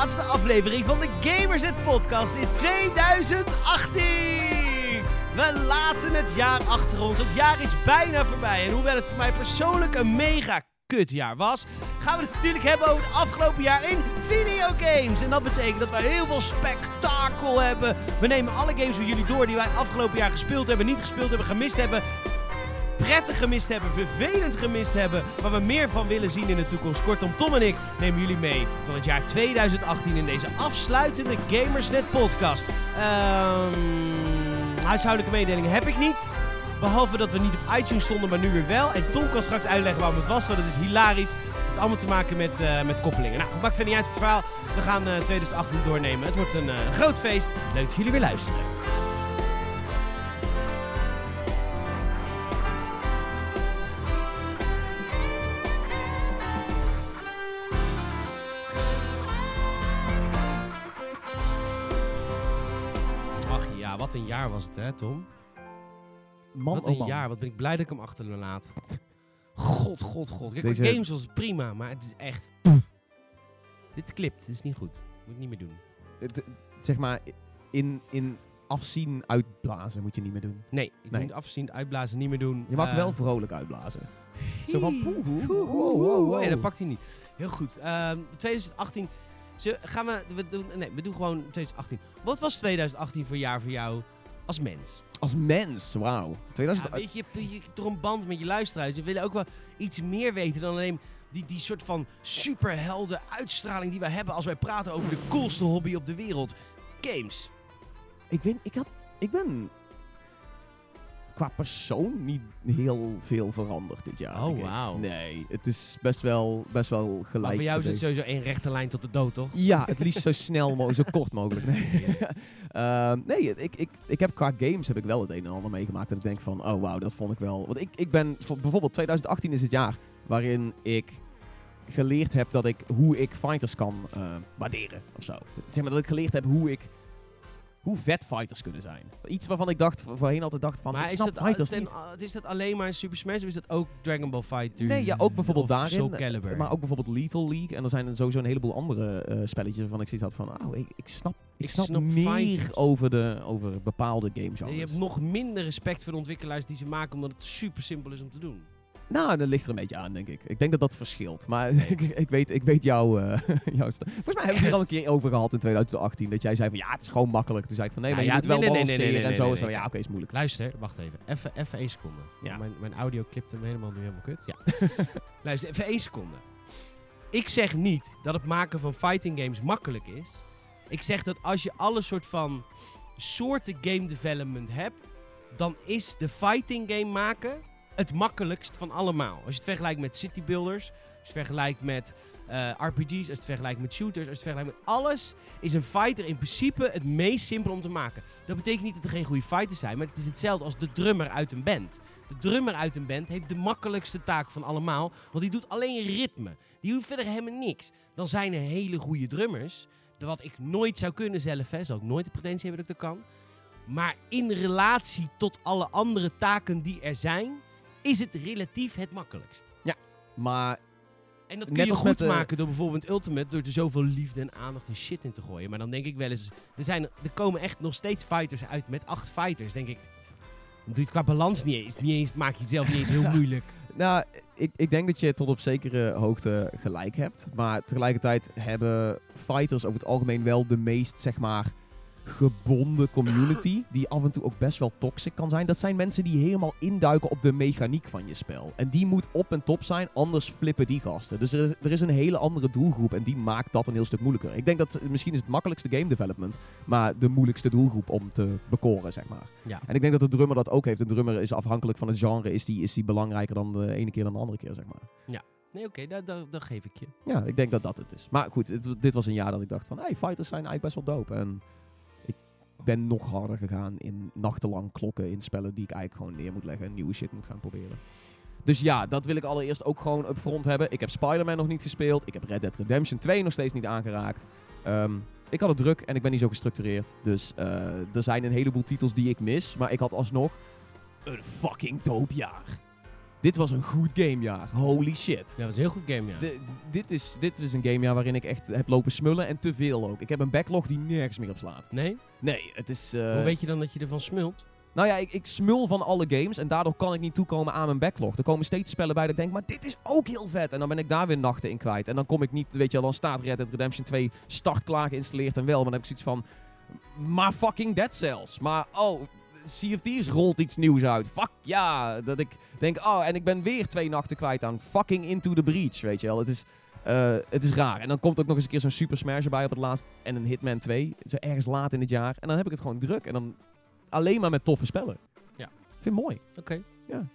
allerlaatste aflevering van de Gamersnet podcast in 2018. We laten het jaar achter ons. Het jaar is bijna voorbij. En hoewel het voor mij persoonlijk een mega kutjaar was, gaan we het natuurlijk hebben over het afgelopen jaar in videogames. En dat betekent dat we heel veel spektakel hebben. We nemen alle games van jullie door die wij afgelopen jaar gespeeld hebben, niet gespeeld hebben, gemist hebben prettig gemist hebben, vervelend gemist hebben, waar we meer van willen zien in de toekomst. Kortom, Tom en ik nemen jullie mee door het jaar 2018 in deze afsluitende Gamersnet podcast. Ehm, huishoudelijke mededelingen heb ik niet. Behalve dat we niet op iTunes stonden, maar nu weer wel. En Tom kan straks uitleggen waarom het was, want het is hilarisch. Het heeft allemaal te maken met, eh, met koppelingen. Nou, maakt verder niet uit voor het verhaal. We gaan eh, 2018 doornemen. Het wordt een eh, groot feest. Leuk dat jullie weer luisteren. Jaar was het hè, Tom? Man, wat oh een man. jaar, wat ben ik blij dat ik hem achter me laat. God, god, god. Kijk, Deze- games was prima, maar het is echt... Dit klipt, dit is niet goed. Moet ik niet meer doen. Het, zeg maar, in, in afzien uitblazen moet je niet meer doen. Nee, ik Nee. moet afzien, uitblazen, niet meer doen. Je mag Eh, wel vrolijk uitblazen. Zo van, poeh, poeh, wow, wow, wow. Nee, dat pakt hij niet. Heel goed. Ehm, 2018. Zo, gaan we, we doen, nee, we doen gewoon 2018. Wat was 2018 voor jaar voor jou als mens? Als mens, wauw. Ja, 2000, weet je, je, toch een band met je luisteraars. Ze willen ook wel iets meer weten dan alleen die, die soort van superhelden uitstraling die wij hebben als wij praten over de coolste hobby op de wereld. Games. ik, ben, ik, had, ik ben qua persoon niet heel veel veranderd dit jaar. Oh, wauw. Nee, het is best wel, best wel Maar gelijk. voor jou is het sowieso één rechte lijn tot de dood, toch? Ja, het liefst zo snel mogelijk, zo kort mogelijk. Nee, Ehm, nee ik, ik, ik heb qua games heb ik wel het een en ander meegemaakt. Dat ik denk van, oh wauw, dat vond ik wel. Want ik, ik ben, voor- bijvoorbeeld 2018 is het jaar waarin ik geleerd heb dat ik, hoe ik fighters kan eh, waarderen of zo. Zeg maar dat ik geleerd heb hoe ik, hoe vet fighters kunnen zijn. Iets waarvan ik dacht, voorheen altijd dacht van, ik is snap dat, fighters ten- niet. is dat alleen maar Super Smash of is dat ook Dragon Ball Fighter? Nee, ja, ook bijvoorbeeld daarin. Soul Calibur. Maar ook bijvoorbeeld Lethal League. En er zijn er sowieso een heleboel andere eh, spelletjes waarvan ik zoiets had van... Oh, ik, ik snap, ik Ik snap, snap meer fighters. over, de, over bepaalde games. je hebt nog minder respect voor de ontwikkelaars die ze maken omdat het super simpel is om te doen. Nou, dat ligt er een beetje aan, denk ik. Ik denk dat dat verschilt. Maar ik, ik, weet, ik weet jouw... eh, jouw sta- Volgens mij hebben we het hier al een keer over gehad in 2018. Dat jij zei van, ja, het is gewoon makkelijk. Toen zei ik van, nee, Ja, maar je ja, moet wel nee, nee, nee, balanceren en zo en zo. Ja, oké, is moeilijk. Luister, wacht even. Even, even één seconde. Ja. Mijn, mijn audio klipt hem helemaal nu helemaal kut. Ja. Luister, even één seconde. Ik zeg niet dat het maken van fighting games makkelijk is. Ik zeg dat als je alle soort van soorten game development hebt, dan is de fighting game maken het makkelijkst van allemaal. Als je het vergelijkt met city builders, als je het vergelijkt met eh, RPG's, als je het vergelijkt met shooters, als je het vergelijkt met alles, is een fighter in principe het meest simpel om te maken. Dat betekent niet dat er geen goede fighters zijn, maar het is hetzelfde als de drummer uit een band. De drummer uit een band heeft de makkelijkste taak van allemaal, want die doet alleen ritme. Die doet verder helemaal niks. Dan zijn er hele goede drummers, wat ik nooit zou kunnen zelf, hè, zal ik nooit de pretentie hebben dat ik dat kan. Maar in relatie tot alle andere taken die er zijn, is het relatief het makkelijkst. Maar En dat kun Net je goed de- maken door bijvoorbeeld Ultimate, door er zoveel liefde en aandacht en shit in te gooien. Maar dan denk ik wel eens, er, zijn, er komen echt nog steeds fighters uit met acht fighters. denk ik, doe je het qua balans niet eens. Niet eens maak je het zelf niet eens heel moeilijk. Nou, ik, ik denk dat je tot op zekere hoogte gelijk hebt. Maar tegelijkertijd hebben fighters over het algemeen wel de meest, zeg maar, gebonden community. Die af en toe ook best wel toxic kan zijn. Dat zijn mensen die helemaal induiken op de mechaniek van je spel. En die moet op en top zijn, anders flippen die gasten. Dus er is, er is een hele andere doelgroep en die maakt dat een heel stuk moeilijker. Ik denk dat misschien is het makkelijkste game development, maar de moeilijkste doelgroep om te bekoren, zeg maar. Ja. En ik denk dat de drummer dat ook heeft. Een drummer is afhankelijk van het genre, is die, is die belangrijker dan de ene keer dan de andere keer, zeg maar. Nee, oké, dat, dat, dat geef ik je. Ja, ik denk dat dat het is. Maar goed, het- dit was een jaar dat ik dacht van, hey, fighters zijn eigenlijk best wel dope. En ben nog harder gegaan in nachtenlang klokken in spellen die ik eigenlijk gewoon neer moet leggen en nieuwe shit moet gaan proberen. Dus ja, dat wil ik allereerst ook gewoon up front hebben. Ik heb Spider-Man nog niet gespeeld. Ik heb Red Dead Redemption 2 nog steeds niet aangeraakt. Ehm, ik had het druk en ik ben niet zo gestructureerd. Dus eh, er zijn een heleboel titels die ik mis. Maar ik had alsnog een fucking dope jaar. Dit was een goed gamejaar. Holy shit. Dat was een heel goed game, ja. De- dit, is, dit is een gamejaar waarin ik echt heb lopen smullen en te veel ook. Ik heb een backlog die nergens meer op slaat. Nee? Nee, het is... eh, Hoe weet je dan dat je ervan smult? Nou ja, ik, ik smul van alle games en daardoor kan ik niet toekomen aan mijn backlog. Er komen steeds spellen bij dat ik denk, maar dit is ook heel vet. En dan ben ik daar weer nachten in kwijt. En dan kom ik niet, weet je wel, dan staat Red Dead Redemption 2 startklaar geïnstalleerd en wel. Maar dan heb ik zoiets van, maar fucking Dead Cells. Maar oh, Sea of Thieves rolt iets nieuws uit. Fuck ja. Dat ik denk, oh, en ik ben weer twee nachten kwijt aan fucking Into the Breach, weet je wel. Het is... eh, het is raar. En dan komt ook nog eens een keer zo'n Super Smash erbij op het laatst. En een Hitman 2. Zo ergens laat in het jaar. En dan heb ik het gewoon druk. En dan alleen maar met toffe spellen. Ja. Ik vind mooi. Oké. Ja.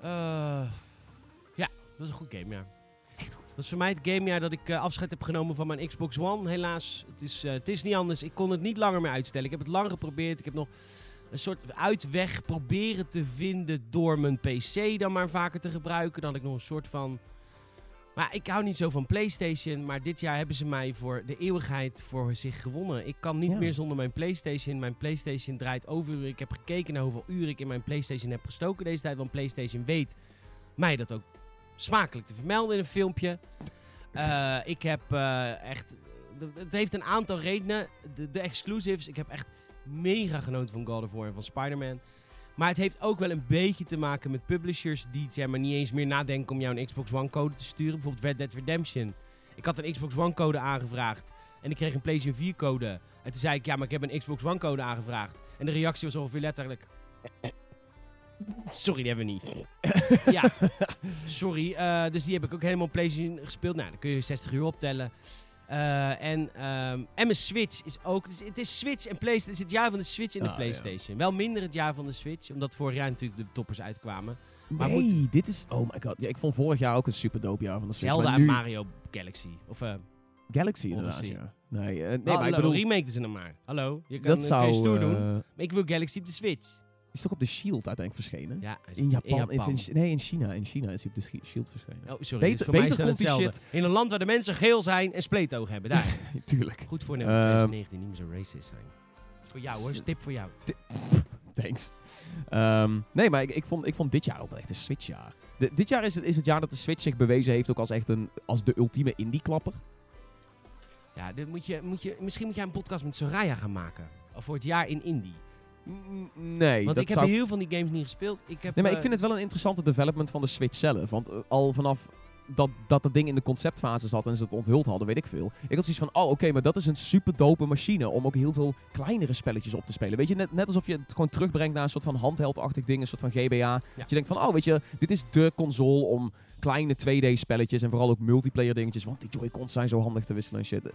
Eh, ja, dat was een goed game, ja. Echt goed. Dat is voor mij het gamejaar dat ik eh, afscheid heb genomen van mijn Xbox One. Helaas, het is, het is niet anders. Ik kon het niet langer meer uitstellen. Ik heb het lang geprobeerd. Ik heb nog een soort uitweg proberen te vinden door mijn PC dan maar vaker te gebruiken. Dan had ik nog een soort van... Maar ik hou niet zo van PlayStation. Maar dit jaar hebben ze mij voor de eeuwigheid voor zich gewonnen. Ik kan niet Ja. meer zonder mijn PlayStation. Mijn PlayStation draait overuren. Ik heb gekeken naar hoeveel uren ik in mijn PlayStation heb gestoken deze tijd. Want PlayStation weet mij dat ook smakelijk te vermelden in een filmpje. Eh, ik heb eh, echt. Het heeft een aantal redenen. De, de exclusives. Ik heb echt mega genoten van God of War en van Spider-Man. Maar het heeft ook wel een beetje te maken met publishers die zeg maar, niet eens meer nadenken om jou een Xbox One code te sturen. Bijvoorbeeld Red Dead Redemption. Ik had een Xbox One code aangevraagd. En ik kreeg een PlayStation 4 code. En toen zei ik, ja, maar ik heb een Xbox One code aangevraagd. En de reactie was ongeveer letterlijk... Sorry, die hebben we niet. ja, sorry. eh, dus die heb ik ook helemaal op PlayStation gespeeld. Nou, dan kun je 60 uur optellen. Eh, en, ehm, en mijn Switch is ook... Dus het is Switch en PlayStation. Het is het jaar van de Switch en de Ah, PlayStation. Wel minder het jaar van de Switch. Omdat vorig jaar natuurlijk de toppers uitkwamen. Maar nee, dit is... Oh my god. Ja, ik vond vorig jaar ook een super dope jaar van de Switch. Zelda maar en nu- Mario Galaxy. Of eh Galaxy inderdaad, ja. Nee, eh, nee maar ik bedoel... remake ze nog maar. Hallo, je kan, dat kun zou... je stoer doen. Maar ik wil Galaxy op de Switch. Is toch op de Shield uiteindelijk verschenen? Ja, In Japan, In Japan. in- nee, in China. In China is hij op de Shi- Shield verschenen. Oh, sorry. Beter- dus beter komt die hetzelfde. In een land waar de mensen geel zijn en spleetoog hebben. Daar. Tuurlijk. Goed voor nu, Ehm, 2019 niet meer zo racist zijn. Voor jou hoor, tip voor jou. Thanks. Ehm, nee, maar ik, ik, vond, ik vond dit jaar ook wel echt een Switch-jaar. De- dit jaar is het, is het jaar dat de Switch zich bewezen heeft ook als echt een... Als de ultieme indie-klapper. Ja, dit moet je, moet je, misschien moet jij een podcast met Soraya gaan maken. Of voor het jaar in Indie. Nee, Want dat ik heb zou... heel veel van die games niet gespeeld. Ik heb, Nee, maar ik eh, vind het wel een interessante development van de Switch zelf. Want eh, al vanaf dat, dat dat ding in de conceptfase zat en ze het onthuld hadden, weet ik veel. Ik had zoiets van, oh oké, maar dat is een super dope machine om ook heel veel kleinere spelletjes op te spelen. Weet je, net, net alsof je het gewoon terugbrengt naar een soort van handheldachtig ding, een soort van GBA. Dat je denkt van, oh weet je, dit is de console om kleine 2D spelletjes en vooral ook multiplayer dingetjes, want die Joy-Cons zijn zo handig te wisselen en shit.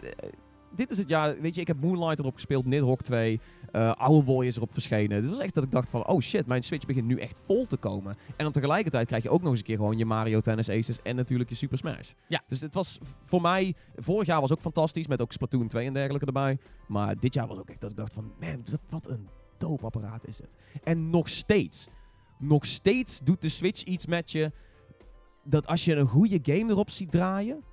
Dit is het jaar, weet je, ik heb Moonlight erop gespeeld, Nidhogg 2, eh Oude Boy is erop verschenen. Dit was echt dat ik dacht van, oh shit, mijn Switch begint nu echt vol te komen. En dan tegelijkertijd krijg je ook nog eens een keer gewoon je Mario Tennis Aces en natuurlijk je Super Smash. Ja. Dus het was voor mij, vorig jaar was ook fantastisch, met ook Splatoon 2 en dergelijke erbij. Maar dit jaar was ook echt dat ik dacht van, man, dat, wat een dope apparaat is het. En nog steeds, nog steeds doet de Switch iets met je, dat als je een goede game erop ziet draaien,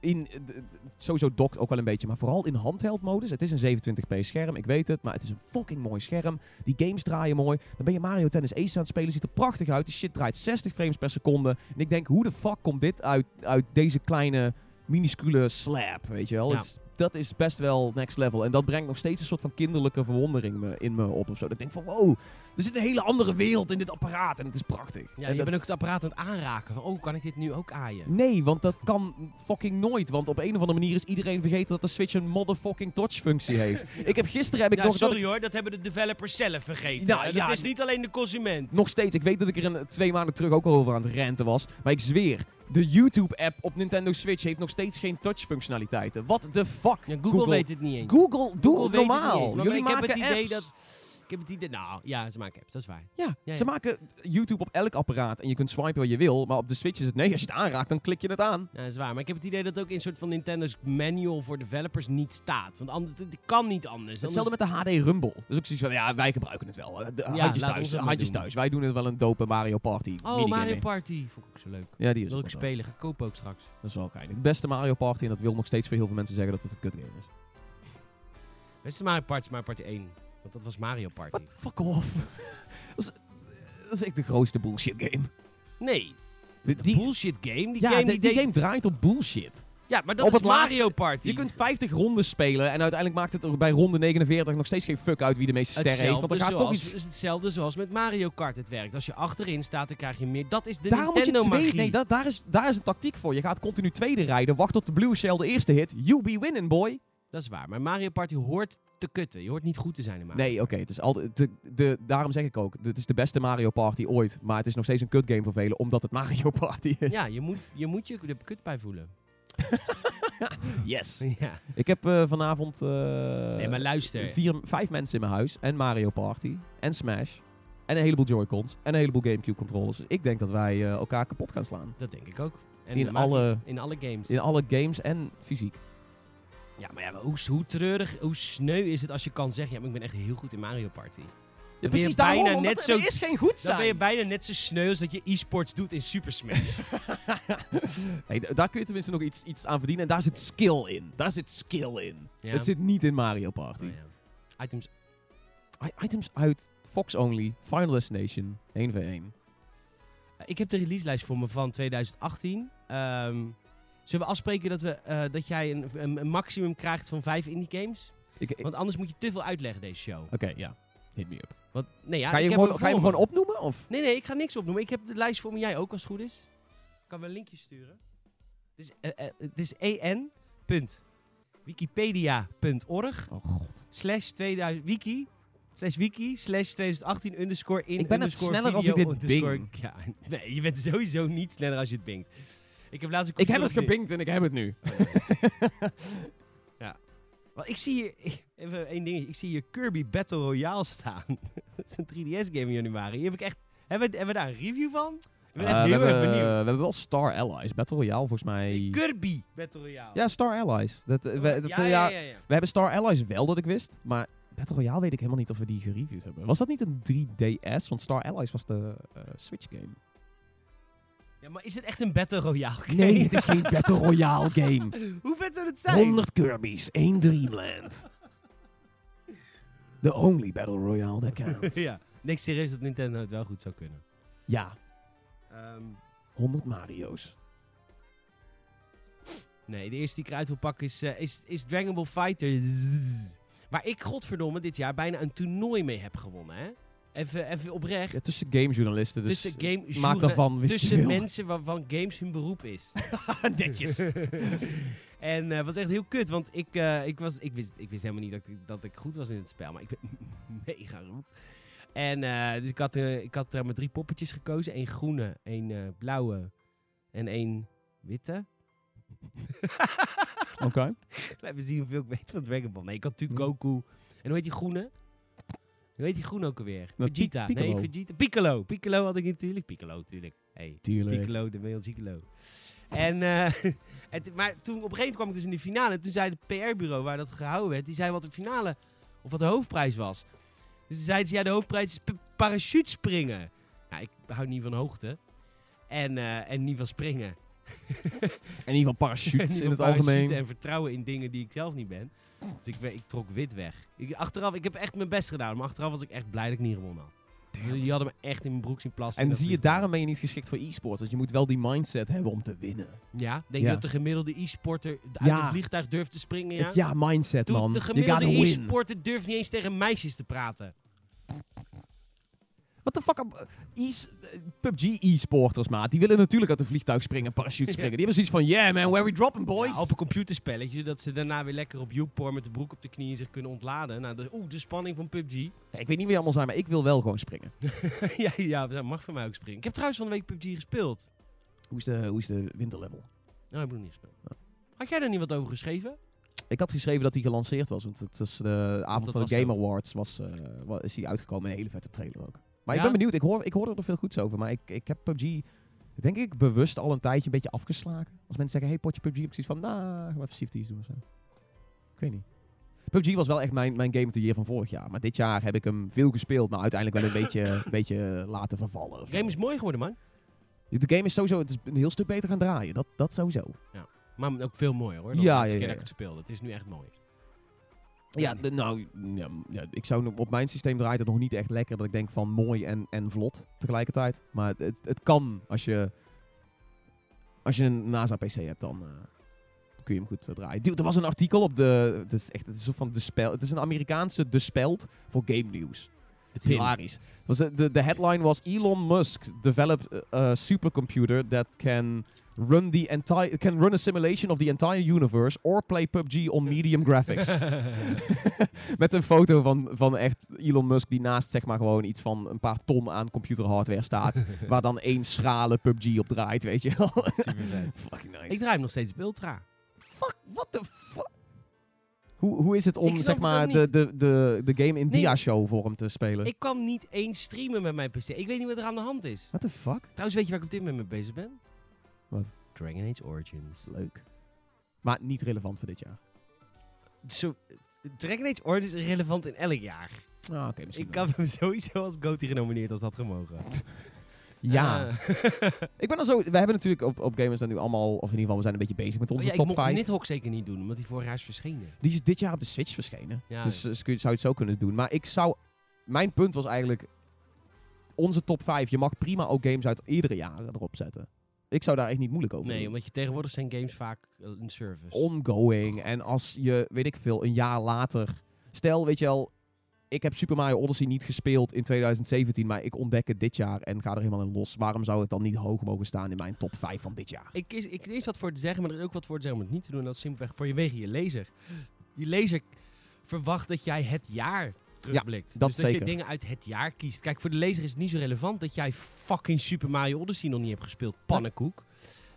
in, eh, sowieso dokt ook wel een beetje, maar vooral in handheld modus. Het is een 27p scherm, ik weet het, maar het is een fucking mooi scherm. Die games draaien mooi. Dan ben je Mario Tennis Ace aan het spelen, ziet er prachtig uit. Die shit draait 60 frames per seconde. En ik denk, hoe de fuck komt dit uit, uit deze kleine, minuscule slab, weet je wel? Ja. Het is- dat is best wel next level. En dat brengt nog steeds een soort van kinderlijke verwondering me, in me op of zo. Dat ik denk van, wow, er zit een hele andere wereld in dit apparaat en het is prachtig. Ja, En je dat- bent ook het apparaat aan het aanraken. Van, oh, kan ik dit nu ook aaien? Nee, want dat kan fucking nooit. Want op een of andere manier is iedereen vergeten dat de Switch een motherfucking touch-functie heeft. Ik heb gisteren heb ik Ja, nog dat sorry hoor, dat hebben de developers zelf vergeten. Nou, dat ja, is niet alleen de consument. nog steeds. Ik weet dat ik er een, twee maanden terug ook al over aan het renten was. Maar ik zweer, de YouTube-app op Nintendo Switch heeft nog steeds geen touch-functionaliteiten. What the fuck? Ja, Google, weet het niet eens. Google, doe Google normaal. Jullie ik heb maken het idee apps. dat- Ik heb het idee... Nou, ja, ze maken apps, dat is waar. Ja, Ja, ze ja. maken YouTube op elk apparaat en je kunt swipen wat je wil. Maar op de Switch is het nee, als je het aanraakt, dan klik je het aan. Ja, dat is waar. Maar ik heb het idee dat het ook in een soort van Nintendo's manual voor developers niet staat. Want anders, het kan niet anders. Hetzelfde met de HD Rumble. Dus ook zoiets van, ja, wij gebruiken het wel. De, handjes thuis, handjes thuis. Wij doen het wel een dope Mario Party Oh, Mario. Party. Vond ik ook zo leuk. Ja, die is Wil ik wel spelen. Ga kopen ook straks. Dat is wel geinig. Het beste Mario Party, en dat wil nog steeds voor heel veel mensen zeggen dat het een kut game is. Beste Mario Party is Mario Party 1. Want dat was Mario Party. What? Fuck off. dat, is, dat is echt de grootste bullshit game. Nee, de die- bullshit game. Die ja, game die, die die game draait op bullshit. Ja, maar dat op is het laatste- Mario Party. Je kunt 50 rondes spelen en uiteindelijk maakt het er bij ronde 49 nog steeds geen fuck uit wie de meeste sterren heeft. Want er gaat toch zoals, iets... is hetzelfde zoals met Mario Kart het werkt. Als je achterin staat, dan krijg je meer. Dat is de Daar moet je twee, nee, dat, daar, is, daar is een tactiek voor. Je gaat continu tweede rijden, wacht tot de blue shell de eerste hit. You be winning, boy. Dat is waar. Maar Mario Party hoort te kutten. Je hoort niet goed te zijn in Mario Nee, oké. het is altijd. De, de, daarom zeg ik ook, het is de beste Mario Party ooit. Maar het is nog steeds een kut game voor velen, omdat het Mario Party is. Ja, je moet, je moet je de kut bij voelen. Yes. ja. Ik heb eh, vanavond eh, Nee, maar luister. vier, vijf mensen in mijn huis. En Mario Party. En Smash. En een heleboel Joy-Cons. En een heleboel Gamecube controllers. Dus ik denk dat wij eh, elkaar kapot gaan slaan. Dat denk ik ook. En In alle- in alle games. In alle games en fysiek. Ja, maar ja, maar hoe, hoe treurig, hoe sneu is het als je kan zeggen... Ja, maar ik ben echt heel goed in Mario Party. Ja, precies bijna net zo- Er is geen goed Dan zijn. ben je bijna net zo sneu als dat je e-sports doet in Super Smash. Nee, d- daar kun je tenminste nog iets, iets aan verdienen. En daar zit skill in. Daar zit skill in. Ja. Het zit niet in Mario Party. Oh, ja. Items. I- items uit Fox Only, Final Destination, 1v1. Ik heb de releaselijst voor me van 2018. Ehm, zullen we afspreken dat, we, eh, dat jij een, een, een maximum krijgt van vijf indie games? Ik- ik- Want anders moet je te veel uitleggen deze show. Oké, ja. Hit me up. Want, nee, ja, ga je, ik hem heb gewoon, ga je hem gewoon me. opnoemen? Of? Nee, nee, ik ga niks opnoemen. Ik heb de lijst voor me. Jij ook, als het goed is. Ik kan wel een linkje sturen. Het is, het is en.wikipedia.org Oh god. slash 2000 wiki slash wiki slash 2018 underscore in Ik ben het sneller als ik dit bing. Ja, nee, je bent sowieso niet sneller als je het bingt. Ik heb laatst een Ik heb het gebinkt en ik heb het nu. Want ik zie hier, even één ding. Ik zie hier Kirby Battle Royale staan. dat is een 3DS-game in januari. Hier heb ik echt, hebben, we- hebben we daar een review van? Ik ben echt Eh, we, heel hebben, erg benieuwd. we hebben wel Star Allies. Battle Royale volgens mij. Kirby Battle Royale. Ja, Star Allies. Dat, eh, we, ja, dat- ja, ja, ja, ja. We hebben Star Allies wel dat ik wist. Maar Battle Royale weet ik helemaal niet of we die gereviewd hebben. Was dat niet een 3DS? Want Star Allies was de eh, Switch game. Ja, maar is het echt een Battle Royale game? Nee, het is geen Battle Royale game. Hoe vet zou het zijn? 100 Kirby's, één Dreamland. The only Battle Royale that counts. ja. Ik serieus dat Nintendo het wel goed zou kunnen. Ja, Ehm, 100 Mario's. nee, de eerste die ik eruit wil pakken is, eh, is, is Dragon Ball Fighter. Waar ik, godverdomme, dit jaar bijna een toernooi mee heb gewonnen, hè? Even, even oprecht. Ja, tussen gamejournalisten, dus tussen game maak journa- daarvan Tussen mensen waarvan games hun beroep is. Netjes. en het was echt heel kut, want ik, eh, ik, was, ik, wist, ik wist helemaal niet dat ik, dat ik goed was in het spel, maar ik ben mega goed. En eh, dus ik had, eh, ik had er maar drie poppetjes gekozen. één groene, één eh, blauwe en één witte. Oké. Laten we zien hoeveel ik weet van Dragon Ball. Nee, ik had natuurlijk Hm. Goku. En hoe heet die groene? Heet die groene ook alweer? Nou, Vegeta. Pi- Piccolo. Nee, Vegeta. Piccolo. Piccolo had ik natuurlijk. Piccolo natuurlijk. Hey. Tuurlijk. Piccolo, de male Gigolo. En, het, maar toen op een gegeven moment kwam ik dus in de finale. En toen zei het PR-bureau waar dat gehouden werd, die zei wat de finale, of wat de hoofdprijs was. Dus toen zeiden ze, ja, de hoofdprijs is p- parachutespringen. Nou, ik hou niet van hoogte. En, eh, en niet van springen. In ieder geval parachutes Niet in het van parachute algemeen. En vertrouwen in dingen die ik zelf niet ben. Dus ik, ik trok wit weg. Ik, achteraf, ik heb echt mijn best gedaan. Maar achteraf was ik echt blij dat ik niet gewonnen had. Die hadden me echt in mijn broek zien plassen. En zie je, daarom ben je niet geschikt voor e-sport. Want je moet wel die mindset hebben om te winnen. Ja, denk Ja. je dat de gemiddelde e-sporter uit Ja. een vliegtuig durft te springen? Ja, is ja, mindset, Doe- man. de gemiddelde e-sporter durft niet eens tegen meisjes te praten. What the fuck? e- uh, PUBG e-sporters, maat. Die willen natuurlijk uit een vliegtuig springen, parachute springen. Die hebben zoiets van, yeah man, where we dropping, boys? Ja, op een computerspelletje, zodat ze daarna weer lekker op YouPorn met de broek op de knieën zich kunnen ontladen. Nou, de, oeh, de spanning van PUBG. Ja, ik weet niet wie allemaal zijn, maar ik wil wel gewoon springen. ja, ja, dat mag van mij ook springen. Ik heb trouwens van de week PUBG gespeeld. Hoe is de, hoe is de winterlevel? Nou, ik heb nog niet gespeeld. Had jij daar niet wat over geschreven? Ik had geschreven dat hij gelanceerd was, want het was de avond dat van de Game. Awards was, eh, wa- is hij uitgekomen. Een hele vette trailer ook. Maar Ja? ik ben benieuwd, ik hoor, ik hoor er veel goeds over. Maar ik, ik heb PUBG, denk ik, bewust al een tijdje een beetje afgeslagen. Als mensen zeggen, hey, potje PUBG, ik zoiets van, nou, maar even doen of zo. Ik weet niet. PUBG was wel echt mijn, mijn game of the year van vorig jaar. Maar dit jaar heb ik hem veel gespeeld, maar uiteindelijk wel een beetje, een beetje laten vervallen. De game is mooi geworden, man. De game is sowieso, het is een heel stuk beter gaan draaien. Dat, dat sowieso. Maar ook veel mooier, hoor. Dan Ja, ja, keer ja, dat ik het speelde. Het is nu echt mooi. Ja, de- nou, ja, ja, ik zou op mijn systeem draait het nog niet echt lekker dat ik denk van mooi en, en vlot tegelijkertijd. Maar het, het, het kan als je als je een NASA PC hebt dan eh, kun je hem goed eh, draaien. Dude, er was een artikel op de het is echt het is van de spel. Het is een Amerikaanse de speld voor game news. Hilarisch. Was de, de, de headline was Elon Musk developed a, a supercomputer that can run the entire can run a simulation of the entire universe or play PUBG on medium graphics. Met een foto van, van echt Elon Musk die naast zeg maar gewoon iets van een paar ton aan computerhardware staat. waar dan één schrale PUBG op draait, weet je wel. Fucking nice. Ik draai hem nog steeds op Ultra. Fuck, what the fuck? Hoe, hoe is het om zeg maar de, de, de, de game in Nee. dia-show vorm te spelen? Ik kan niet eens streamen met mijn PC. Ik weet niet wat er aan de hand is. What the fuck? Trouwens, weet je waar ik op dit moment mee bezig ben? Wat? Dragon Age Origins. Leuk. Maar niet relevant voor dit jaar. Zo, Dragon Age Origins is relevant in elk jaar. Ah, oké, misschien Ik wel. heb hem sowieso als GOTY genomineerd als dat gemogen. Ja. Ah. Ik ben al zo... We hebben natuurlijk op, op Gamers dan nu allemaal... Of in ieder geval, we zijn een beetje bezig met Oh onze ja, ik top mocht 5. Nidhogg zeker niet doen, omdat die vorig jaar is verschenen. Die is dit jaar op de Switch verschenen. Ja, dus eh, zou je het zo kunnen doen. Maar ik zou... Mijn punt was eigenlijk... Onze top 5. Je mag prima ook games uit eerdere jaren erop zetten. Ik zou daar echt niet moeilijk over Nee, doen. omdat je tegenwoordig zijn games vaak eh, een service. ongoing. En als je, weet ik veel, een jaar later... Stel, weet je wel... Ik heb Super Mario Odyssey niet gespeeld in 2017, maar ik ontdek het dit jaar en ga er helemaal in los. Waarom zou het dan niet hoog mogen staan in mijn top 5 van dit jaar? Ik, is, ik is wat voor te zeggen, maar er is ook wat voor te zeggen om het niet te doen. En dat is simpelweg voor je wegen je lezer. Je lezer verwacht dat jij het jaar terugblikt. dat dus dat zeker. je dingen uit het jaar kiest. Kijk, voor de lezer is het niet zo relevant dat jij fucking Super Mario Odyssey nog niet hebt gespeeld. Pannenkoek.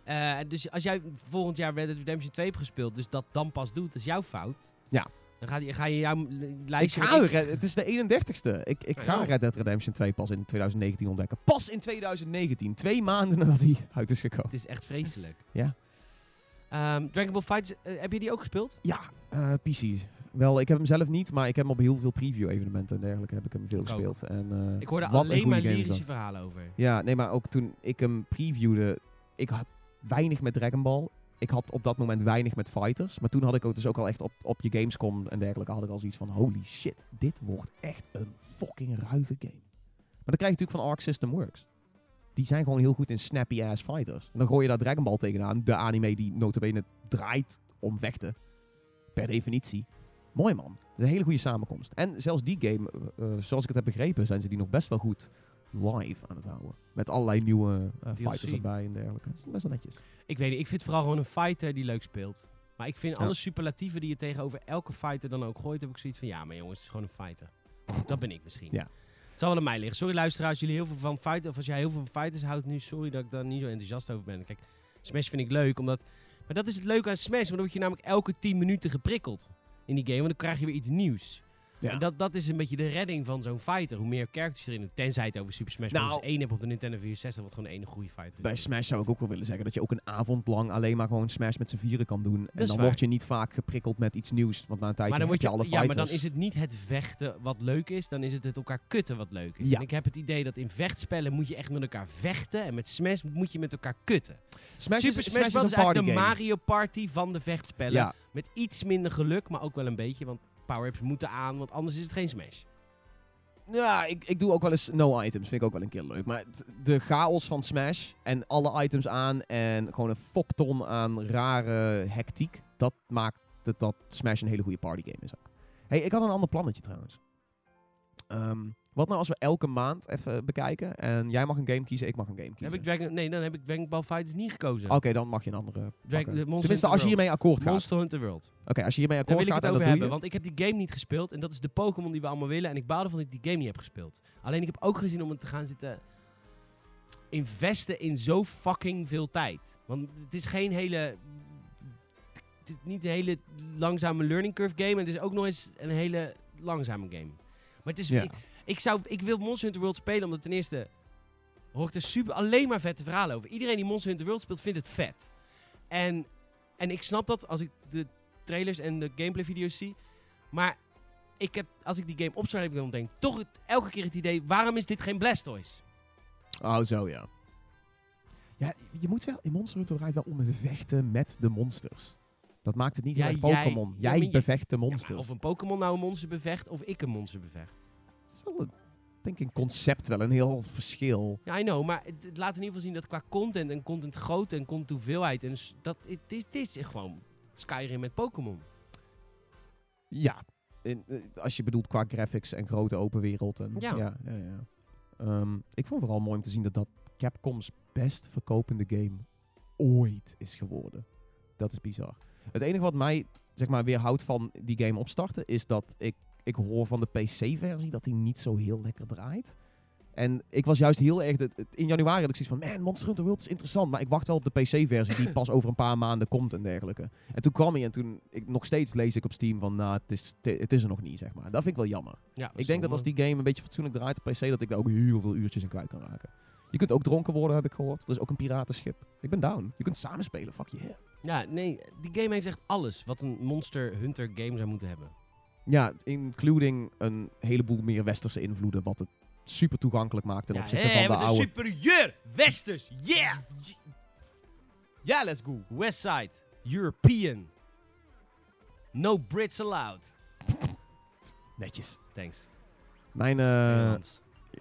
Eh, dus als jij volgend jaar Red Dead Redemption 2 hebt gespeeld, dus dat dan pas doet, dat is jouw fout. Ja. Dan ga je, ga je jouw Ik lijstje... ga, met- Red- het is de 31ste. Ik, ik ga. Red Dead Redemption 2 pas in 2019 ontdekken. Pas in 2019. Twee maanden nadat hij uit is gekomen. Het is echt vreselijk. Ja. Ehm, Dragon Ball Fighters, eh, heb je die ook gespeeld? Ja, eh PC. Wel, ik heb hem zelf niet, maar ik heb hem op heel veel preview-evenementen en dergelijke heb ik hem veel Ik ook. gespeeld. En, eh, Ik hoorde alleen maar lyrische verhalen over. Ja, nee, maar ook toen ik hem previewde, ik had weinig met Dragon Ball. Ik had op dat moment weinig met fighters. Maar toen had ik ook dus ook al echt op, op je Gamescom en dergelijke had ik al zoiets van holy shit, dit wordt echt een fucking ruige game. Maar dan krijg je natuurlijk van Arc System Works. Die zijn gewoon heel goed in snappy ass fighters. En dan gooi je daar Dragon Ball tegenaan, de anime die notabene draait om vechten. Per definitie. Mooi man. Dat is een hele goede samenkomst. En zelfs die game, eh, eh, zoals ik het heb begrepen, zijn ze die nog best wel goed live aan het houden. Met allerlei nieuwe eh, fighters erbij en dergelijke. Dat is best wel netjes. Ik weet niet, ik vind vooral gewoon een fighter die leuk speelt. Maar ik vind Ja. alle superlatieven die je tegenover elke fighter dan ook gooit, heb ik zoiets van, ja maar jongens, het is gewoon een fighter. Dat ben ik misschien. Ja. Het zal wel aan mij liggen. Sorry luisteraars, jullie heel veel van fighters, of als jij heel veel van fighters houdt nu, sorry dat ik daar niet zo enthousiast over ben. Kijk, Smash vind ik leuk, omdat... Maar dat is het leuke aan Smash, want dan word je namelijk elke 10 minuten geprikkeld in die game, want dan krijg je weer iets nieuws. En dat, dat is een beetje de redding van zo'n fighter. Hoe meer characters erin doen. Tenzij het over Super Smash Bros. Nou- 1 hebt op de Nintendo 64, wat gewoon de ene goede fighter is. Bij Smash zou ik ook wel willen zeggen dat je ook een avond lang alleen maar gewoon Smash met z'n vieren kan doen. En dan waar. word je niet vaak geprikkeld met iets nieuws. Want na een tijdje Maar dan je, heb je alle ja, fighters. maar dan is het niet het vechten wat leuk is, dan is het het elkaar kutten wat leuk is. Ja. En ik heb het idee dat in vechtspellen moet je echt met elkaar vechten en met Smash moet je met elkaar kutten. Smash, Super is, Smash, Smash Bros. is is een party de. Mario Party van de vechtspellen. Ja, Met iets minder geluk, maar ook wel een beetje, want power-ups moeten aan, want anders is het geen Smash. ja ik, ik doe ook wel eens no items. Vind ik ook wel een keer leuk. Maar de chaos van Smash en alle items aan en gewoon een fokton aan rare hectiek. Dat maakt het dat Smash een hele goede party game is ook. hey, ik had een ander plannetje trouwens. Ehm, wat nou als we elke maand even bekijken en jij mag een game kiezen, ik mag een game kiezen. Heb ik Dragon, nee, dan heb ik Dragon Ball Fighters niet gekozen. Oké, dan mag je een andere Dragon- Tenminste, Hunter als je World. hiermee akkoord gaat. Monster Hunter World. Oké, als je hiermee akkoord wil ik gaat het over hebben, want ik heb die game niet gespeeld en dat is de Pokémon die we allemaal willen. En ik baal ervan dat ik die game niet heb gespeeld. Alleen ik heb ook gezien om het te gaan zitten investen in zo fucking veel tijd. Want het is geen hele... Het is niet een hele langzame learning curve game. En het is ook nog eens een hele langzame game. Maar het is... Ja. Ik, ik, zou, ik wil Monster Hunter World spelen omdat ten eerste... Hoor ik er super, alleen maar vette verhalen over. Iedereen die Monster Hunter World speelt, vindt het vet. En, en ik snap dat als ik de trailers en de gameplay video's zie. Maar ik heb, als ik die game opstart, heb ik dan denk toch het, elke keer het idee, waarom is dit geen Blastoise? Oh, zo ja. Ja, je moet wel... In Monster Hunter draait wel om het vechten met de monsters. Dat maakt het niet Ja, heel erg jij- Pokémon. Jij bevecht de Ja, monsters. of een Pokémon nou een monster bevecht of ik een monster bevecht. Is wel een, denk ik, concept wel een heel verschil. Ja, I know, maar het, het laat in ieder geval zien dat qua content en content grootte en content hoeveelheid en dat het, dit, is gewoon Skyrim met Pokémon. Ja, in, eh, als je bedoelt qua graphics en grote open wereld. En, Ja. ja, ja, ja. Ehm, ik vond vooral mooi om te zien dat dat Capcom's best verkopende game ooit is geworden. Dat is bizar. Het enige wat mij zeg maar weerhoudt van die game opstarten is dat ik, ik hoor van de PC-versie dat die niet zo heel lekker draait. En ik was juist heel erg... in januari had ik zoiets van... Man, Monster Hunter World is interessant. Maar ik wacht wel op de PC-versie die pas over een paar maanden komt en dergelijke. En toen kwam hij en toen... Ik, nog steeds lees ik op Steam van... Nou, het is, het- het is er nog niet, zeg maar. Dat vind ik wel jammer. Ja, Ik denk dat als die game een beetje fatsoenlijk draait op PC... dat ik daar ook heel veel uurtjes in kwijt kan raken. Je kunt ook dronken worden, heb ik gehoord. Er is ook een piratenschip. Ik ben down. Je kunt samen spelen. Fuck yeah. Ja, nee, die game heeft echt alles wat een Monster Hunter game zou moeten hebben. Ja, including een heleboel meer westerse invloeden... wat het super toegankelijk maakt ten ja, opzichte hé, van de oude... superieur! Westers, yeah! Ja, let's go. Westside, European. No Brits allowed. Netjes. Thanks. Mijn, eh,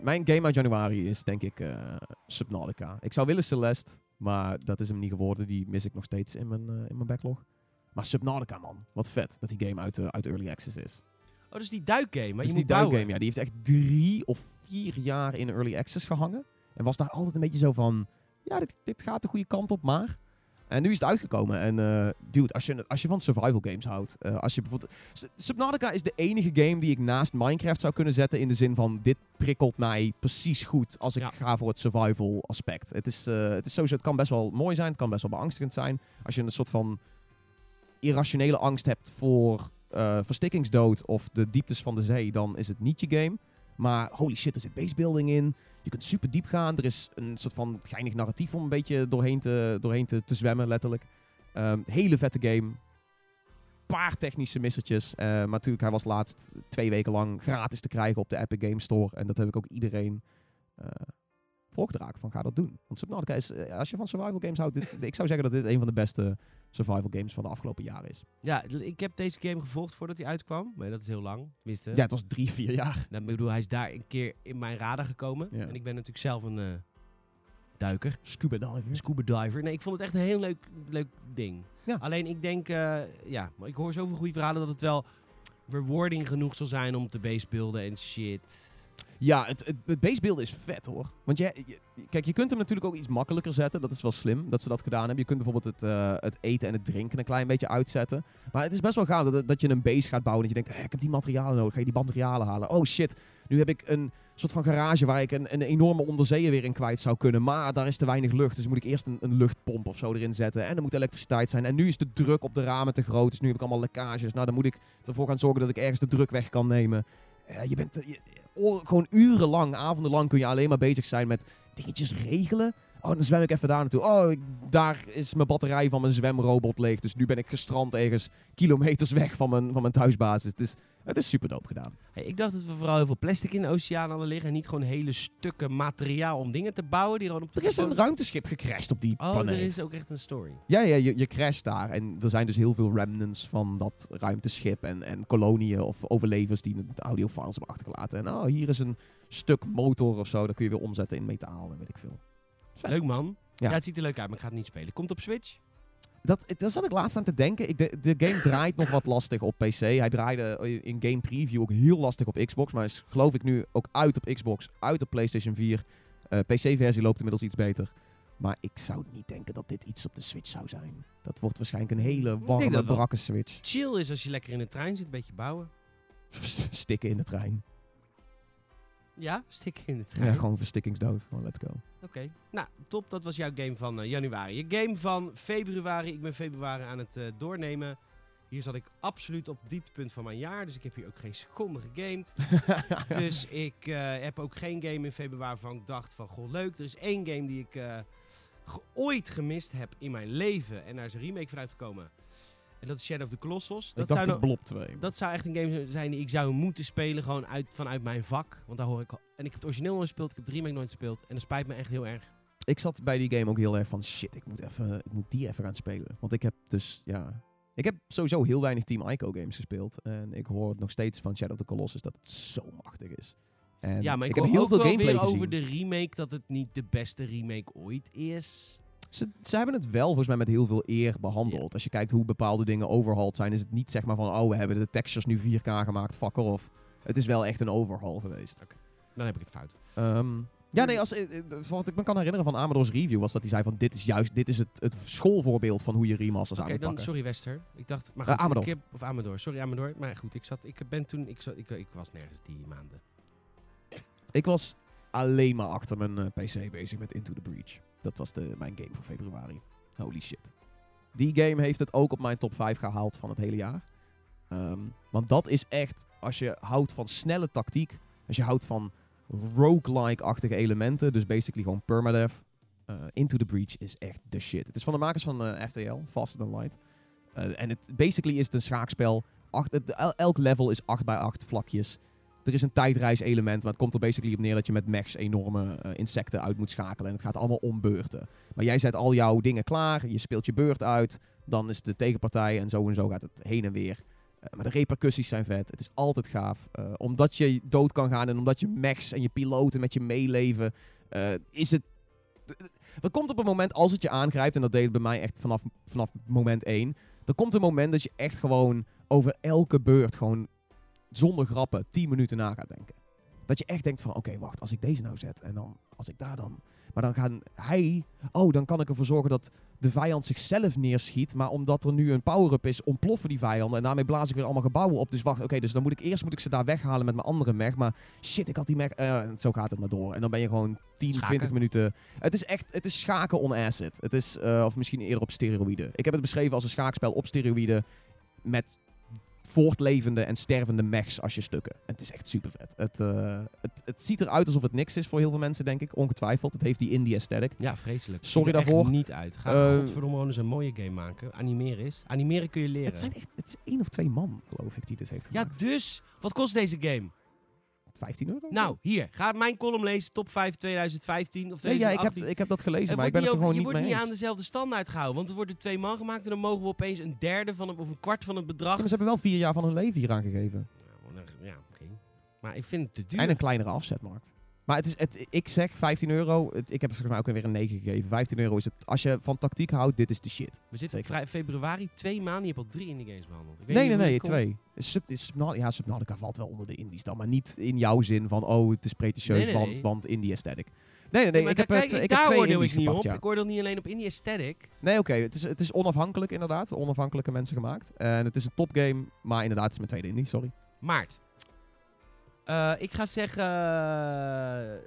mijn game uit januari is denk ik eh, Subnautica. Ik zou willen Celeste, maar dat is hem niet geworden. Die mis ik nog steeds in mijn, eh, in mijn backlog. Maar Subnautica, man. Wat vet dat die game uit, eh, uit Early Access is. Oh, dus die duikgame, dus je die duikgame, ja, die heeft echt drie of vier jaar in Early Access gehangen. En was daar altijd een beetje zo van... Ja, dit, dit gaat de goede kant op, maar... En nu is het uitgekomen. En eh, dude, als je, als je van survival games houdt... eh, als je bijvoorbeeld... Subnautica is de enige game die ik naast Minecraft zou kunnen zetten... in de zin van, dit prikkelt mij precies goed... als ik Ja. ga voor het survival aspect. Het is, het is sowieso... Het kan best wel mooi zijn. Het kan best wel beangstigend zijn. Als je een soort van irrationele angst hebt voor eh, verstikkingsdood of de dieptes van de zee, dan is het niet je game. Maar holy shit, er zit basebuilding in. Je kunt super diep gaan. Er is een soort van geinig narratief om een beetje doorheen te, doorheen te, te zwemmen, letterlijk. Ehm, hele vette game. Paar technische missertjes. Eh, maar natuurlijk, hij was laatst twee weken lang gratis te krijgen op de Epic Game Store. En dat heb ik ook iedereen eh voorgedragen van ga dat doen. Want Subnautica is, als je van survival games houdt, ik zou zeggen dat dit een van de beste survival games van de afgelopen jaren is. Ja, ik heb deze game gevolgd voordat hij uitkwam. Maar dat is heel lang, tenminste. Ja, het was drie, vier jaar. Nou, ik bedoel, hij is daar een keer in mijn radar gekomen. Ja. En ik ben natuurlijk zelf een eh, duiker. Scuba diver. Scuba diver. Nee, ik vond het echt een heel leuk, leuk ding. Ja. Alleen ik denk, eh, ja, maar ik hoor zoveel goede verhalen dat het wel rewarding genoeg zal zijn om te basebeelden en shit. Ja, het, het, het is vet hoor. Want je, kijk, je kunt hem natuurlijk ook iets makkelijker zetten. Dat is wel slim dat ze dat gedaan hebben. Je kunt bijvoorbeeld het, eh, het eten en het drinken een klein beetje uitzetten. Maar het is best wel gaaf dat, dat je een base gaat bouwen. Dat je denkt, "Hé, ik heb die materialen nodig. Ga je die materialen halen? Oh shit, nu heb ik een soort van garage waar ik een, een enorme onderzeeër weer in kwijt zou kunnen. Maar daar is te weinig lucht. Dus moet ik eerst een, een luchtpomp of zo erin zetten. En er moet elektriciteit zijn. En nu is de druk op de ramen te groot. Dus nu heb ik allemaal lekkages. Nou, dan moet ik ervoor gaan zorgen dat ik ergens de druk weg kan nemen. Je bent eh, gewoon urenlang, avondenlang kun je alleen maar bezig zijn met dingetjes regelen. Oh, dan zwem ik even daar naartoe. Oh, ik- daar is mijn batterij van mijn zwemrobot leeg. Dus nu ben ik gestrand ergens kilometers weg van mijn, van mijn thuisbasis. Het is, het is super dope gedaan. Hey, ik dacht dat we vooral heel veel plastic in de oceaan hadden liggen. En niet gewoon hele stukken materiaal om dingen te bouwen. Die gewoon op Er is een ruimteschip gecrashed op die Oh, planeet. er is ook echt een story. Ja, ja je, je crasht daar. En er zijn dus heel veel remnants van dat ruimteschip. En, en koloniën of overlevers die de audiofiles hebben achtergelaten. En oh, hier is een stuk motor of zo. Dat kun je weer omzetten in metaal en weet ik veel. Leuk man. Ja. Ja. het ziet er leuk uit, maar ik ga het niet spelen. Komt op Switch? Dat, daar zat ik laatst aan te denken. Ik, de, de game draait nog wat lastig op PC. Hij draaide in game preview ook heel lastig op Xbox. Maar is geloof ik nu ook uit op Xbox, uit op PlayStation 4. Eh, PC-versie loopt inmiddels iets beter. Maar ik zou niet denken dat dit iets op de Switch zou zijn. Dat wordt waarschijnlijk een hele warme, dat brakke Switch. Chill is als je lekker in de trein zit, een beetje bouwen. Stikken in de trein. Ja, stikken in de trein. Ja, gewoon verstikkingsdood. Gewoon let's go. Oké. Nou, top. Dat was jouw game van eh, januari. Je game van februari. Ik ben februari aan het eh, doornemen. Hier zat ik absoluut op het dieptepunt van mijn jaar. Dus ik heb hier ook geen seconde gegamed. dus ik eh, heb ook geen game in februari waarvan ik dacht van... Goh, leuk. Er is één game die ik ooit gemist heb in mijn leven. En daar is een remake van uitgekomen. En dat is Shadow of the Colossus. ik Dat zou de nou- Blob 2. dat zou echt een game zijn die ik zou moeten spelen, gewoon uit, vanuit mijn vak. Want daar hoor ik al. En ik heb het origineel nooit gespeeld, ik heb de remake nooit gespeeld. En dat spijt me echt heel erg. Ik zat bij die game ook heel erg van shit, ik moet, even, ik moet die even gaan spelen. Want ik heb dus, ja... Ik heb sowieso heel weinig Team Ico games gespeeld. En ik hoor nog steeds van Shadow of the Colossus dat het zo machtig is. En ja, maar ik, heb hoor heel veel gameplay gezien. over de remake dat het niet de beste remake ooit is. Ze, ze hebben het wel volgens mij met heel veel eer behandeld. Als je kijkt hoe bepaalde dingen overhauled zijn, is het niet zeg maar van, oh, we hebben de textures nu 4K gemaakt, fuck off. Het is wel echt een overhaul geweest. Dan heb ik het fout. Ehm, ja, nee, als, eh, eh, wat ik me kan herinneren van Amador's review was dat hij zei van, dit is juist, dit is het, het schoolvoorbeeld van hoe je remasters Oké, aan moet dan sorry Wester. Ik dacht, maar Eh, goed, Amador. Ik heb, of Amador, sorry Amador. Maar goed, ik zat, ik ben toen, ik, zat, ik, ik was nergens die maanden. Ik was alleen maar achter mijn PC bezig met Into the Breach. Dat was de, mijn game van februari. Holy shit. Die game heeft het ook op mijn top 5 gehaald van het hele jaar. Ehm, want dat is echt, als je houdt van snelle tactiek, als je houdt van roguelike-achtige elementen, dus basically gewoon permadeath, eh, Into the Breach is echt de shit. Het is van de makers van eh, FTL, Faster Than Light. Eh, en het, basically is het een schaakspel. Acht, elk level is 8 bij 8 vlakjes. Er is een tijdreis-element, maar het komt er basically op neer dat je met mechs enorme eh, insecten uit moet schakelen. En het gaat allemaal om beurten. Maar jij zet al jouw dingen klaar, je speelt je beurt uit, dan is de tegenpartij en zo en zo gaat het heen en weer. Eh, maar de repercussies zijn vet, het is altijd gaaf. Eh, omdat je dood kan gaan en omdat je mechs en je piloten met je meeleven, is het... Er komt op een moment, als het je aangrijpt, en dat deed het bij mij echt vanaf, vanaf moment 1. Er komt een moment dat je echt gewoon over elke beurt gewoon zonder grappen 10 minuten na gaat denken. Dat je echt denkt van, oké, wacht, als ik deze nou zet en dan, als ik daar dan... Maar dan gaan hij... Oh, dan kan ik ervoor zorgen dat de vijand zichzelf neerschiet. Maar omdat er nu een power-up is, ontploffen die vijanden. En daarmee blaas ik weer allemaal gebouwen op. Dus wacht, oké, dus dan moet ik eerst moet ik ze daar weghalen met mijn andere mech. Maar shit, ik had die mech... eh, zo gaat het maar door. En dan ben je gewoon 10, Schaken. 20 minuten... Het is echt, het is schaken on acid. Het is, eh, of misschien eerder op steroïden. Ik heb het beschreven als een schaakspel op steroïden met voortlevende en stervende mechs als je stukken. En het is echt super vet. Het, eh, het, het ziet eruit alsof het niks is voor heel veel mensen, denk ik. Ongetwijfeld. Het heeft die indie aesthetic. Ja, vreselijk. Sorry Ziet er echt daarvoor. niet uit. Ga Eh, godverdomme gewoon eens een mooie game maken. Animeren is. Animeren kun je leren. Het, zijn echt, het is één of twee man, geloof ik, die dit heeft ja, gemaakt. dus. Wat kost deze game? 15 euro? Nou, hier. Ga mijn column lezen. Top 5 2015 of Nee, ja, ik, 2018. heb, ik heb dat gelezen, maar ik ben het er niet gewoon niet Je mee wordt niet aan dezelfde standaard gehouden. Want er worden twee man gemaakt en dan mogen we opeens een derde van een, of een kwart van het bedrag. Ja, maar ze hebben wel vier jaar van hun leven hier aangegeven. Ja, Ja, oké. Maar ik vind het te duur. En een kleinere afzetmarkt. Maar het is, het, ik zeg 15 euro. Het, ik heb volgens mij ook weer een 9 gegeven. 15 euro is het. Als je van tactiek houdt, dit is de shit. we zitten vrij- februari, twee maanden. Je hebt al drie indie games behandeld. Ik weet Nee, niet nee, nee, twee. Sub, ja, Subnautica valt wel onder de indies dan. Maar niet in jouw zin van, oh, het is pretentieus, Nee, nee, want, nee. want indie aesthetic. Nee, nee, nee. Maar ik heb, het, ik heb twee oordeel indies ik niet gepakt, op. ja. Ik oordeel niet alleen op indie aesthetic. Nee, oké. Het, is, het is onafhankelijk inderdaad. Onafhankelijke mensen gemaakt. En het is een topgame, maar inderdaad, het is mijn tweede indie, sorry. Maart. Eh, ik ga zeggen... eh,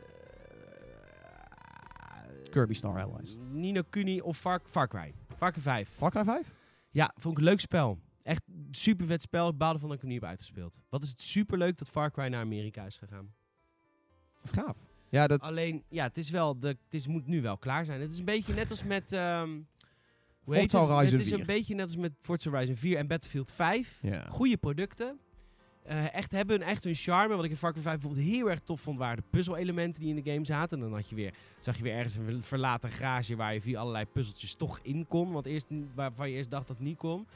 Kirby Star Allies. Nino Kuni of Far, Far Cry. Far Cry 5. Far Cry 5? Ja, vond ik een leuk spel. Echt super vet spel. Ik baalde van dat ik hem niet heb uitgespeeld. Wat is het super leuk dat Far Cry naar Amerika is gegaan. Wat gaaf. Ja, dat... Alleen, ja, het is wel, de, het is, moet nu wel klaar zijn. Het is een beetje net als met, hoe heet Forza het? Het is een 4. beetje net als met Forza Horizon 4 en Battlefield 5. Ja. Goede producten. Eh, echt hebben echt hun charme. Wat ik in Far Cry 5 bijvoorbeeld heel erg tof vond, waren de puzzel-elementen die in de game zaten. En dan had je weer, zag je weer ergens een verlaten garage waar je via allerlei puzzeltjes toch in kon. Want eerst, waarvan je eerst dacht dat het niet kon.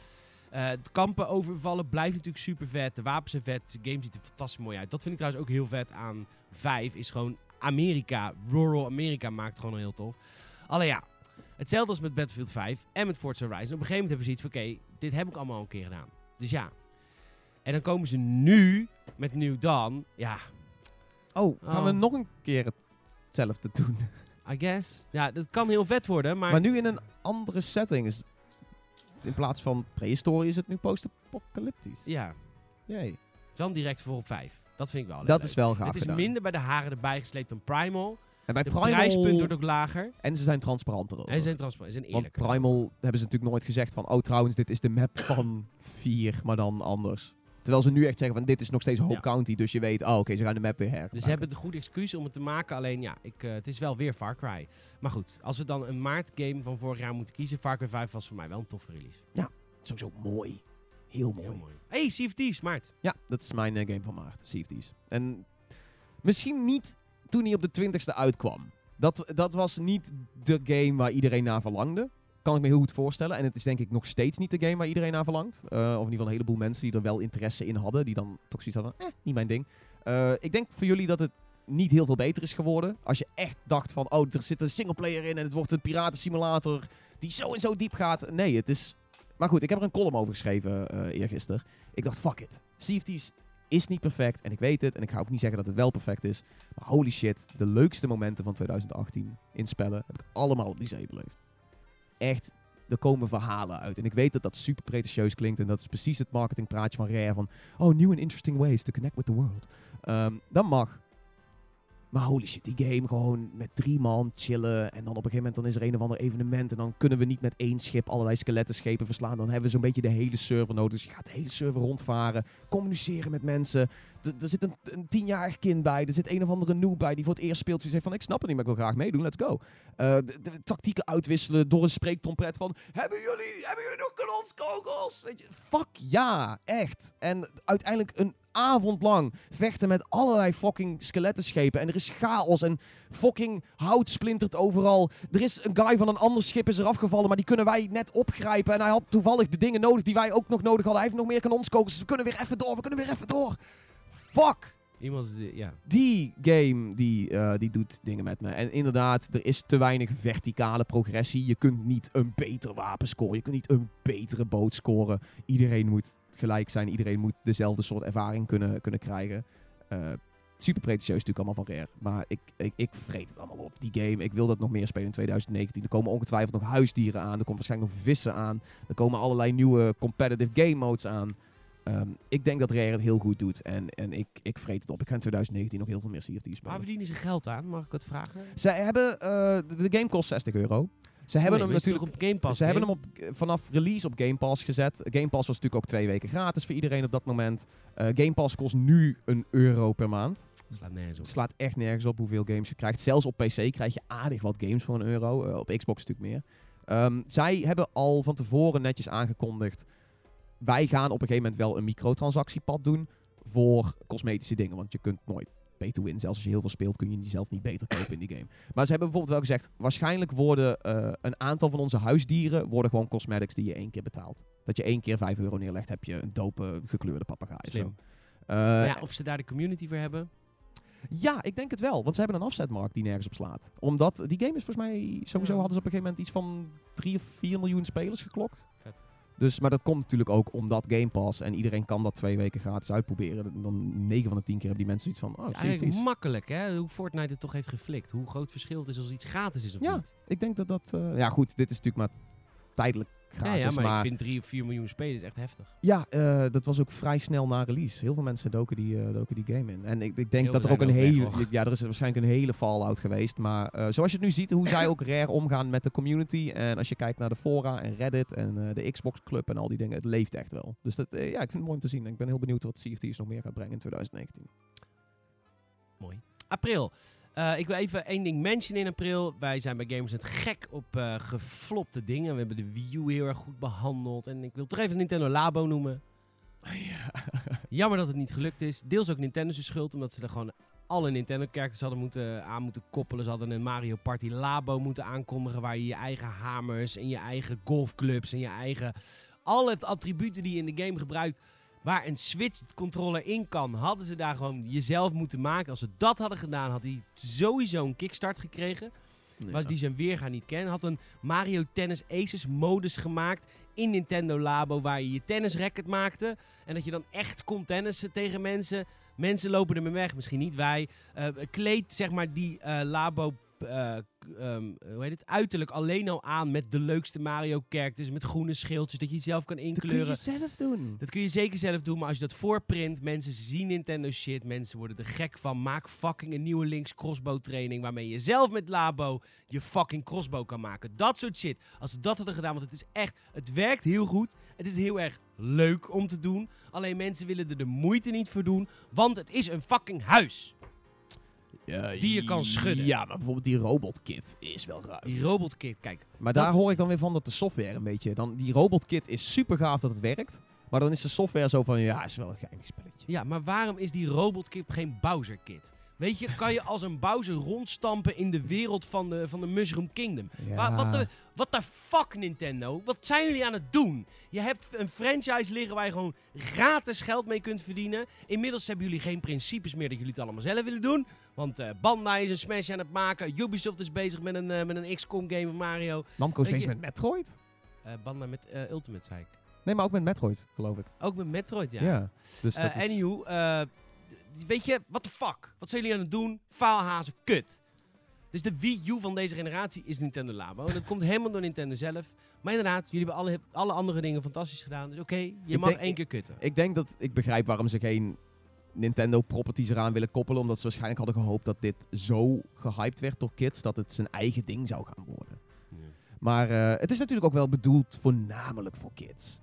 Eh, het kampen overvallen blijft natuurlijk super vet. De wapens zijn vet. De game ziet er fantastisch mooi uit. Dat vind ik trouwens ook heel vet aan 5. Is gewoon Amerika. Rural Amerika maakt gewoon heel tof. Alleen ja, hetzelfde als met Battlefield 5 en met Forza Horizon. Op een gegeven moment hebben ze iets van, oké, dit heb ik allemaal al een keer gedaan. Dus ja. En dan komen ze nu met New Dawn. Ja, Oh, gaan we Oh. nog een keer hetzelfde doen? I guess. Ja, dat kan heel vet worden, maar... Maar nu in een andere setting. Is, in plaats van prehistorie is het nu post-apocalyptisch. Ja, Jee. dan direct voor op 5. Dat vind ik wel Dat leuk. is wel gaaf Het is gedaan. minder bij de haren erbij gesleept dan Primal. En bij De Primal... prijspunt wordt ook lager. En ze zijn transparanter over. En ze zijn transparant. Ze zijn Want eerlijker. Primal hebben ze natuurlijk nooit gezegd van... Oh, trouwens, dit is de map van 4, maar dan anders. Terwijl ze nu echt zeggen van... Dit is nog steeds Hope Ja. County, dus je weet... Oh, oké, ze gaan de map weer her. Dus ze hebben een goed excuus om het te maken. Alleen ja, ik, eh, het is wel weer Far Cry. Maar goed, als we dan een maart game van vorig jaar moeten kiezen. Far Cry 5 was voor mij wel een toffe release. Sowieso mooi. Heel mooi. Heel mooi. Hey, Sea of Thieves, maart. Ja, dat is mijn eh, game van maart. Sea of Thieves. En misschien niet toen hij op de 20ste uitkwam. Dat, dat was niet de game waar iedereen naar verlangde. Kan ik me heel goed voorstellen. En het is denk ik nog steeds niet de game waar iedereen naar verlangt. Eh, of in ieder geval een heleboel mensen die er wel interesse in hadden. Die dan toch zoiets hadden, eh, niet mijn ding. Eh, ik denk voor jullie dat het niet heel veel beter is geworden. Als je echt dacht van, oh, er zit een singleplayer in en het wordt een piratensimulator die zo en zo diep gaat. Nee, het is... Maar goed, ik heb er een column over geschreven eh eergisteren. Ik dacht, fuck it. Sea is niet perfect en ik weet het. En ik ga ook niet zeggen dat het wel perfect is. Maar holy shit, de leukste momenten van 2018 in spellen heb ik allemaal op die zee beleefd. Echt, er komen verhalen uit. En ik weet dat dat super pretentieus klinkt. En dat is precies het marketingpraatje van Rare. Van, oh, new and interesting ways to connect with the world. Ehm, dat mag. Maar holy shit, die game gewoon met drie man chillen. En dan op een gegeven moment dan is er een of ander evenement. En dan kunnen we niet met één schip allerlei skelettenschepen verslaan. Dan hebben we zo'n beetje de hele server nodig. Dus je gaat de hele server rondvaren. Communiceren met mensen. Er zit een, een tienjarig kind bij. Er zit een of andere noob bij die voor het eerst speelt. Die zegt van ik snap het niet, maar ik wil graag meedoen. Let's go. Eh, de, de tactieken uitwisselen door een spreektrompet van... Hebben jullie, hebben jullie nog kanonskogels? Weet je, fuck ja, echt. En uiteindelijk een avond lang vechten met allerlei fucking skelettenschepen. En er is chaos en fucking hout splintert overal. Er is een guy van een ander schip is er afgevallen, maar die kunnen wij net opgrijpen. En hij had toevallig de dingen nodig die wij ook nog nodig hadden. Hij heeft nog meer kanonskogels, dus we kunnen weer even door, we kunnen weer even door. Fuck! Iemand, de- ja. Die game, die, eh, die doet dingen met me. En inderdaad, er is te weinig verticale progressie. Je kunt niet een beter wapen scoren. Je kunt niet een betere boot scoren. Iedereen moet gelijk zijn. Iedereen moet dezelfde soort ervaring kunnen, kunnen krijgen. Eh, super pretentieus natuurlijk allemaal van Rare. Maar ik, ik, ik vreet het allemaal op. Die game, ik wil dat nog meer spelen in 2019. Er komen ongetwijfeld nog huisdieren aan. Er komt waarschijnlijk nog vissen aan. Er komen allerlei nieuwe competitive game modes aan. Ehm, ik denk dat Rare het heel goed doet. En, en ik, ik vreet het op. Ik ga in 2019 nog heel veel meer Sea of Thieves Waar spelen. verdienen ze geld aan? Mag ik wat vragen? Zij hebben... eh, de, game kost 60 euro. Ze hebben hem natuurlijk... op Game Pass. Ze hebben hem op, vanaf release op Game Pass gezet. Game Pass was natuurlijk ook twee weken gratis voor iedereen op dat moment. Eh, Game Pass kost nu een euro per maand. Slaat nergens op. Het slaat echt nergens op hoeveel games je krijgt. Zelfs op PC krijg je aardig wat games voor een euro. Eh, op Xbox natuurlijk meer. Ehm, zij hebben al van tevoren netjes aangekondigd. Wij gaan op een gegeven moment wel een microtransactiepad doen voor cosmetische dingen. Want je kunt nooit pay to win. Zelfs als je heel veel speelt kun je jezelf niet beter kopen in die game. Maar ze hebben bijvoorbeeld wel gezegd, waarschijnlijk worden eh, een aantal van onze huisdieren worden gewoon cosmetics die je één keer betaalt. Dat je één keer 5 euro neerlegt, heb je een dope gekleurde papegaai. Slim. zo. Eh, ja, of ze daar de community voor hebben. ja, ik denk het wel. Want ze hebben een afzetmarkt die nergens op slaat. Omdat die game is volgens mij... Sowieso Ja. hadden ze op een gegeven moment iets van 3 of 4 miljoen spelers geklokt. Vet. Dus, maar dat komt natuurlijk ook omdat Game Pass. En iedereen kan dat twee weken gratis uitproberen. Dan 9 van de 10 keer hebben die mensen zoiets van... Oh, Ja, eigenlijk makkelijk, hè? Hoe Fortnite het toch heeft geflikt. Hoe groot verschil het is als iets gratis is of Ja, niet. Ik denk dat dat... eh, ja goed, dit is natuurlijk maar tijdelijk Ja, gratis. ja, maar, maar ik vind 3 of 4 miljoen spelers echt heftig. Ja, eh, dat was ook vrij snel na release. Heel veel mensen doken die, eh, doken die game in. En ik, ik denk Heel dat er ook een hele... Ja, er is waarschijnlijk een hele fallout geweest. Maar eh, zoals je het nu ziet, hoe zij ook rare omgaan met de community. En als je kijkt naar de fora en Reddit en de Xbox Club en al die dingen. Het leeft echt wel. Dus dat, ja, ik vind het mooi om te zien. Ik ben heel benieuwd wat Thieves nog meer gaat brengen in 2019. Mooi. April. Eh, ik wil even één ding mentionen in april. Wij zijn bij Gamers het gek op eh, geflopte dingen. We hebben de Wii U heel erg goed behandeld. En ik wil toch even Nintendo Labo noemen. Jammer dat het niet gelukt is. Deels ook Nintendo's schuld, omdat ze er gewoon alle Nintendo-characters hadden moeten, aan moeten koppelen. Ze hadden een Mario Party Labo moeten aankondigen, waar je je eigen hamers en je eigen golfclubs en je eigen... Alle attributen die je in de game gebruikt, waar een Switch-controller in kan, hadden ze daar gewoon jezelf moeten maken. Als ze dat hadden gedaan, had hij sowieso een kickstart gekregen. Was die zijn weerga niet kennen. Had een Mario Tennis Aces modus gemaakt in Nintendo Labo. Waar je je tennisracket maakte. En dat je dan echt kon tennissen tegen mensen. Mensen lopen ermee weg. Misschien niet wij. Eh, kleed zeg maar die eh, Labo... eh, ehm, hoe heet het? Uiterlijk alleen al aan met de leukste Mario characters. Met groene schildjes. Dat je jezelf kan Dat kun inkleuren. je zelf doen. Dat kun je zeker zelf doen, maar als je dat voorprint, mensen zien Nintendo shit, mensen worden er gek van. Maak fucking een nieuwe links crossbow training waarmee je zelf met Labo je fucking crossbow kan maken. Dat soort shit. Als ze dat hadden gedaan, want het is echt, het werkt heel goed. Het is heel erg leuk om te doen. Alleen mensen willen er de moeite niet voor doen, want het is een fucking huis. Die je kan schudden. Ja, maar bijvoorbeeld die robotkit is wel ruim. Die robotkit, kijk. Maar daar hoor ik dan weer van dat de software een beetje... Dan, die robotkit is super gaaf dat het werkt. Maar dan is de software zo van... Ja, is wel een geinig spelletje. Ja, maar waarom is die robotkit geen Bowser kit? Weet je, kan je als een Bowser rondstampen in de wereld van de, van de Mushroom Kingdom. Ja. Wat de, wat de fuck, Nintendo? Wat zijn jullie aan het doen? Je hebt een franchise liggen waar je gewoon gratis geld mee kunt verdienen. Inmiddels hebben jullie geen principes meer dat jullie het allemaal zelf willen doen. Want eh Bandai is een Smash aan het maken. Ubisoft is bezig met een, eh, met een XCOM game van Mario. Namco is bezig met Metroid? Eh Bandai met Ultimate, zei ik. Nee, maar ook met Metroid, geloof ik. Ook met Metroid, ja. Ja. Dus dat is... Anywho, weet je, what the fuck? Wat zijn jullie aan het doen? Faalhazen, kut. Dus de Wii U van deze generatie is Nintendo Labo. En dat komt helemaal door Nintendo zelf. Maar inderdaad, jullie hebben alle, alle andere dingen fantastisch gedaan. Dus oké, je mag denk- één keer kutten. Ik denk dat ik begrijp waarom ze geen Nintendo properties eraan willen koppelen. Omdat ze waarschijnlijk hadden gehoopt dat dit zo gehyped werd door kids dat het zijn eigen ding zou gaan worden. Maar eh, het is natuurlijk ook wel bedoeld voornamelijk voor kids.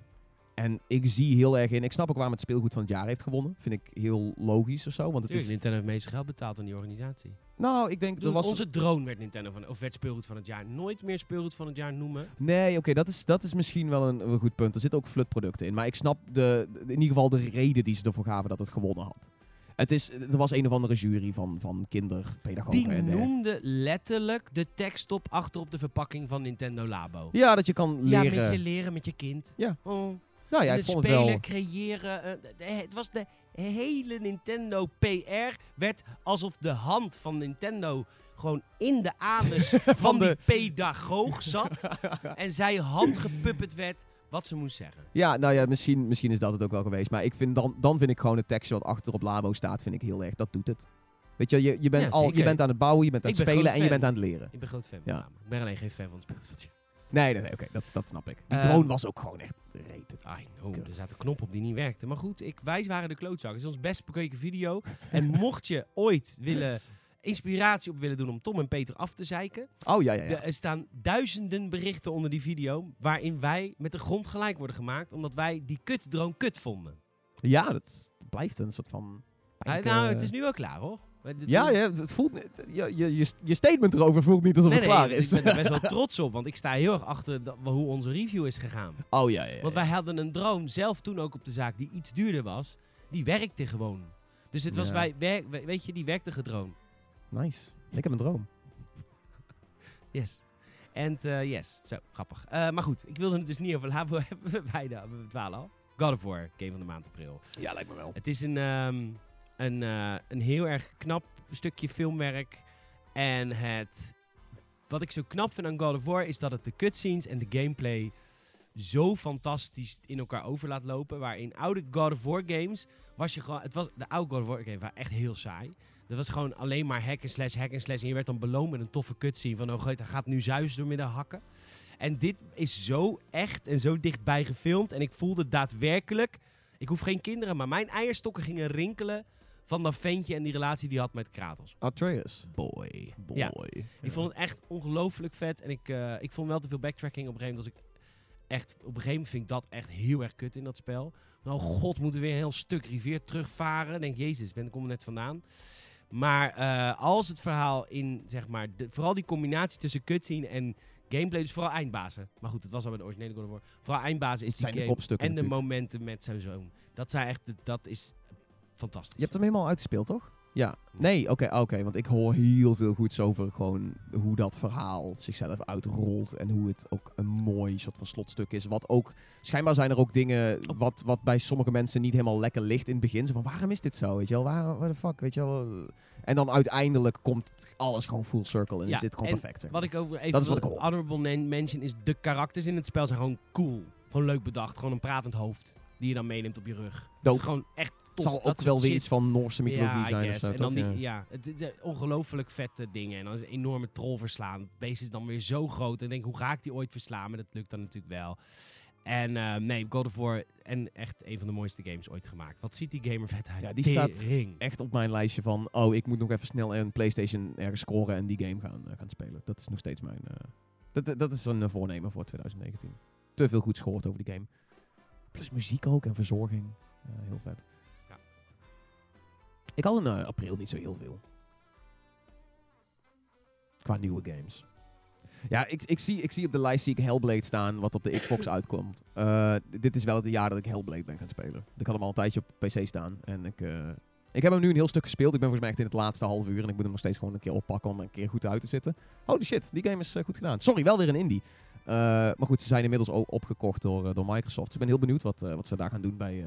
En ik zie heel erg in. Ik snap ook waarom het speelgoed van het jaar heeft gewonnen. Vind ik heel logisch of zo. Want het Tuurlijk, is. Nintendo heeft het meeste geld betaald aan die organisatie. Nou, ik denk. Er was, Onze drone werd Nintendo van, of werd speelgoed van het jaar. Nooit meer speelgoed van het jaar noemen. Nee, oké, dat, is, dat is misschien wel een, een goed punt. Er zitten ook flutproducten in. Maar ik snap de, in ieder geval de reden die ze ervoor gaven dat het gewonnen had. Het is, er was een of andere jury van, van kinderpedagogen. Die en, noemde letterlijk de tekstop achter op de verpakking van Nintendo Labo. Ja, dat je kan Ja, leren. met je leren met je kind. Ja. Oh. Nou ja, En ik het vond het spelen, wel... creëren. eh, het was de hele Nintendo PR werd alsof de hand van Nintendo gewoon in de anus van, de- die pedagoog zat. en zij handgepuppet werd wat ze moest zeggen. Ja, nou ja, misschien, misschien is dat het ook wel geweest. Maar ik vind dan, dan vind ik gewoon het tekstje wat achter op Labo staat, vind ik heel erg. Dat doet het. Weet je, je, je, bent, Ja, al, je bent aan het bouwen, je bent aan het spelen en je bent aan het leren. Ik ben groot fan van Ja. Labo. Ik ben alleen geen fan van het jaar. Nee, nee, nee, oké, dat, dat snap ik. Die Ehm, drone was ook gewoon echt rete. I know, er zaten knoppen op die niet werkten. Maar goed, ik, wij waren de klootzak. Het is ons best bekeken video. en mocht je ooit willen inspiratie op willen doen om Tom en Peter af te zeiken. Oh ja, ja, ja. de- er staan duizenden berichten onder die video. Waarin wij met de grond gelijk worden gemaakt. Omdat wij die kutdroom kut vonden. Ja, dat blijft een soort van... Pijnke- nou, het is nu wel klaar hoor. Ja, ja, het voelt... het- je, je, je, statement erover voelt niet alsof Nee, het nee, klaar is. ik ben er best wel trots op. Want ik sta heel erg achter dat- hoe onze review is gegaan. oh ja, ja. Want wij hadden een drone zelf toen ook op de zaak die iets duurder was. Die werkte gewoon. Dus het was Ja. wij, weet je, die werkte gedroom. Nice. Ik heb een droom. Yes. En eh, yes, zo, grappig. Eh, maar goed, ik wilde het dus niet over Labo hebben. We beide we dwalen af. God of War, game van de maand april. Ja, lijkt me wel. Het is een, ehm, een, eh, een heel erg knap stukje filmwerk. En het, wat ik zo knap vind aan God of War is dat het de cutscenes en de gameplay zo fantastisch in elkaar over laat lopen. Waarin oude God of War games was je gewoon, het was de oude God of War games waren echt heel saai. Dat was gewoon alleen maar hack and slash, hack and slash. En je werd dan beloond met een toffe cutscene van, oh hij gaat nu Zeus door midden hakken. En dit is zo echt en zo dichtbij gefilmd. En ik voelde daadwerkelijk, ik hoef geen kinderen, maar mijn eierstokken gingen rinkelen van dat ventje en die relatie die hij had met Kratos. Atreus. Boy. Boy. Ja. Ik vond het echt ongelooflijk vet. En ik, eh, ik vond wel te veel backtracking. Op een gegeven moment was ik echt... Op een gegeven moment vind ik dat echt heel erg kut in dat spel. Oh god, moeten we weer een heel stuk rivier terugvaren. Ik denk, jezus, ben, ik kom er net vandaan. Maar eh, als het verhaal in, zeg maar... De, vooral die combinatie tussen cutscene en gameplay. Dus vooral eindbazen. Maar goed, het was al bij de originele God of War. Vooral eindbazen is die zijn game. En de natuurlijk. momenten met zijn zoon. Dat, zijn echt, dat is fantastisch. Je hebt hem helemaal uitgespeeld, toch? Ja. Nee, oké, oké. want ik hoor heel veel goeds over gewoon hoe dat verhaal zichzelf uitrolt. En hoe het ook een mooi soort van slotstuk is. Wat ook, schijnbaar zijn er ook dingen wat, wat bij sommige mensen niet helemaal lekker ligt in het begin. Zo van, waarom is dit zo? Weet je wel, waar, waar de fuck, weet je wel. En dan uiteindelijk komt alles gewoon full circle en Ja, is dit gewoon perfect. zeg Wat ik over even Dat is wat ik hoor. honorable nen- mention is de karakters in het spel zijn gewoon cool. Gewoon leuk bedacht. Gewoon een pratend hoofd die je dan meeneemt op je rug. Dat is gewoon echt tof. zal ook wel weer shit. iets van Noorse mythologie ja, zijn of zo, En dan toch? die, Ja. het eh, ongelooflijk vette dingen. En dan is een enorme troll verslaan. Het beest is dan weer zo groot. En denk, hoe ga ik die ooit verslaan? Maar dat lukt dan natuurlijk wel. En eh, nee, God of War. En echt een van de mooiste games ooit gemaakt. Wat ziet die gamer vet uit? Ja, die staat. Echt op mijn lijstje van, oh, ik moet nog even snel een PlayStation ergens scoren en die game gaan, eh, gaan spelen. Dat is nog steeds mijn... dat- dat, is een voornemen voor 2019. Te veel goed gehoord over die game. Plus muziek ook en verzorging. Heel vet. Ik had in eh, april niet zo heel veel. Qua nieuwe games. Ja, ik, ik, zie, ik zie op de lijst zie ik Hellblade staan, wat op de Xbox uitkomt. Eh, dit is wel het jaar dat ik Hellblade ben gaan spelen. Ik had hem al een tijdje op PC staan. En ik, eh, Ik heb hem nu een heel stuk gespeeld. Ik ben volgens mij echt in het laatste half uur. En ik moet hem nog steeds gewoon een keer oppakken om er een keer goed uit te zitten. Holy shit, die game is goed gedaan. Sorry, wel weer een indie. Maar goed, ze zijn inmiddels ook opgekocht door, door Microsoft. Dus ik ben heel benieuwd wat, wat ze daar gaan doen bij,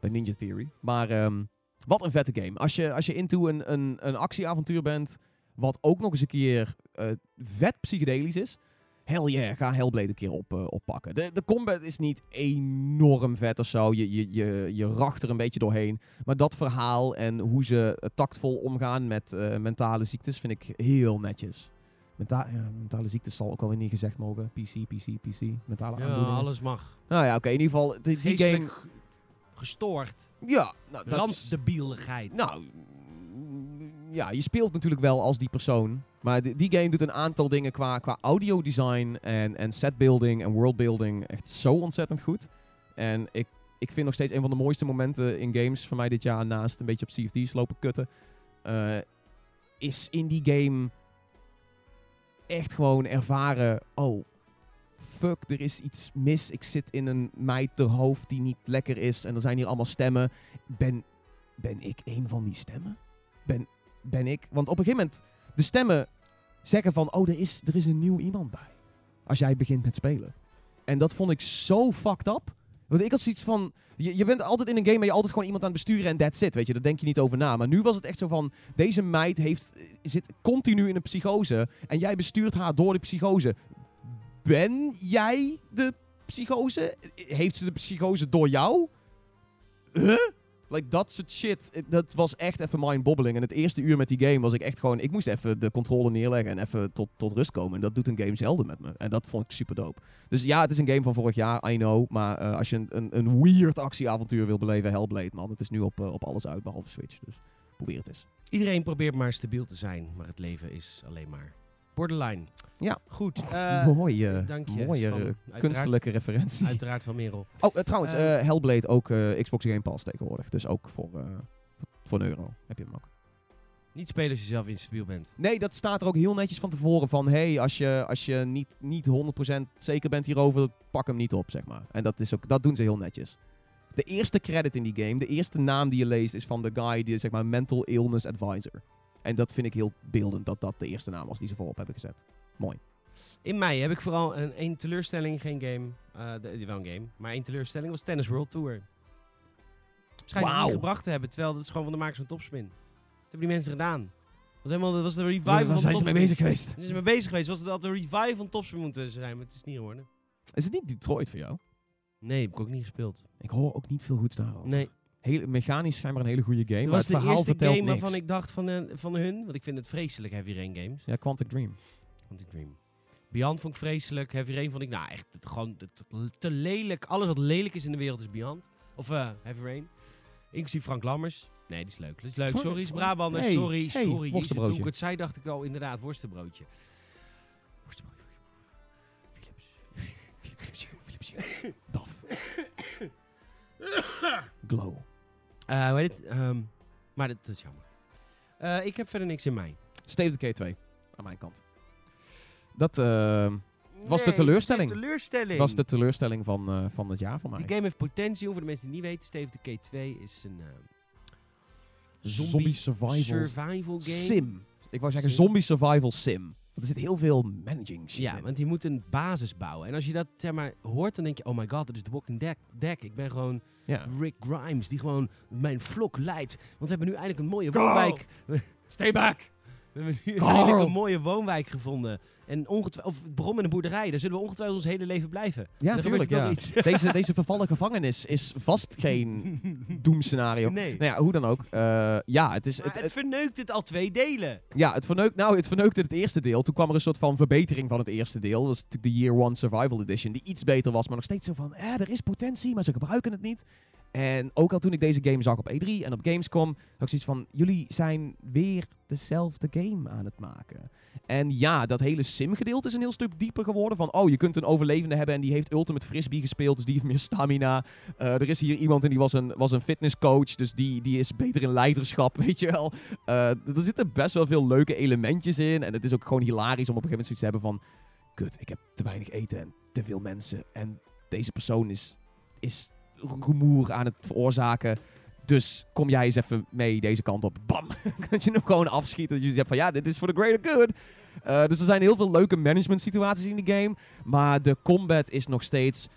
bij Ninja Theory. Maar ehm, wat een vette game. Als je, als je into een, een, een actieavontuur bent, wat ook nog eens een keer eh, vet psychedelisch is. Hell yeah, ga Hellblade een keer op, eh, oppakken. De, de combat is niet enorm vet of zo. Je, je, je, je racht er een beetje doorheen. Maar dat verhaal en hoe ze eh, tactvol omgaan met mentale ziektes vind ik heel netjes. Menta ja, mentale ziektes zal ook alweer niet gezegd mogen. PC, PC, PC. Mentale Ja, aandoeningen. alles mag. Nou ja, oké. in ieder geval, die, game... Gestoord. Ja, nou, Randdebieligheid. Nou, ja, je speelt natuurlijk wel als die persoon. Maar die, die game doet een aantal dingen qua, qua audiodesign en, en setbuilding en worldbuilding echt zo ontzettend goed. En ik, ik vind nog steeds een van de mooiste momenten in games van mij dit jaar, naast een beetje op CFD's lopen kutten, eh, is in die game echt gewoon ervaren, oh, fuck, er is iets mis. Ik zit in een meid ter hoofd die niet lekker is en er zijn hier allemaal stemmen. Ben, ben ik een van die stemmen? Ben, ben ik? Want op een gegeven moment, de stemmen zeggen van, oh, er is, er is een nieuw iemand bij. Als jij begint met spelen. En dat vond ik zo fucked up. Want ik had zoiets van, je, je bent altijd in een game, maar je altijd gewoon iemand aan het besturen en that's it, weet je. Daar denk je niet over na. Maar nu was het echt zo van, deze meid heeft, zit continu in een psychose en jij bestuurt haar door de psychose. Ben jij de psychose? Heeft ze de psychose door jou? Huh? Like, dat soort shit. Dat was echt even mind-bobbling. En het eerste uur met die game was ik echt gewoon... Ik moest even de controle neerleggen en even tot, tot rust komen. En dat doet een game zelden met me. En dat vond ik super. Dus ja, het is een game van vorig jaar, I know. Maar eh, als je een, een, een weird actieavontuur wil beleven, Hellblade, man. Het is nu op, eh, op alles uit, behalve Switch. Dus probeer het eens. Iedereen probeert maar stabiel te zijn, maar het leven is alleen maar borderline. Ja. Goed. eh, mooie dank je. mooie Van- eh, kunstelijke referentie. Uiteraard van Merel. Oh, eh, trouwens, Eh, eh, Hellblade ook eh, Xbox Game Pass tegenwoordig. Dus ook voor, eh, voor een euro heb je hem ook. Niet spelen als je zelf instabiel bent. Nee, dat staat er ook heel netjes van tevoren van... hey, als je, als je niet, niet 100% zeker bent hierover, pak hem niet op, zeg maar. En dat, is ook, dat doen ze heel netjes. De eerste credit in die game, de eerste naam die je leest... is van de guy die, zeg maar, Mental Illness Advisor. En dat vind ik heel beeldend, dat dat de eerste naam was die ze voorop hebben gezet. Mooi. In mei heb ik vooral een, één teleurstelling, geen game. eh, de- wel een game, maar één teleurstelling was Tennis World Tour. Schijnt het Wauw. niet gebracht te hebben, terwijl dat is gewoon van de makers van Topspin. Dat hebben die mensen gedaan. Dat was helemaal, dat was de revival Waar van zijn ze mee bezig geweest? Daar zijn ze mee bezig geweest. Was dat de revival van Topspin moeten zijn, maar het is niet geworden. Is het niet Detroit voor jou? Nee, heb ik ook niet gespeeld. Ik hoor ook niet veel goeds daarover. Nee. Heel, mechanisch schijnbaar een hele goede game, Dat maar was het de verhaal eerste vertelt game niks. waarvan ik dacht van, eh, van hun, want ik vind het vreselijk Heavy Rain games. Ja, Quantic Dream. Quantic Dream. Beyond vond ik vreselijk. Heavy Rain vond ik, nou echt, het, gewoon te, lelijk. Alles wat lelijk is in de wereld is Beyond. Of eh Heavy Rain. Inclusief Frank Lammers. Nee, die is leuk. Die is leuk. Sorry, is Brabanders. Hey, sorry, hey, sorry. Jezus. Toen ik het zei, dacht ik al inderdaad, worstenbroodje. Worstenbroodje. Philips. Philips, Daf. Glow. Eh, hoe heet het? Ehm, maar dat, dat is jammer. Eh, ik heb verder niks in mij. State of Decay 2. Aan mijn kant. Dat eh, Was de teleurstelling? De teleurstelling. was de teleurstelling van, van het jaar voor mij. Die game heeft potentie. Voor de mensen die niet weten, Steve de K2 is een eh, zombie survival survival game. sim. Ik wou zeggen zombie survival sim. Want er zit heel veel managing shit Ja, in. want je moet een basis bouwen. En als je dat zeg maar, hoort, dan denk je... Oh my god, dat is The Walking Dead. Deck. Ik ben gewoon Ja. Rick Grimes, die gewoon mijn vlok leidt. Want we hebben nu eindelijk een mooie woonwijk. Stay back! We hebben nu Carl! eindelijk een mooie woonwijk gevonden. En of het begon met een boerderij. Daar zullen we ongetwijfeld ons hele leven blijven. Ja, tuurlijk. gebeurt Ja. toch iets. Deze, deze vervallen gevangenis is vast geen doemscenario. Nee. Nou ja, hoe dan ook. Eh, ja, het is... Het, het, verneukt het al twee delen. ja, het verneukt, nou, het verneukte het eerste deel. Toen kwam er een soort van verbetering van het eerste deel. Dat was natuurlijk de Year One Survival Edition. Die iets beter was, maar nog steeds zo van... Eh, er is potentie, maar ze gebruiken het niet. En ook al toen ik deze game zag op E3 en op Gamescom... had ik zoiets van... Jullie zijn weer dezelfde game aan het maken. En ja, dat hele sim-gedeelte is een heel stuk dieper geworden. Van, oh, je kunt een overlevende hebben en die heeft Ultimate Frisbee gespeeld. Dus die heeft meer stamina. Eh, er is hier iemand en die was een, was een fitnesscoach. Dus die, die is beter in leiderschap, weet je wel. Eh, er zitten best wel veel leuke elementjes in. En het is ook gewoon hilarisch om op een gegeven moment zoiets te hebben van... Kut, ik heb te weinig eten en te veel mensen. En deze persoon is, is rumoer aan het veroorzaken. Dus kom jij eens even mee deze kant op. Bam! dat je hem gewoon afschiet. Dat je zegt van ja, dit is voor the greater good. Eh, dus er zijn heel veel leuke management situaties in die game. Maar de combat is nog steeds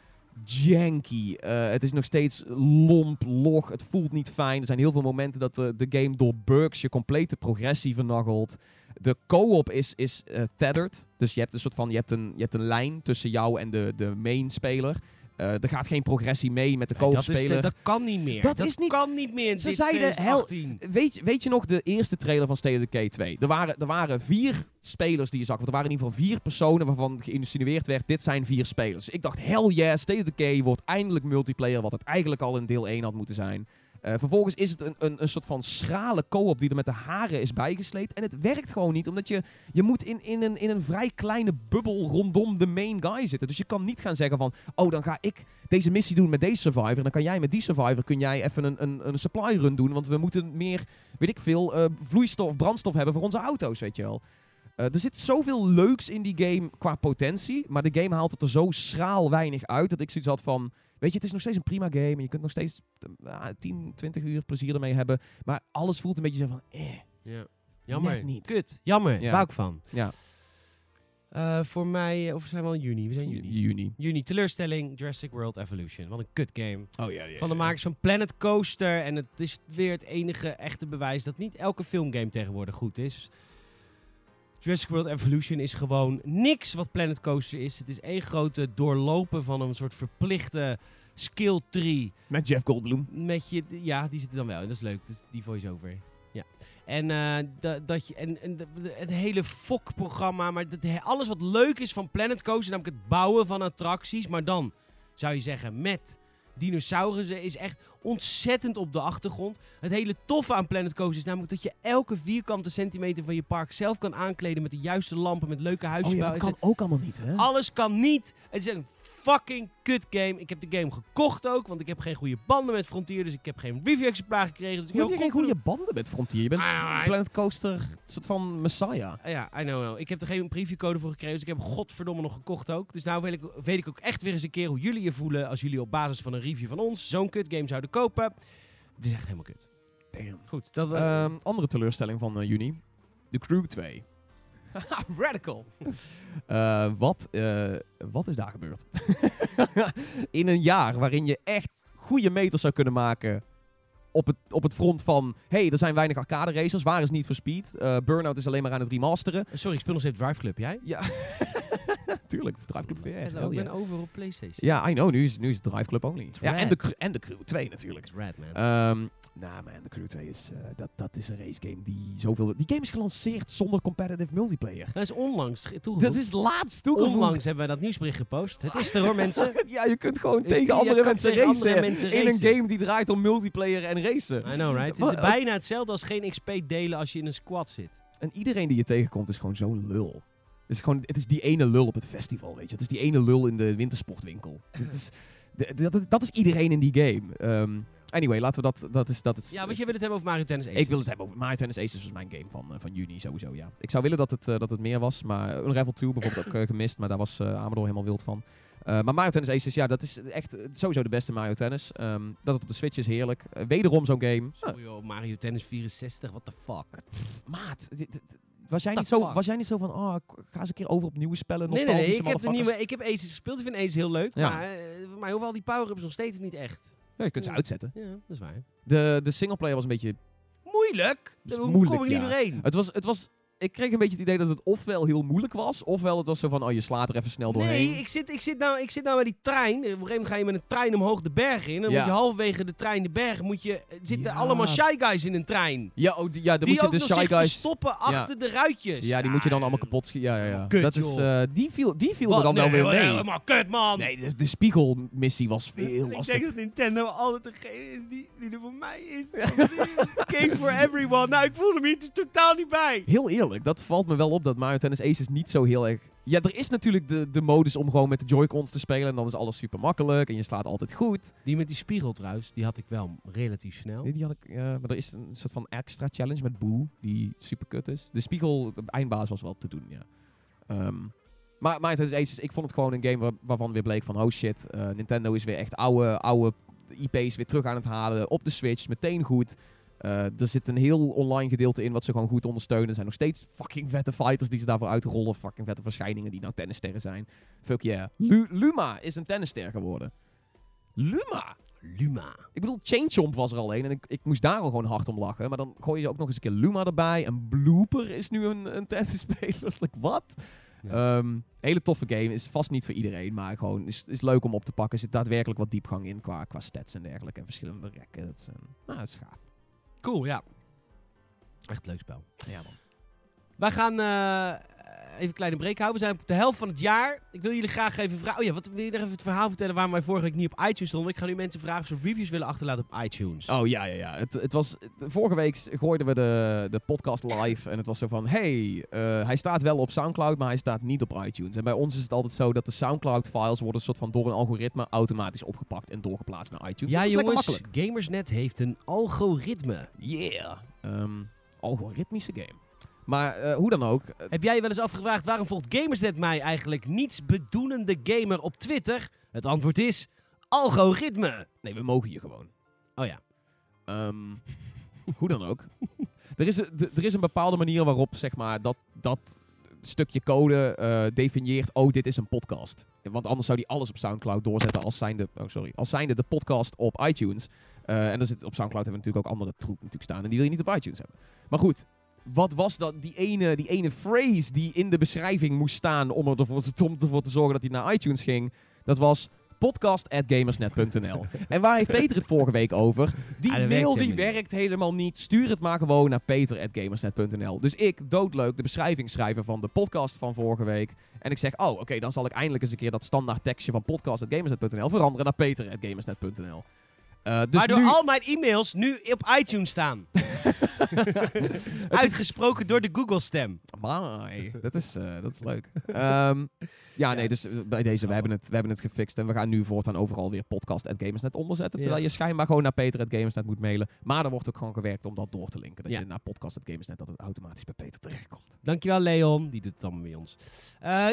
janky. Eh, het is nog steeds lomp, log. Het voelt niet fijn. Er zijn heel veel momenten dat de, de game door bugs je complete progressie vernagelt. De co-op is, is eh, tethered. Dus je hebt een soort van je hebt een, je hebt een lijn tussen jou en de, de main speler. Eh, er gaat geen progressie mee met de Nee, dat, dat kan niet meer. Dat is niet- kan niet meer in Ze zeiden hel- 2018. Weet, je- weet je nog de eerste trailer van State of Decay 2? Er waren, er waren vier spelers die je zag. Want er waren in ieder geval vier personen waarvan geïnsinueerd werd... dit zijn vier spelers. Dus ik dacht, hell yeah, State of Decay wordt eindelijk multiplayer... wat het eigenlijk al in deel 1 had moeten zijn. Eh, vervolgens is het een, een, een soort van schrale co-op die er met de haren is bijgesleept. En het werkt gewoon niet, omdat je, je moet in, in, een, in een vrij kleine bubbel rondom de main guy zitten. Dus je kan niet gaan zeggen van, oh dan ga ik deze missie doen met deze survivor. En dan kan jij met die survivor kun jij even een, een, een supply run doen. Want we moeten meer, weet ik veel, eh, vloeistof, brandstof hebben voor onze auto's, weet je wel. Eh, er zit zoveel leuks in die game qua potentie. Maar de game haalt het er zo schraal weinig uit. Dat ik zoiets had van. Weet je, het is nog steeds een prima game. En je kunt nog steeds eh, 10, 20 uur plezier ermee hebben. Maar alles voelt een beetje zo van. Eh. Ja. Jammer. Net niet. Kut. Jammer. Ja. Ik van. Ja. Eh, voor mij, eh, of zijn we al in juni? We zijn juni. Juni. Juni, teleurstelling, Jurassic World Evolution. Wat een kut game. Oh ja, ja. Van de makers van Planet Coaster. En het is weer het enige echte bewijs dat niet elke filmgame tegenwoordig goed is. Jurassic World Evolution is gewoon niks wat Planet Coaster is. Het is één grote doorlopen van een soort verplichte skill tree. Met Jeff Goldblum. Met je, ja, die zit er dan wel in. Dat is leuk. Dus die voice-over. Ja. En, eh, da- dat je, en, het hele FOK-programma. Maar dat, alles wat leuk is van Planet Coaster. Namelijk het bouwen van attracties. Maar dan zou je zeggen met dinosaurussen. Is echt ontzettend op de achtergrond. Het hele toffe aan Planet Coaster is namelijk dat je elke vierkante centimeter van je park zelf kan aankleden. Met de juiste lampen. Met leuke Oh huisjes. ja, dat kan ook allemaal niet, hè? Alles kan niet. Het is een fucking kut game. Ik heb de game gekocht ook, want ik heb geen goede banden met Frontier, dus ik heb geen review-exemplaar gekregen. Dus ik heb je geen goed- goede banden met Frontier? Je bent know, right? Planet Coaster, een soort van messiah. Ah, Ja, I know, know. Ik heb er geen previewcode voor gekregen, dus ik heb godverdomme nog gekocht ook. Dus nou weet ik, weet ik ook echt weer eens een keer hoe jullie je voelen als jullie op basis van een review van ons zo'n kut game zouden kopen. Het is echt helemaal kut. Damn. Goed, dat we... Ehm, andere teleurstelling van eh, juni. The Crew 2. Radical. Eh, wat, eh, wat is daar gebeurd? In een jaar waarin je echt goede meters zou kunnen maken op het, op het front van... hey, er zijn weinig arcade racers, waar is niet voor Speed? Eh Burnout is alleen maar aan het remasteren. Sorry, ik speel nog steeds Drive Club, jij? Ja, tuurlijk. Drive Club VR. Ik ben over op Playstation. Ja, I know. Nu is, nu is Drive Club only. Ja, en de, en de Crew 2 natuurlijk. It's rad, man. Ehm nou man, de Crew 2 is, eh, dat, dat is een race game die zoveel... Die game is gelanceerd zonder competitive multiplayer. dat is onlangs ge- toegevoegd. Dat is laatst toegevoegd. Onlangs hebben wij dat nieuwsbericht gepost. Het is er hoor, mensen. ja, je kunt gewoon tegen je andere mensen tegen racen. andere mensen in racen. een game die draait om multiplayer en racen. I know, right? Het is bijna hetzelfde als geen XP delen als je in een squad zit. En iedereen die je tegenkomt is gewoon zo'n lul. Het is, gewoon, het is die ene lul op het festival, weet je. Het is die ene lul in de wintersportwinkel. Het is, dat, dat is iedereen in die game. Ehm, anyway, laten we dat... Dat is, dat is, Ja, want jij wil het hebben over Mario Tennis Aces. Ik wil het hebben over Mario Tennis Aces was mijn game van, eh, van juni sowieso, ja. Ik zou willen dat het, eh, dat het meer was, maar Unravel 2 bijvoorbeeld ook eh, gemist, maar daar was Amador helemaal wild van. Maar Mario Tennis Aces, ja, dat is echt sowieso de beste Mario Tennis. Ehm, dat het op de Switch is heerlijk. Wederom zo'n game. Oh, joh, Mario Tennis 64, what the fuck? maat, dit- dit- was jij, niet zo, was jij niet zo van, oh, ik ga eens een keer over op nieuwe spellen, Nee, nee, nee, nostalgische ik heb, de nieuwe, ik heb Aces gespeeld. Ik vind Aces heel leuk. Ja. Maar eh, voor mij hoeven al die power-ups nog steeds niet echt. Ja, je kunt ze uitzetten. Ja, dat is waar. De, de singleplayer was een beetje Moeilijk? Hoe moeilijk, kom ik niet doorheen? Het was, het was, ik kreeg een beetje het idee dat het ofwel heel moeilijk was, ofwel het was zo van, oh, je slaat er even snel doorheen. Nee, ik zit, ik, zit nou, ik zit nou bij die trein. Op een gegeven moment ga je met een trein omhoog de berg in. En dan Ja. moet je halverwege de trein de berg... Moet je, er zitten Ja. allemaal Shy Guys in een trein. Ja, oh, die, ja dan die moet je de Shy Guys... verstoppen achter de ruitjes. Ja, die moet je dan allemaal kapot schieten. Ja, ja, ja. Kut, dat is, eh, die viel, die viel Wat? er dan wel weer mee. Helemaal kut, man. Nee, de, de spiegelmissie was veel ik lastig. denk dat Nintendo altijd degene is die, die er voor mij is. Game for everyone. Nou, ik voel hem hier totaal niet bij. Heel eerlijk, dat valt me wel op dat Mario Tennis Aces niet zo heel erg... Ja, er is natuurlijk de, de modus om gewoon met de Joy-Cons te spelen. En dan is alles super makkelijk en je slaat altijd goed. Die met die spiegel trouwens, die had ik wel relatief snel. Nee, die had ik, ja, maar er is een soort van extra challenge met Boo, die super kut is. De spiegel, de eindbaas was wel te doen, ja. Ehm, maar Mario Tennis Aces, ik vond het gewoon een game waar- waarvan weer bleek van, oh shit, eh, Nintendo is weer echt oude, oude IP's weer terug aan het halen op de Switch. Meteen goed. Eh, er zit een heel online gedeelte in wat ze gewoon goed ondersteunen. Er zijn nog steeds fucking vette fighters die ze daarvoor uitrollen. Fucking vette verschijningen die nou tennissterren zijn. Fuck yeah. Lu- Luma is een tennisster geworden. Luma? Luma. Ik bedoel, Chain Chomp was er al een en ik, ik moest daar al gewoon hard om lachen. Maar dan gooi je ook nog eens een keer Luma erbij. En Blooper is nu een, een tennisspeler. like, wat? Ja. Ehm, hele toffe game. Is vast niet voor iedereen, maar gewoon is, is leuk om op te pakken. Er zit daadwerkelijk wat diepgang in qua, qua stats en dergelijke. En verschillende rackets. En, nou, dat is gaaf. Cool, ja. Echt een leuk spel. Ja, man. Wij gaan eh, even een kleine break houden. We zijn op de helft van het jaar. Ik wil jullie graag even vragen. Oh ja, wat wil je nog even het verhaal vertellen waarom wij vorige week niet op iTunes stonden? Ik ga nu mensen vragen of ze reviews willen achterlaten op iTunes. Oh ja, ja, ja. Het, het was, vorige week gooiden we de, de podcast live. En het was zo van: hey, eh, hij staat wel op Soundcloud, maar hij staat niet op iTunes. En bij ons is het altijd zo dat de Soundcloud-files worden soort van door een algoritme automatisch opgepakt en doorgeplaatst naar iTunes. ja, dat is jongens. Gamersnet heeft een algoritme. Yeah. Ehm, algoritmische game. Maar eh, hoe dan ook. eh, Heb jij je wel eens afgevraagd waarom volgt Gamersnet mij eigenlijk niets bedoelende gamer op Twitter? Het antwoord is algoritme. nee, we mogen je gewoon. Oh ja. Ehm, hoe dan ook. er, is, een- d- er is een bepaalde manier waarop zeg maar, dat, dat stukje code eh, definieert: oh, dit is een podcast. Want anders zou die alles op Soundcloud doorzetten als zijnde, oh, sorry, als zijnde de podcast op iTunes. Eh, en dan zit op Soundcloud hebben we natuurlijk ook andere troep natuurlijk staan. En die wil je niet op iTunes hebben. Maar goed, wat was dat, die ene, die ene phrase die in de beschrijving moest staan om ervoor, om ervoor te zorgen dat hij naar iTunes ging? Dat was podcast.gamersnet.nl. en waar heeft Peter het vorige week over? Die Ah, mail werkt die niet. werkt helemaal niet. Stuur het maar gewoon naar peter.gamersnet.nl. Dus ik, doodleuk, de beschrijving schrijven van de podcast van vorige week. En ik zeg, oh, oké, dan zal ik eindelijk eens een keer dat standaard tekstje van podcast.gamersnet.nl veranderen naar peter.gamersnet.nl. Eh, dus Waardoor nu, al mijn e-mails nu op iTunes staan. Uitgesproken door de Google-stem. Amai, dat is, eh, dat is leuk. Ehm, ja, nee, dus eh, bij deze, we hebben, het, we hebben het gefixt. En we gaan nu voortaan overal weer podcast.gamersnet onderzetten. Terwijl je schijnbaar gewoon naar peter.gamersnet moet mailen. Maar er wordt ook gewoon gewerkt om dat door te linken. Dat je naar podcast.gamersnet, dat het automatisch bij Peter terechtkomt. Dankjewel Leon, die doet het allemaal bij ons. Eh,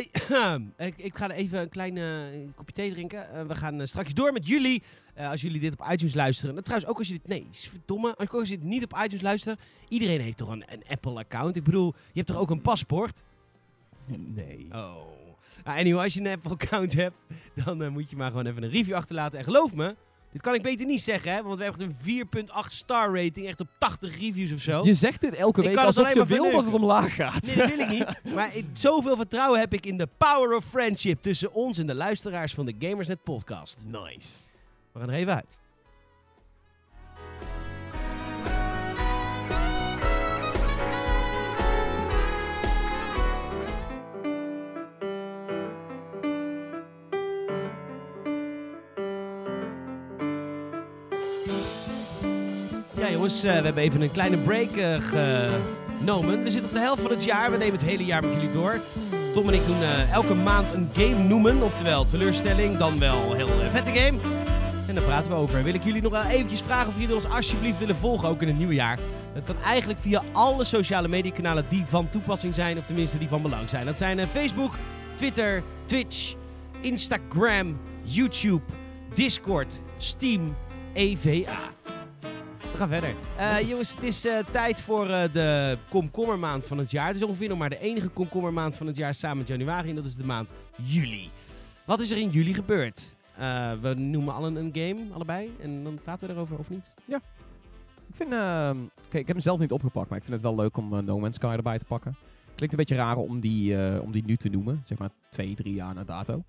ik, ik ga even een klein eh, kopje thee drinken. We gaan straks door met jullie. Als jullie dit op iTunes luisteren. En trouwens, ook als je dit... Nee, is verdomme. Als je dit niet op iTunes luistert. Iedereen heeft toch een, een Apple-account? Ik bedoel, je hebt toch ook een paspoort? Nee. Oh. Nou, anyway, als je een Apple-account hebt, dan eh, moet je maar gewoon even een review achterlaten. En geloof me, dit kan ik beter niet zeggen, hè? Want we hebben een 4.8 star rating, echt op 80 reviews of zo. Je zegt dit elke week alsof je wil dat het omlaag gaat. Nee, dat wil ik niet. Maar ik- zoveel vertrouwen heb ik in de power of friendship tussen ons en de luisteraars van de Gamersnet podcast. Nice. We gaan er even uit. Eh, we hebben even een kleine break eh, genomen. We zitten op de helft van het jaar. We nemen het hele jaar met jullie door. Tom en ik doen eh, elke maand een game noemen. Oftewel teleurstelling, dan wel heel eh, vette game. En daar praten we over. Wil ik jullie nog wel eventjes vragen of jullie ons alsjeblieft willen volgen, ook in het nieuwe jaar. Dat kan eigenlijk via alle sociale mediakanalen die van toepassing zijn, of tenminste die van belang zijn. Dat zijn Facebook, Twitter, Twitch, Instagram, YouTube, Discord, Steam, EVA. We gaan verder. Eh, jongens, het is eh, tijd voor eh, de komkommermaand van het jaar. Het is ongeveer nog maar de enige komkommermaand van het jaar samen met januari. En dat is de maand juli. Wat is er in juli gebeurd? Eh, we noemen allen een game, allebei. En dan praten we erover, of niet? Ik vind, ehm, kijk, ik heb hem zelf niet opgepakt, maar ik vind het wel leuk om No Man's Sky erbij te pakken. Klinkt een beetje raar om die, eh, om die nu te noemen, zeg maar twee, drie jaar na dato.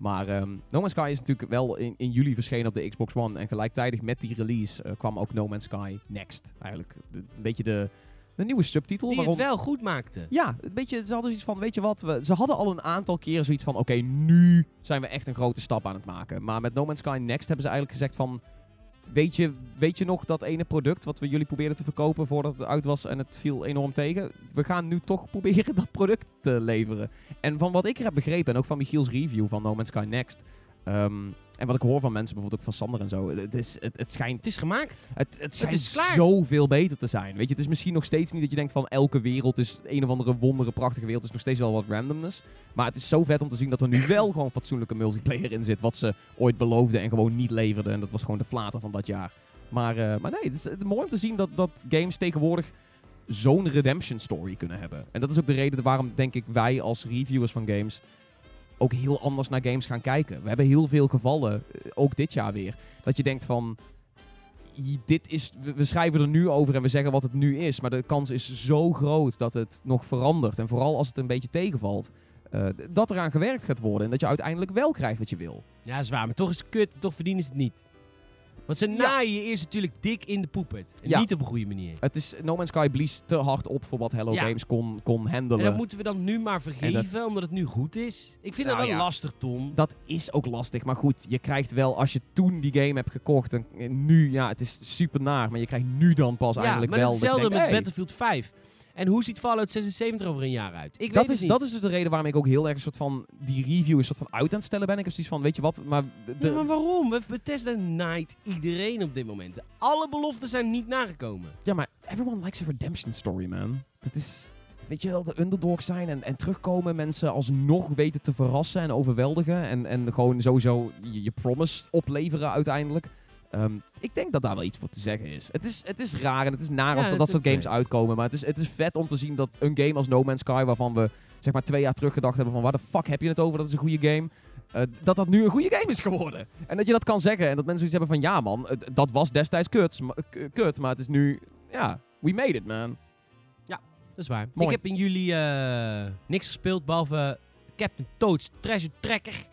Maar ehm, No Man's Sky is natuurlijk wel in, in juli verschenen op de Xbox One. En gelijktijdig met die release eh, kwam ook No Man's Sky Next. Eigenlijk de- een beetje de, de nieuwe subtitel. Die waarom... het wel goed maakte. Ja, een beetje, ze hadden zoiets van, weet je wat, we, ze hadden al een aantal keren zoiets van, oké, nu zijn we echt een grote stap aan het maken. Maar met No Man's Sky Next hebben ze eigenlijk gezegd van, weet je, weet je nog dat ene product wat we jullie probeerden te verkopen voordat het uit was en het viel enorm tegen? We gaan nu toch proberen dat product te leveren. En van wat ik er heb begrepen, en ook van Michiel's review van No Man's Sky Next, ehm, en wat ik hoor van mensen, bijvoorbeeld ook van Sander en zo, het, is, het, het schijnt Het is gemaakt. het, het schijnt is klaar. zoveel beter te zijn. Weet je, het is misschien nog steeds niet dat je denkt van elke wereld is een of andere wondere, prachtige wereld. Het is nog steeds wel wat randomness. Maar het is zo vet om te zien dat er nu wel gewoon fatsoenlijke multiplayer in zit. Wat ze ooit beloofden en gewoon niet leverden. En dat was gewoon de flater van dat jaar. Maar, eh, maar nee, het is mooi om te zien dat, dat games tegenwoordig zo'n redemption story kunnen hebben. En dat is ook de reden waarom, denk ik, wij als reviewers van games ook heel anders naar games gaan kijken. We hebben heel veel gevallen, eh, ook dit jaar weer, dat je denkt van... "J- Dit is, we- schrijven er nu over en we zeggen wat het nu is. Maar de kans is zo groot dat het nog verandert. En vooral als het een beetje tegenvalt. eh, dat eraan gewerkt gaat worden. En dat je uiteindelijk wel krijgt wat je wil. Ja, dat is waar. Maar toch is het kut. Toch verdienen ze het niet. Want ze Ja. naaien je eerst natuurlijk dik in de poepet. En Ja. niet op een goede manier. Het is, No Man's Sky blies te hard op voor wat Hello Ja. Games kon, kon handelen. En dat moeten we dan nu maar vergeven, omdat het nu goed is. Ik vind Nou dat wel ja. lastig, Tom. Dat is ook lastig. Maar goed, je krijgt wel, als je toen die game hebt gekocht. En nu, ja, het is super naar. Maar je krijgt nu dan pas ja, eigenlijk maar wel. hetzelfde dat je met denkt, hey, Battlefield 5. En hoe ziet Fallout 76 over een jaar uit? Ik dat weet is, niet. dat is dus de reden waarom ik ook heel erg een soort van die review een soort van uit aan het stellen ben. Ik heb zoiets van, weet je wat, maar, de, Ja, maar waarom? We- Bethesda naait iedereen op dit moment. Alle beloften zijn niet nagekomen. ja, maar everyone likes a redemption story, man. Dat is, weet je wel, de underdog zijn en, en terugkomen, mensen alsnog weten te verrassen en overweldigen. En, en gewoon sowieso je, je promise opleveren uiteindelijk. Ehm, ik denk dat daar wel iets voor te zeggen is. Het is, het is raar en het is naar als Ja, dat, dat soort games uitkomen. Maar het is, het is vet om te zien dat een game als No Man's Sky, waarvan we zeg maar twee jaar terug gedacht hebben van waar de fuck heb je het over, dat is een goede game. eh, dat dat nu een goede game is geworden. En dat je dat kan zeggen en dat mensen zoiets hebben van ja man, het- dat was destijds kut, maar, kut, maar het is nu, ja, we made it man. Dat is waar. Mooi. Ik heb in juli eh, niks gespeeld, behalve Captain Toad's Treasure Tracker.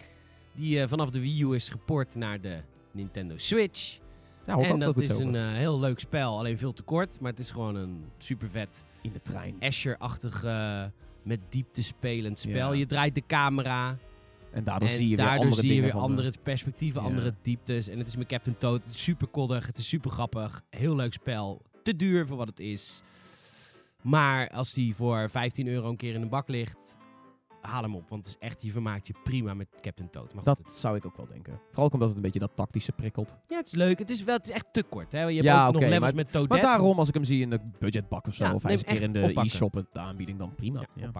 Die eh, vanaf de Wii U is geport naar de Nintendo Switch. En dat is een eh, heel leuk spel, alleen veel te kort. Maar het is gewoon een super vet In de trein. Asher-achtig eh, met diepte spelend spel. Ja. Je draait de camera. En daardoor en zie je weer daardoor andere zie je weer de- andere perspectieven, Ja. andere dieptes. En het is met Captain Toad het is super koddig, het is super grappig. Heel leuk spel. Te duur voor wat het is. Maar als die voor 15 euro een keer in de bak ligt, haal hem op. Want het is echt, je vermaakt je prima met Captain Toad. Maar Dat zou ik ook wel denken. Vooral omdat het een beetje dat tactische prikkelt. ja, het is leuk. Het is, wel, het is echt te kort. Hè? Je hebt Ja, ook nog levels maar- met Toadette. Maar daarom, als ik hem zie in de budgetbak of zo, Ja, of hij is een keer in de e-shop met de aanbieding, dan prima. Ja.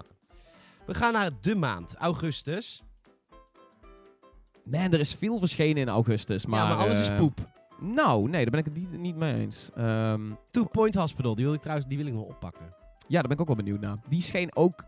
We gaan naar de maand, augustus. Man, er is veel verschenen in augustus, maar... ja, maar alles is eh, poep. Nou, nee, daar ben ik het niet, mee eens. Ehm, Two Point Hospital, die wil ik trouwens die wil ik nog oppakken. ja, daar ben ik ook wel benieuwd naar. Die scheen ook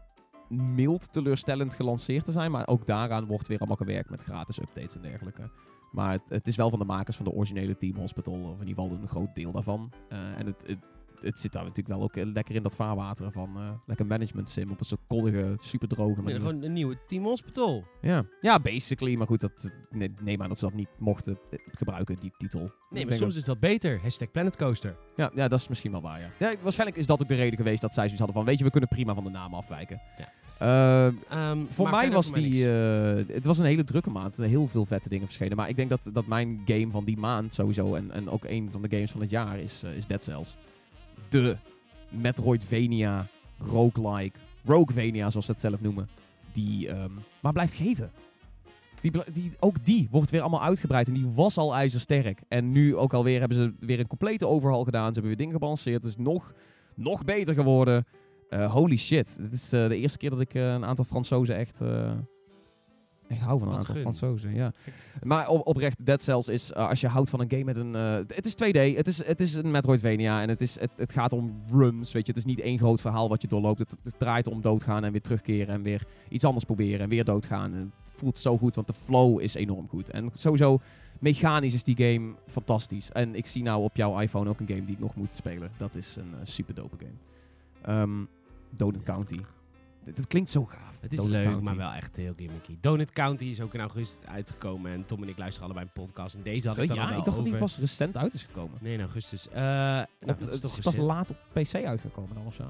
mild teleurstellend gelanceerd te zijn, maar ook daaraan wordt weer allemaal gewerkt met gratis updates en dergelijke. Maar het, het is wel van de makers van de originele Team Hospital, of in ieder geval een groot deel daarvan. Eh, en het, het, het zit daar natuurlijk wel ook eh, lekker in dat vaarwater van eh, lekker management sim op een soort koddige, super droge manier. gewoon een nieuwe Team Hospital. Ja. ja, basically. Maar goed, dat, nee, neem aan dat ze dat niet mochten gebruiken, die titel. Nee, maar soms is dat beter. Hashtag Planet Coaster. Ja, ja, dat is misschien wel waar, ja. ja. Waarschijnlijk is dat ook de reden geweest dat zij zoiets hadden van... Weet je, we kunnen prima van de naam afwijken. Ja. Eh, Ehm, voor mij was die... eh, het was een hele drukke maand. Heel veel vette dingen verschenen. Maar ik denk dat, dat mijn game van die maand sowieso... En, en ook een van de games van het jaar is, eh, is Dead Cells. De Metroidvania, roguelike, Roguevania zoals ze het zelf noemen. Die ehm, maar blijft geven. Die, die, ook die wordt weer allemaal uitgebreid. En die was al ijzersterk. En nu ook alweer hebben ze weer een complete overhaul gedaan. Ze hebben weer dingen gebalanceerd. Het is nog, nog beter geworden. Eh, holy shit. Dit is eh, de eerste keer dat ik eh, een aantal Fransozen echt... echt hou van een Wat aantal. Fransozen, ja. Maar op, oprecht, Dead Cells is... als je houdt van een game met een... het is 2D. Het is, het is een Metroidvania. En het, is, het, het gaat om runs, weet je. Het is niet één groot verhaal wat je doorloopt. Het, het draait om doodgaan en weer terugkeren. En weer iets anders proberen. En weer doodgaan. En het voelt zo goed, want de flow is enorm goed. En sowieso... Mechanisch is die game fantastisch. En ik zie nou op jouw iPhone ook een game die ik nog moet spelen. Dat is een super dope game. Ehm Donut County. Dit klinkt zo gaaf. Het is Donut leuk, County. maar wel echt heel gimmicky. Donut County is ook in augustus uitgekomen. En Tom en ik luisteren allebei een podcast. En deze had ik Oh, dan ja, al ik dacht dat die pas recent uit is gekomen. Nee, in augustus. Eh, nou, Op- dat is het toch is pas laat op PC uitgekomen dan of zo.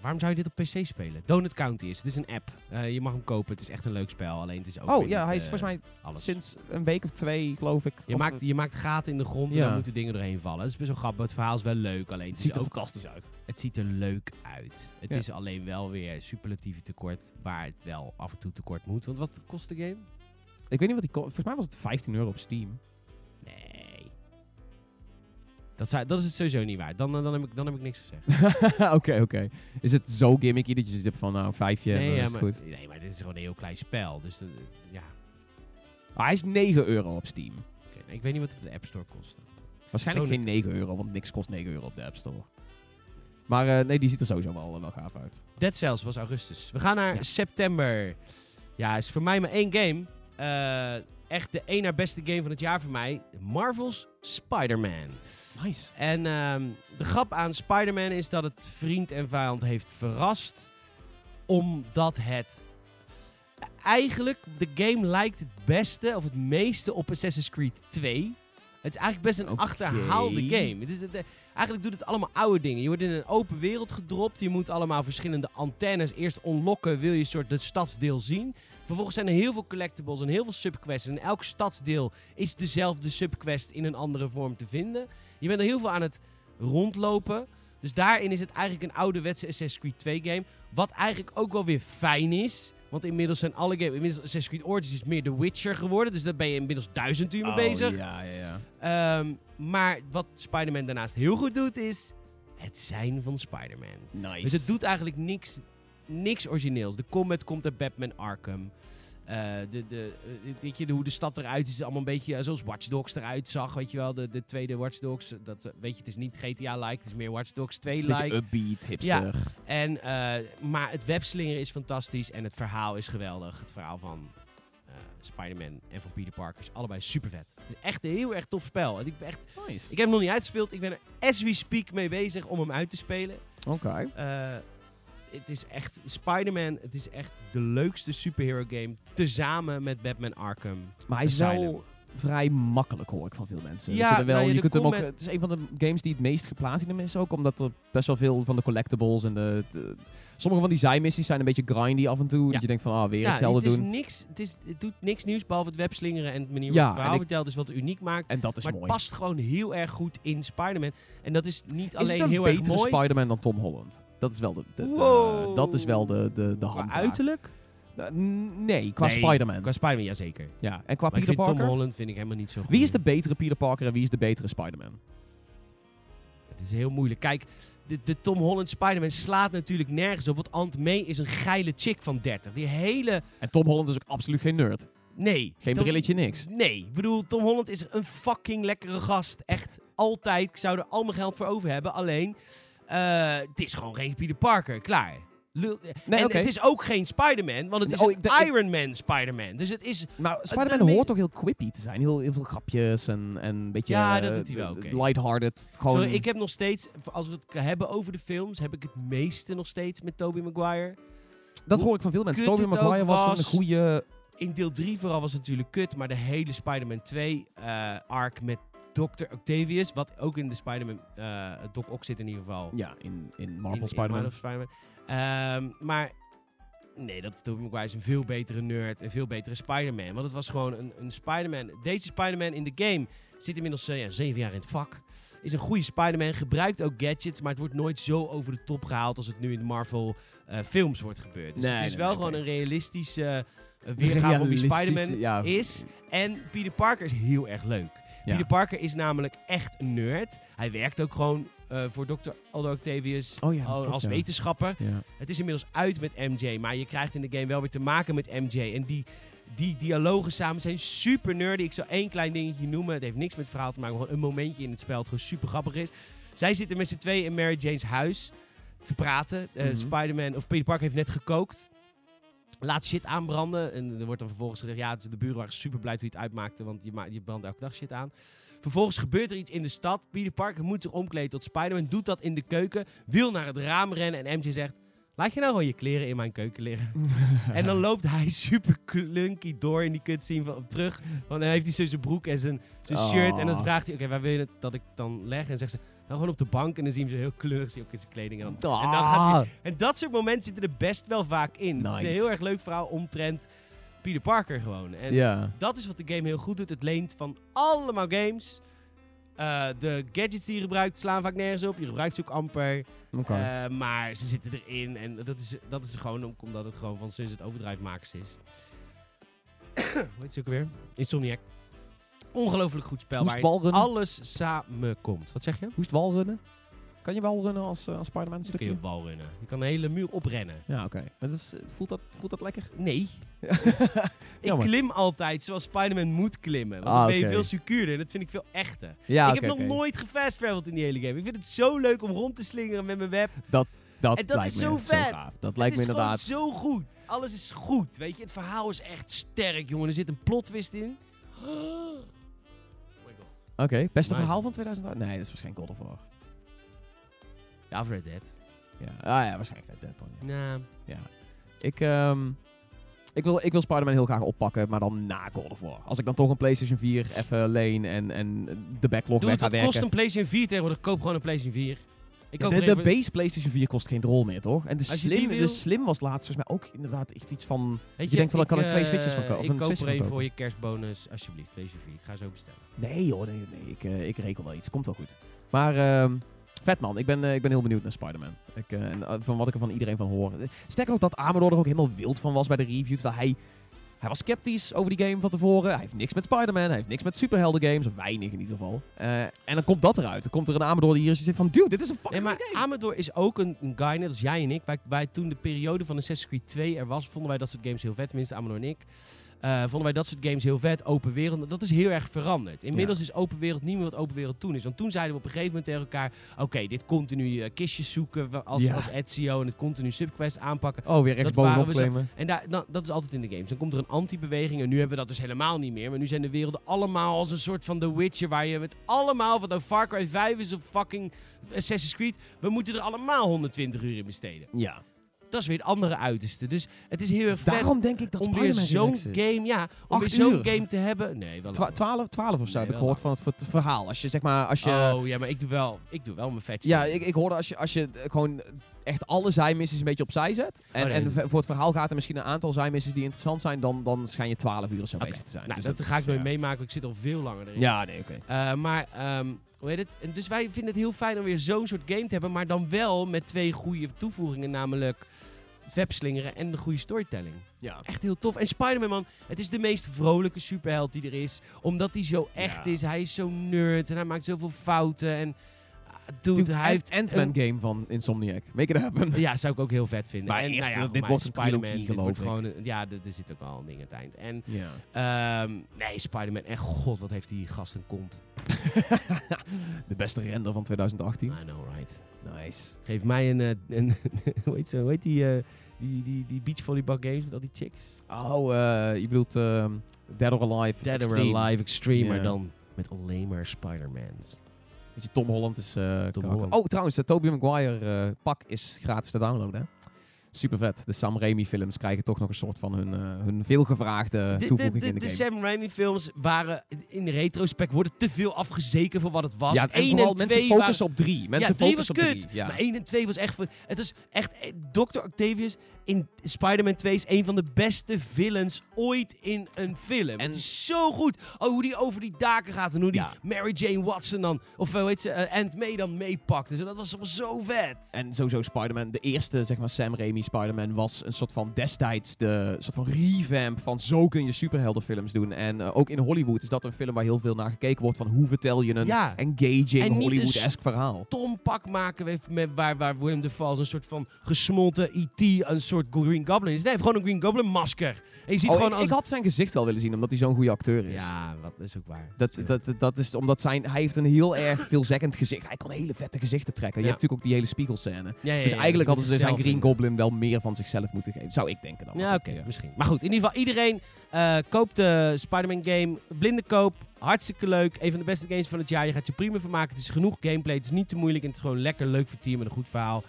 Waarom zou je dit op PC spelen? Donut County is. Het is een app. Eh, je mag hem kopen. Het is echt een leuk spel. Alleen het is ook Oh ja, hij is eh, volgens mij alles. sinds een week of twee, geloof ik. Je maakt, je maakt gaten in de grond en Ja. dan moeten dingen doorheen vallen. Het is best wel grappig. Het verhaal is wel leuk. Alleen het het, ziet er ook, fantastisch uit. het ziet er leuk uit. Het Ja. is alleen wel weer superlatieve tekort. Waar het wel af en toe tekort moet. Want wat kost de game? Ik weet niet wat die... ko- Volgens mij was het 15 euro op Steam. Nee. Dat, zou, dat is het sowieso niet waard. Dan, dan, heb, ik, dan heb ik niks gezegd. Oké, oké. Is het zo gimmicky dat je hebt van, nou, vijfje, nee, ja, is maar, goed? nee, maar dit is gewoon een heel klein spel. Dus eh, ja, Ah, hij is 9 euro op Steam. oké. Nee, ik weet niet wat het op de App Store kostte. Waarschijnlijk geen 9 euro, want niks kost 9 euro op de App Store. Maar eh, nee, die ziet er sowieso wel, wel gaaf uit. Dead Cells was augustus. We gaan naar Ja. september. Ja, is voor mij maar één game. Eh, echt de één naar beste game van het jaar voor mij. Marvel's Spider-Man. Nice. En ehm, de grap aan Spider-Man is dat het vriend en vijand heeft verrast. Omdat het eigenlijk, de game lijkt het beste of het meeste op Assassin's Creed 2. Het is eigenlijk best een achterhaalde game. Het is het, eigenlijk doet het allemaal oude dingen. Je wordt in een open wereld gedropt. Je moet allemaal verschillende antennes eerst unlocken. Wil je een soort het stadsdeel zien. Vervolgens zijn er heel veel collectibles en heel veel subquests. En elk stadsdeel is dezelfde subquest in een andere vorm te vinden. Je bent er heel veel aan het rondlopen. Dus daarin is het eigenlijk een ouderwetse Assassin's Creed 2 game. Wat eigenlijk ook wel weer fijn is. Want inmiddels zijn alle games... Inmiddels Assassin's Creed Origins is meer The Witcher geworden. Dus daar ben je inmiddels duizend uur mee bezig. Oh, Ja, ja, ja. Ehm, maar wat Spider-Man daarnaast heel goed doet is... Het zijn van Spider-Man. Nice. Dus het doet eigenlijk niks, niks origineels. De combat komt uit Batman Arkham. Eh, de, de, eh, weet je, de- hoe de stad eruit is, is allemaal een beetje eh, zoals Watch Dogs eruit zag. Weet je wel, de, de tweede Watch Dogs. Dat, weet je, het is niet GTA-like, het is meer Watch Dogs Het is een beetje 2-like. upbeat, hipster. En, eh, maar het webslingeren is fantastisch en het verhaal is geweldig. Het verhaal van eh, Spider-Man en van Peter Parker is allebei super vet. Het is echt een heel erg tof spel. En ik, ben echt, Nice. ik heb hem nog niet uitgespeeld. Ik ben er as we speak mee bezig om hem uit te spelen. Oké. Het is echt Spider-Man. Het is echt de leukste superhero game. Tezamen met Batman Arkham. Maar hij is wel vrij makkelijk, hoor ik van veel mensen. Ja, je, wel, nou ja, je de kunt hem ook, het is een van de games die het meest geplatinum is ook, omdat er best wel veel van de collectibles en de... de- sommige van die zijmissies zijn een beetje grindy af en toe. Ja. Dat je denkt van, ah, weer Ja, hetzelfde het, is doen. Niks, het, is, het doet niks nieuws behalve het webslingeren en het manier Ja, waarop het verhaal ik- vertelt. Dus wat het uniek maakt. En dat is maar mooi. het past gewoon heel erg goed in Spider-Man. En dat is niet is alleen het een heel erg betere mooi. Spider-Man dan Tom Holland? Dat is wel de, de, de- Wow. dat is wel de, de, de handvraag. uiterlijk? Eh, nee, qua Nee, Spider-Man. Qua Spider-Man, jazeker. Ja, en qua Maar ik Peter vind Parker? Tom Holland vind ik helemaal niet zo goed. Wie is de betere Peter Parker en wie is de betere Spider-Man? Het is heel moeilijk. Kijk, de, de Tom Holland Spider-Man slaat natuurlijk nergens op. Want Aunt May is een geile chick van 30. Die hele... En Tom Holland is ook absoluut geen nerd. Nee. Geen Tom- brilletje, niks. Nee. Ik bedoel, Tom Holland is een fucking lekkere gast. Echt altijd. Ik zou er al mijn geld voor over hebben. Alleen, eh, het is gewoon geen Peter Parker. Klaar. Lul- Nee, en het is ook geen Spider-Man, want het is Oh, een Iron Man Spider-Man. Dus het is... Maar Spider-Man hoort toch heel quippy te zijn? Heel, heel veel grapjes en, en een beetje... Ja, eh, dat doet hij wel, d- oké. Lighthearted. Gewoon... Sorry, ik heb nog steeds, als we het hebben over de films, heb ik het meeste nog steeds met Tobey Maguire. dat hoe hoor ik van veel mensen. Tobey Maguire was, een goede... In deel 3 vooral was het natuurlijk kut, maar de hele Spider-Man 2 eh, arc met Dr. Octavius, wat ook in de Spider-Man eh Doc Ock zit in ieder geval. Ja, in, in Marvel Spider-Man. Ehm, maar nee, dat Tobey Maguire is een veel betere nerd, een veel betere Spider-Man. Want het was gewoon een, een Spider-Man. Deze Spider-Man in de game zit inmiddels ja, zeven jaar in het vak. Is een goede Spider-Man, gebruikt ook gadgets, maar het wordt nooit zo over de top gehaald als het nu in de Marvel eh, films wordt gebeurd. Dus Nee, het is nee, wel nee, gewoon een realistische eh, weergave van wie Spider-Man ja. is. En Peter Parker is heel erg leuk. Ja. Peter Parker is namelijk echt een nerd. Hij werkt ook gewoon eh, voor Dr. Aldo Octavius Oh ja, dat al- klopt, als ja. wetenschapper. Ja. Het is inmiddels uit met MJ, maar je krijgt in de game wel weer te maken met MJ. En die, die dialogen samen zijn super nerdy. Ik zal één klein dingetje noemen. Het heeft niks met het verhaal te maken, maar gewoon een momentje in het spel dat gewoon super grappig is. Zij zitten met z'n tweeën in Mary Jane's huis te praten. Mhm. Spider-Man, of Peter Parker heeft net gekookt. Laat shit aanbranden. En er wordt dan vervolgens gezegd, ja, de buren waren super blij toen je het uitmaakte, want je, je brandt elke dag shit aan. Vervolgens gebeurt er iets in de stad. Peter Parker moet zich omkleden tot Spider-Man, doet dat in de keuken, wil naar het raam rennen en MJ zegt, laat je nou gewoon je kleren in mijn keuken liggen. en dan loopt hij super klunky door in die cutscene van, terug. Want dan heeft hij zo zijn broek en zijn, zijn Oh. shirt en dan vraagt hij, oké, waar wil je het dat ik dan leg? En zegt ze, nou gewoon op de bank en dan zien we ze heel kleurig, zie ook in zijn kleding. En, dan, en dan gaat hij Ah. en dat soort momenten zitten er best wel vaak in. Het is een heel erg leuk verhaal omtrent Peter Parker gewoon. En Ja. dat is wat de game heel goed doet. Het leent van allemaal games. Eh, de gadgets die je gebruikt slaan vaak nergens op. Je gebruikt ze ook amper. Eh, maar ze zitten erin. En dat is, dat is gewoon omdat het gewoon van Sunset Overdrive makers is. Hoe heet ze ook weer? Insomniac. Ongelooflijk goed spel. Hoe is het waarin walrunnen? alles samenkomt. Wat zeg je? Hoe is het walrunnen? Kan je wel runnen als, eh, als Spider-Man kun je walrunnen. Je kan een hele muur oprennen. Ja, oké. Is, voelt, dat, voelt dat lekker? Nee. Ik klim altijd zoals Spider-Man moet klimmen. Want Ah, dan ben je veel secuurder. En dat vind ik veel echter. Ja, ik heb nog nooit gefast-traveled in die hele game. Ik vind het zo leuk om rond te slingeren met mijn web. Dat, dat, En dat lijkt is me zo vet. Dat lijkt me inderdaad... zo goed. Alles is goed. Weet je, het verhaal is echt sterk, jongen. Er zit een plot twist in. Oh my god. Oké, beste verhaal van 2000? Nee, dat is waarschijnlijk God of War. Ja, of Red Dead. Ja, ah, ja waarschijnlijk Red Dead dan. Ja. Nou, Ja. Ik, ehm, ik wil, ik wil Spider-Man heel graag oppakken, maar dan na God of War. Als ik dan toch een PlayStation 4 even leen en, en de backlog doe weg ga wat kost werken. een PlayStation 4 tegenwoordig? Koop gewoon een PlayStation 4. Ik koop de, de base PlayStation 4 kost geen rol meer, toch? En de Als je slim, wil- de slim was laatst volgens mij ook inderdaad echt iets van... Weet je denkt van, daar kan ik twee eh, Switches van kopen, Ik een koop er kopen. voor je kerstbonus, alsjeblieft, PlayStation 4. Ik ga zo bestellen. Nee hoor, nee, nee ik, eh, ik regel wel iets. Komt wel goed. Maar ehm, vet man, ik ben, eh, ik ben heel benieuwd naar Spider-Man. Ik, eh, en, eh, van wat ik er van iedereen van hoor. Sterker nog dat Amador er ook helemaal wild van was bij de review. Terwijl hij, hij was sceptisch over die game van tevoren. Hij heeft niks met Spider-Man, hij heeft niks met superhelden games. Of weinig in ieder geval. En dan komt dat eruit. Dan komt er een Amador die hier zit van... Dude, dit is een Nee, fucking maar goede game. Amador is ook een, een guy, net als jij en ik. Wij, wij toen de periode van Assassin's Creed 2 er was, vonden wij dat soort games heel vet. Tenminste, Amador en ik. Eh, vonden wij dat soort games heel vet. Open wereld. Dat is heel erg veranderd. Inmiddels is open wereld niet meer wat open wereld toen is. Want toen zeiden we op een gegeven moment tegen elkaar... Oké, dit continu eh, kistjes zoeken als, Ja. als Ezio. En het continu subquest aanpakken. Oh, weer rechts waren bovenop claimen. En daar, dan, dat is altijd in de games. Dan komt er een anti-beweging. En nu hebben we dat dus helemaal niet meer. Maar nu zijn de werelden allemaal als een soort van The Witcher. Waar je met allemaal, wat nou Far Cry 5 is of fucking Assassin's Creed. We moeten er allemaal 120 uur in besteden. Ja. Dat is weer het andere uiterste. Dus het is heel erg vet Daarom denk ik dat om weer zo'n game, ja, om weer zo'n game te hebben. Nee, wel Twa- langer. 12, 12 of zo Nee, heb ik gehoord van het, verhaal. Als je zeg maar... Als je, Oh ja, maar ik doe wel, ik doe wel mijn vetje. Ja, ik, ik hoorde als je, als je eh, gewoon echt alle zijmissies een beetje opzij zet. En, Oh, nee. en v- voor het verhaal gaat er misschien een aantal zijmissies die interessant zijn. Dan, dan schijn je 12 uur zo Oké. bezig te zijn. Nou, Dus dat, ga ik nooit ja. meemaken. Ik zit al veel langer erin. Ja, nee, oké. Eh, maar, ehm, hoe heet het? En Dus wij vinden het heel fijn om weer zo'n soort game te hebben. Maar dan wel met twee goede toevoegingen. Namelijk het webslingeren en de goede storytelling. Ja. Echt heel tof. En Spider-Man, man, het is de meest vrolijke superheld die er is. Omdat hij zo echt Ja. is. Hij is zo nerd en hij maakt zoveel fouten. En dude, Dude, hij heeft... Ant-Man een- game van Insomniac. Make it happen. Ja, zou ik ook heel vet vinden. Maar en, eerst, nou ja, dit wordt een Spider-Man, trilogie, geloof ik. gewoon, een- Ja, er zit ook al een ding aan het eind. En. Ehm, nee, Spider-Man. En god, wat heeft die gast een kont. de beste render van 2018. I know, right. Nice. Geef mij een... eh, een hoe heet ze? Hoe heet die, eh, die, die, die beachvolleyball games met al die chicks? Oh, eh, je bedoelt ehm, Dead or Alive Dead Extreme. or Alive Extreme, maar dan met alleen maar Spider-Mans. Weet je, Tom Holland is eh karakter. Holland. Oh, trouwens, de Tobey Maguire eh, pak is gratis te downloaden. Hè? Super vet. De Sam Raimi films krijgen toch nog een soort van hun, eh, hun veelgevraagde De, de, toevoeging de, in de, de game. Sam Raimi films waren in retrospect worden te veel afgezeken voor wat het was. ja, en Eén vooral en mensen twee focussen op drie. Mensen ja, drie was focussen op kut. drie. Ja. Maar 1 en 2 was echt... voor- Het was echt... eh, Dr. Octavius in Spider-Man 2 is een van de beste villains ooit in een film. En- het is zo goed. Oh, hoe die over die daken gaat en hoe die Ja. Mary Jane Watson dan... Of hoe heet ze? eh, Aunt May dan meepakt. Dus dat was zo vet. En sowieso Spider-Man, de eerste zeg maar Sam Raimi Spider-Man was een soort van destijds de soort van revamp van zo kun je superheldenfilms doen. En eh, ook in Hollywood is dat een film waar heel veel naar gekeken wordt van hoe vertel je een Ja. engaging Hollywood-esque verhaal. Tom pak maken we met, waar, waar Willem Dafoe als een soort van gesmolten E.T. een soort Green Goblin is. Nee, gewoon een Green Goblin masker. En je ziet Oh, gewoon ik, als... ik had zijn gezicht wel willen zien, omdat hij zo'n goede acteur is. Ja, dat is ook waar. Dat, dat, dat is omdat zijn, hij heeft een heel erg veelzeggend gezicht. Hij kan hele vette gezichten trekken. Je hebt natuurlijk ook die hele spiegelscène. Ja, dus eigenlijk hadden ze zijn Green. Goblin wel meer van zichzelf moeten geven. Zou ik denken dan. Ja, oké, misschien. Maar goed, in ieder geval iedereen eh, koopt de Spider-Man game. Blinde koop. Hartstikke leuk. Een van de beste games van het jaar. Je gaat je prima vermaken. Het is genoeg gameplay. Het is niet te moeilijk. En het is gewoon lekker leuk vertier met een goed verhaal.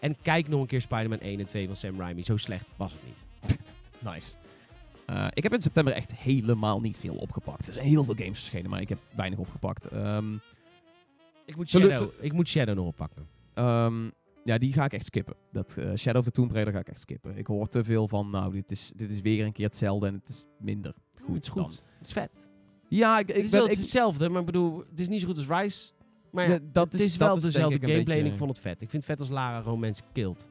En kijk nog een keer Spider-Man 1 en 2 van Sam Raimi. Zo slecht was het niet. Nice. Eh, ik heb in september echt helemaal niet veel opgepakt. Er zijn heel veel games verschenen, maar ik heb weinig opgepakt. Ehm, Ik moet Shadow, ik moet Shadow nog oppakken. ehm, ja, die ga ik echt skippen. Dat eh, Shadow of the Tomb Raider ga ik echt skippen. Ik hoor te veel van, nou, dit is, dit is weer een keer hetzelfde en het is minder goed. het is dan. goed. Het is vet. Ja, ik, Het ik is ben... wel Ik, hetzelfde, maar ik bedoel, het is niet zo goed als Rise. Maar ja, dat het is- is, wel dat dezelfde gameplay en beetje- ik vond het vet. Ik vind het vet als Lara gewoon mensen killt.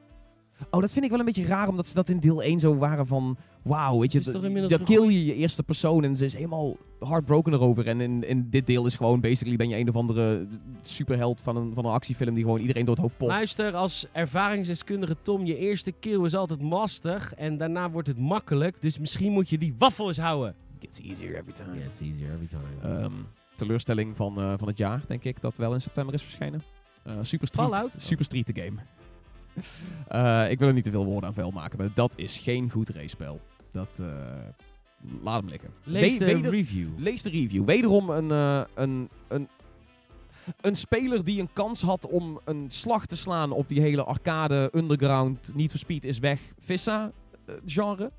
Oh, dat vind ik wel een beetje raar, omdat ze dat in deel 1 zo waren van... Wauw, weet je, dan kill je je eerste persoon en ze is helemaal heartbroken erover. En in, in dit deel is gewoon, basically ben je een of andere superheld van een, van een actiefilm die gewoon iedereen door het hoofd poft. Luister, als ervaringsdeskundige Tom, je eerste kill is altijd lastig en daarna wordt het makkelijk. Dus misschien moet je die waffel eens houden. Gets easier every time. it's easier every time. Ehm, teleurstelling van, eh, van het jaar, denk ik, dat wel in september is verschenen. Eh, Super Street. Fallout? Super Street the game. Eh, ik wil er niet te veel woorden aan vuil maken, maar dat is geen goed race-spel. Dat, eh, laat hem liggen. Lees We- de weder- review. Lees de review. Wederom een, eh, een, een, een speler die een kans had om een slag te slaan op die hele arcade, underground, niet for speed is weg, Vissa eh, genre.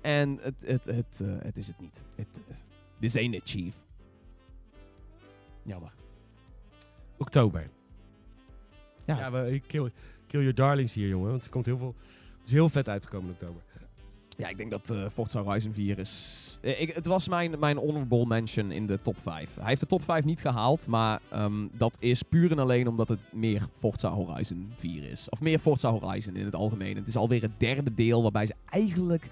En het, het, het, eh, het is het niet. Het, this ain't it, chief. Jammer. Oktober. Ja. Ja, we, kill, kill your darlings hier, jongen. Want er komt heel veel... Het is heel vet uitgekomen in oktober. Ja, ik denk dat eh, Forza Horizon 4 is... eh, ik, het was mijn, mijn honorable mention in de top 5. Hij heeft de top 5 niet gehaald, maar ehm, dat is puur en alleen omdat het meer Forza Horizon 4 is. Of meer Forza Horizon in het algemeen. Het is alweer het derde deel waarbij ze eigenlijk...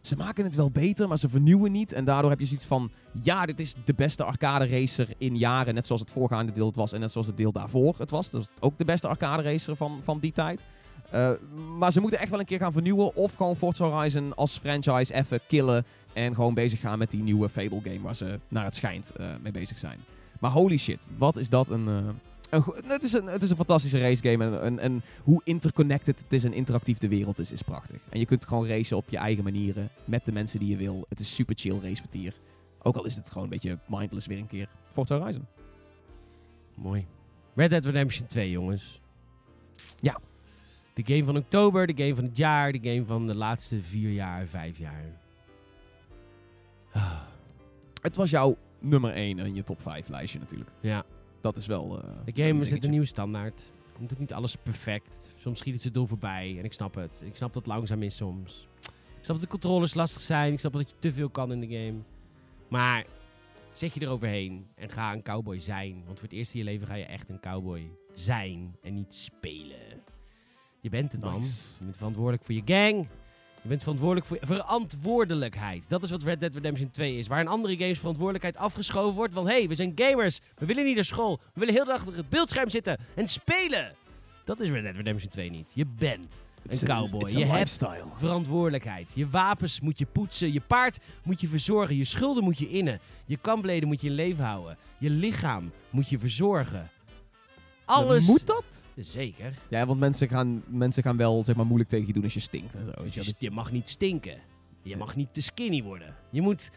Ze maken het wel beter, maar ze vernieuwen niet. En daardoor heb je zoiets van... Ja, dit is de beste arcade racer in jaren. Net zoals het voorgaande deel het was en net zoals het deel daarvoor het was. Dat was ook de beste arcade racer van, van die tijd. Eh, maar ze moeten echt wel een keer gaan vernieuwen. Of gewoon Forza Horizon als franchise even killen. En gewoon bezig gaan met die nieuwe Fable game waar ze naar het schijnt eh, mee bezig zijn. Maar holy shit, wat is dat een... eh, een het, is een, het is een fantastische race game. En, en, en hoe interconnected het is en interactief de wereld is, is prachtig. En je kunt gewoon racen op je eigen manieren. Met de mensen die je wil. Het is super chill racevertier. Ook al is het gewoon een beetje mindless weer een keer. Forza Horizon. Mooi. Red Dead Redemption 2, jongens. Ja. De game van oktober, de game van het jaar, de game van de laatste vier jaar, vijf jaar. Ah, Het was jouw nummer 1 in je top 5 lijstje natuurlijk. ja, Dat is wel... eh, de game is dingetje. een nieuwe standaard. Het doet niet alles perfect. Soms schiet het ze door voorbij en ik snap het. Ik snap dat het langzaam is soms. Ik snap dat de controles lastig zijn. Ik snap dat je te veel kan in de game. Maar zet je eroverheen en ga een cowboy zijn. Want voor het eerst in je leven ga je echt een cowboy zijn en niet spelen. Je bent het man. Nice. Je bent verantwoordelijk voor je gang. Je bent verantwoordelijk voor verantwoordelijkheid. Dat is wat Red Dead Redemption 2 is. Waar in andere games verantwoordelijkheid afgeschoven wordt. Want hé, hey, we zijn gamers. We willen niet naar school. We willen heel de dag achter het beeldscherm zitten en spelen. Dat is Red Dead Redemption 2 niet. Je bent een cowboy. Je hebt verantwoordelijkheid. Je wapens moet je poetsen. Je paard moet je verzorgen. Je schulden moet je innen. Je kambleden moet je in leven houden. Je lichaam moet je verzorgen. Alles. Moet dat? Zeker. Ja, want mensen gaan, mensen gaan wel zeg maar, moeilijk tegen je doen als je stinkt en zo. weet je. Je, mag niet stinken. Je mag niet te skinny worden. Je moet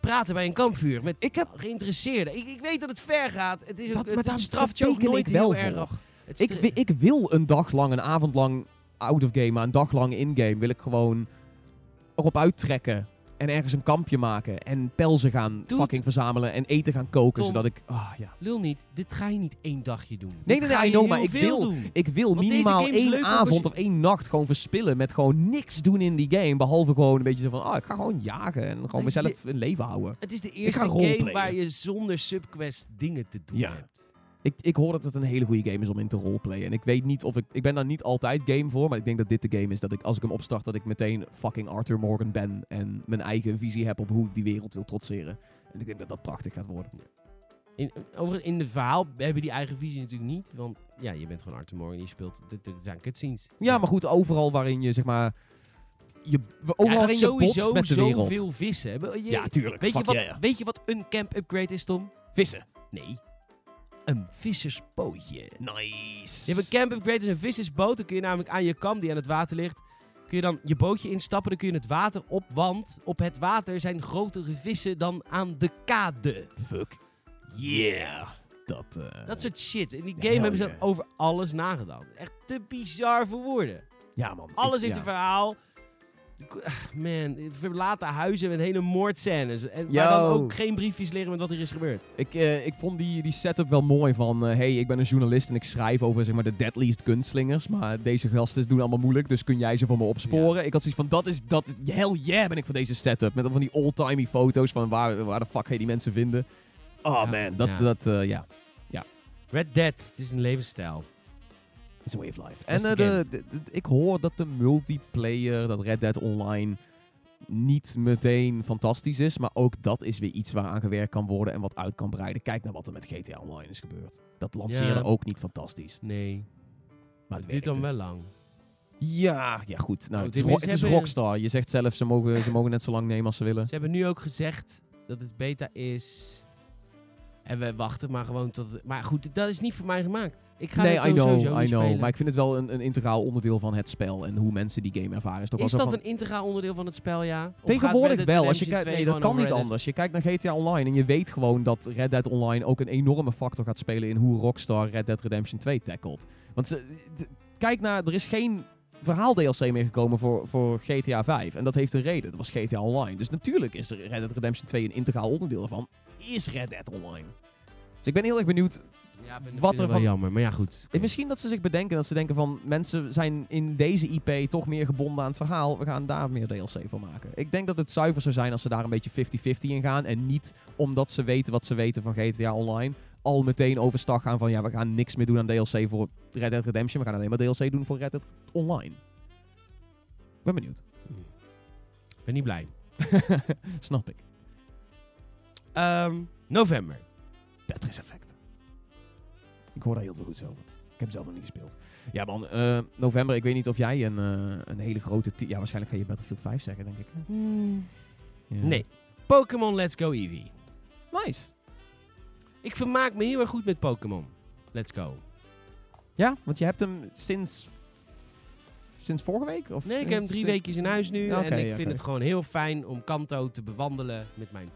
praten bij een kampvuur met Ik heb... geïnteresseerden. Ik, ik weet dat het ver gaat. Het, is ook, Dat, het, maar daar, het straft je daar ook teken nooit wel heel erg. Ik, ik wil een dag lang, een avond lang out of game, maar een dag lang in game wil ik gewoon erop uittrekken. En ergens een kampje maken. En pelzen gaan fucking verzamelen. En eten gaan koken. Tom. Zodat ik... Ah, ja. Lul niet, dit ga je niet één dagje doen. nee, Dit nee, ga I know, maar ik wil- doen. Ik wil Want minimaal één avond je- of één nacht gewoon verspillen. Met gewoon niks doen in die game. Behalve gewoon een beetje zo van... Ah, ik ga gewoon jagen. En gewoon mezelf in leven houden. Het is de eerste game waar je zonder subquest dingen te doen Ja. hebt. Ik, ik hoor dat het een hele goede game is om in te roleplayen. En ik weet niet of ik... Ik ben daar niet altijd game voor. Maar ik denk dat dit de game is dat ik, als ik hem opstart, dat ik meteen fucking Arthur Morgan ben. En mijn eigen visie heb op hoe ik die wereld wil trotseren. En ik denk dat dat prachtig gaat worden. In, over, in de verhaal hebben die eigen visie natuurlijk niet. Want ja, je bent gewoon Arthur Morgan. Je speelt... Dit, dit zijn cutscenes. Ja, maar goed, overal waarin je, zeg maar... Je, Ja, overal gaat je sowieso met de wereld. zoveel vissen. Je- Ja, tuurlijk. weet, je wat, yeah. weet je wat een camp upgrade is, Tom? Vissen. Nee. Een vissersbootje. Nice. Je hebt een camp upgrade, is een vissersboot. Dan kun je namelijk aan je kam die aan het water ligt, kun je dan je bootje instappen. Dan kun je het water op, want op het water zijn grotere vissen dan aan de kade. Fuck. Yeah. Dat, eh, Dat soort shit. In die game hebben ze yeah. over alles nagedacht. Echt te bizar voor woorden. Ja, man. Alles heeft ja. een verhaal. Man, verlaten huizen met hele moordscènes. En dan ook geen briefjes liggen met wat er is gebeurd. Ik, eh, ik vond die, die setup wel mooi van... eh, hey, ik ben een journalist en ik schrijf over zeg maar, de deadliest gunslingers. Maar deze gasten doen allemaal moeilijk, dus kun jij ze voor me opsporen? Ik had zoiets van, dat is... Dat, hell yeah ben ik voor deze setup. Met van die old-timey foto's van waar, waar de fuck ga je die mensen vinden. Oh Ja, man, dat... ja. dat eh, ja. Red Dead, het is een levensstijl. It's a way of life. En eh, de, de- de- ik hoor dat de multiplayer, dat Red Dead Online, niet meteen fantastisch is. Maar ook dat is weer iets waar aan gewerkt kan worden en wat uit kan breiden. Kijk naar wat er met GTA Online is gebeurd. Dat lanceerde Ja. ook niet fantastisch. Nee. Maar het het duurt dan wel lang. Ja, ja goed. Nou, Oh, het is, tenminste, het is hebben- Rockstar. Je zegt zelf, ze mogen, ze mogen net zo lang nemen als ze willen. Ze hebben nu ook gezegd dat het beta is. En we wachten maar gewoon tot... het- Maar goed, dat is niet voor mij gemaakt. Ik ga nee, I know, sowieso I know. spelen. Maar ik vind het wel een, een integraal onderdeel van het spel en hoe mensen die game ervaren. Is, toch is dat van- een integraal onderdeel van het spel, ja? Tegenwoordig wel. Als je kijkt, 2 nee, dat kan niet anders. Je kijkt naar GTA Online en je weet gewoon dat Red Dead Online ook een enorme factor gaat spelen in hoe Rockstar Red Dead Redemption 2 tackelt. Want ze, kijk naar, er is geen verhaal DLC meer gekomen voor, voor GTA 5. En dat heeft een reden. Dat was GTA Online. Dus natuurlijk is er Red Dead Redemption 2 een integraal onderdeel ervan. Is Red Dead Online. Dus ik ben heel erg benieuwd Ja, ben, Wat er wel van- jammer. Maar ja, goed. en misschien dat ze zich bedenken dat ze denken van mensen zijn in deze IP toch meer gebonden aan het verhaal. We gaan daar meer DLC van maken. Ik denk dat het zuiver zou zijn als ze daar een beetje 50-50 in gaan. En niet omdat ze weten wat ze weten van GTA Online. Al meteen overstag gaan van ja, we gaan niks meer doen aan DLC voor Red Dead Redemption. We gaan alleen maar DLC doen voor Red Dead Online. Ik ben benieuwd. Ik ben niet blij. Snap ik. Ehm, november. Tetris Effect. Ik hoor daar heel veel goeds over. Ik heb hem zelf nog niet gespeeld. Ja man, eh, november, ik weet niet of jij een, eh, een hele grote... Ja, waarschijnlijk ga je Battlefield 5 zeggen, denk ik. hè? Ja. Nee. Pokémon Let's Go Eevee. Nice. Ik vermaak me heel erg goed met Pokémon. Let's go. Ja, want je hebt hem sinds... Sinds vorige week? Of Nee, ik heb hem drie weken in huis nu. En ik ja, vind het gewoon heel fijn om Kanto te bewandelen met mijn,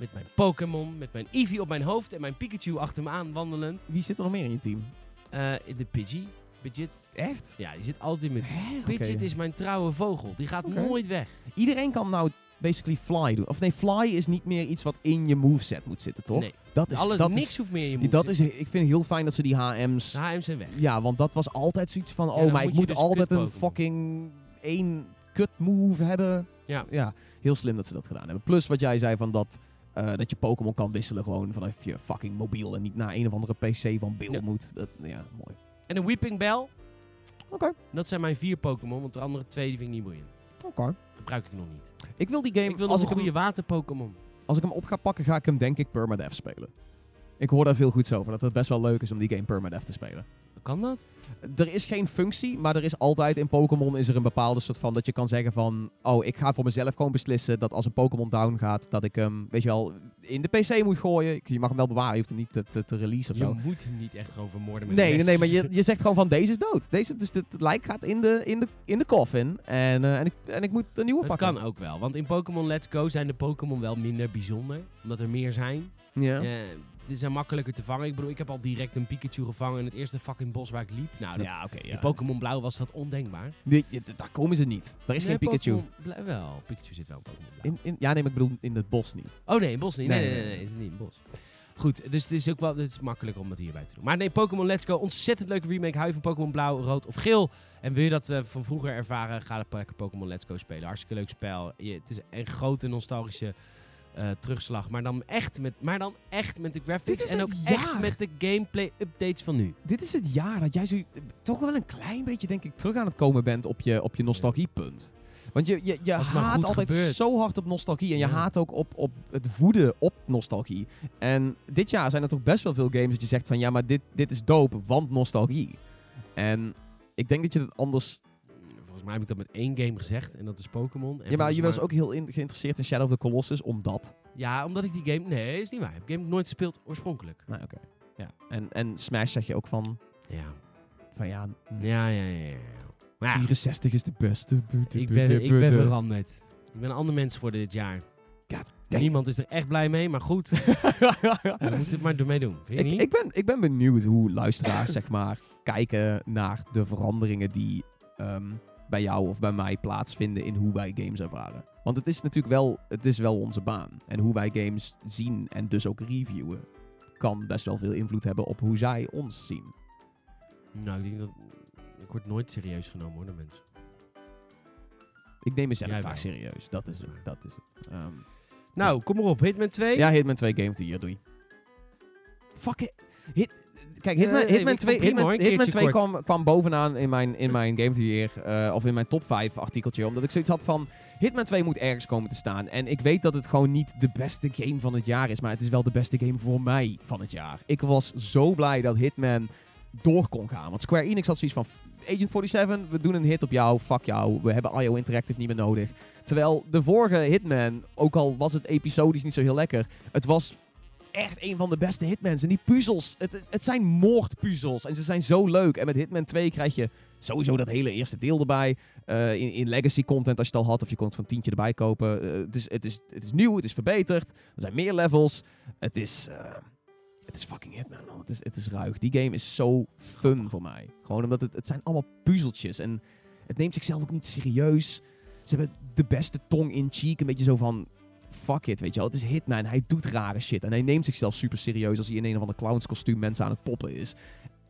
met mijn Pokémon. Met mijn Eevee op mijn hoofd en mijn Pikachu achter me aan wandelend. Wie zit er nog meer in je team? Eh, de Pidgey. Pidgeot. Echt? Ja, die zit altijd met... Hè? Oké. is mijn trouwe vogel. Die gaat Oké. nooit weg. Iedereen kan nou basically fly doen. Of nee, fly is niet meer iets wat in je moveset moet zitten, toch? Nee, Dat is... alles, dat niks is, hoeft meer in je move dat is, ik vind het heel fijn dat ze die HM's... De HM's zijn weg. Ja, want dat was altijd zoiets van... Oh, dan maar moet ik je moet dus altijd een kut-Pokémon. fucking één kut move hebben. Ja. ja, heel slim dat ze dat gedaan hebben. Plus wat jij zei van dat, eh, dat je Pokémon kan wisselen gewoon vanaf je fucking mobiel. En niet naar een of andere PC van Bill Ja. moet. Dat, ja, mooi. En een Weeping Bell. Oké. Dat zijn mijn vier Pokémon, want de andere twee die vind ik niet boeiend. Oké. Gebruik ik nog niet. Ik wil die game... Ik wil als, een ik goede hem, water Pokémon. als ik hem op ga pakken, ga ik hem denk ik permadeath spelen. Ik hoor daar veel goeds over. Dat het best wel leuk is om die game permadeath te spelen. Kan dat? Er is geen functie, maar er is altijd in Pokémon is er een bepaalde soort van dat je kan zeggen van, oh, ik ga voor mezelf gewoon beslissen dat als een Pokémon down gaat, dat ik hem, weet je wel, in de PC moet gooien. Je mag hem wel bewaren, je hoeft hem niet te, te, te releasen of Je zo. moet hem niet echt gewoon vermoorden met Nee, nee, nee, maar je, je zegt gewoon van deze is dood. Deze, dus het lijk gaat in de, in de, in de coffin en, eh, en, ik, en ik moet een nieuwe Dat pakken. kan ook wel, want in Pokémon Let's Go zijn de Pokémon wel minder bijzonder. Omdat er meer zijn. Ja. Eh, die zijn makkelijker te vangen. Ik bedoel, ik heb al direct een Pikachu gevangen in het eerste fucking bos waar ik liep. Nou, dat, Ja, oké. in ja. Pokémon Blauw was dat ondenkbaar. Die- daar komen ze niet. Daar is Nee, geen Pikachu. Pokémon Blauw- wel, Pikachu zit wel in Pokémon Blauw. In, in, ja, nee, maar ik bedoel in het bos niet. Oh nee, in bos niet. Nee, Nee, nee, nee, nee, nee. nee, is het niet in bos. Goed, dus het is ook wel het is makkelijk om dat hierbij te doen. Maar nee, Pokémon Let's Go, ontzettend leuke remake. Hou je van Pokémon Blauw, Rood of Geel? En wil je dat eh, van vroeger ervaren, ga dan Pokémon Let's Go spelen. Hartstikke leuk spel. Je, het is een grote nostalgische eh, terugslag. Maar dan, echt met, maar dan echt met de graphics en ook echt met de gameplay updates van nu. Dit is het jaar dat jij zo, toch wel een klein beetje, denk ik, terug aan het komen bent op je, op je nostalgiepunt. Want je, je, je haat altijd gebeurt. zo hard op nostalgie. En je Ja. haat ook op, op het voeden op nostalgie. En dit jaar zijn er toch best wel veel games dat je zegt van... Ja, maar dit, dit is dope, want nostalgie. En ik denk dat je het anders... Volgens mij heb ik dat met één game gezegd en dat is Pokémon. En Ja, maar je was mij- ook heel in- geïnteresseerd in Shadow of the Colossus, omdat... Ja, omdat ik die game... Nee, is niet waar. Ik heb game nooit gespeeld oorspronkelijk. Nou, oké. Ja. En, en Smash zeg je ook van... Ja. Van ja, Ja, ja, ja, ja. Maar ja, 64 is de beste. ik ben, ik ben veranderd. Ik ben een ander mens geworden dit jaar. Niemand is er echt blij mee, maar goed. We moeten het maar ermee doen. Vind je Ik, niet? ik, ben, ik ben benieuwd hoe luisteraars zeg maar, kijken naar de veranderingen die ehm, bij jou of bij mij plaatsvinden in hoe wij games ervaren. Want het is natuurlijk wel, het is wel onze baan. En hoe wij games zien en dus ook reviewen, kan best wel veel invloed hebben op hoe zij ons zien. Nou, ik denk dat... Ik word nooit serieus genomen hoor, door mensen. Ik neem mezelf Jij graag wel. serieus. Dat is het. Dat is het. Ehm, Nou, kom maar op. Hitman 2. ja, Hitman 2 Game of the Year, doei. Fuck it. Hit, Kijk, Hitman, Eh, Hitman ik 2, vond prima, Hitman, hoor, een Hitman keertje 2 kort. kwam, kwam bovenaan in mijn, in mijn Game of the Year, eh, of in mijn top 5 artikeltje. Omdat ik zoiets had van, Hitman 2 moet ergens komen te staan. En ik weet dat het gewoon niet de beste game van het jaar is, maar het is wel de beste game voor mij van het jaar. Ik was zo blij dat Hitman door kon gaan. Want Square Enix had zoiets van, Agent 47, we doen een hit op jou, fuck jou. We hebben IO Interactive niet meer nodig. Terwijl de vorige Hitman, ook al was het episodisch niet zo heel lekker, het was echt een van de beste Hitmans. En die puzzels, het, het- zijn moordpuzzels. En ze zijn zo leuk. En met Hitman 2 krijg je sowieso dat hele eerste deel erbij. Eh, in, in legacy content als je het al had. Of je kon het van tientje erbij kopen. Eh, het, is, het, is, het is nieuw, het is verbeterd. Er zijn meer levels. Het is... eh, het is fucking Hitman, man. Het is, het is ruig. Die game is zo fun voor mij. Gewoon omdat het, het zijn allemaal puzzeltjes. En het neemt zichzelf ook niet serieus. Ze hebben de beste tong in cheek. Een beetje zo van... Fuck it, weet je wel. Het is Hitman. Hij doet rare shit. En hij neemt zichzelf super serieus als hij in een of ander clownskostuum mensen aan het poppen is.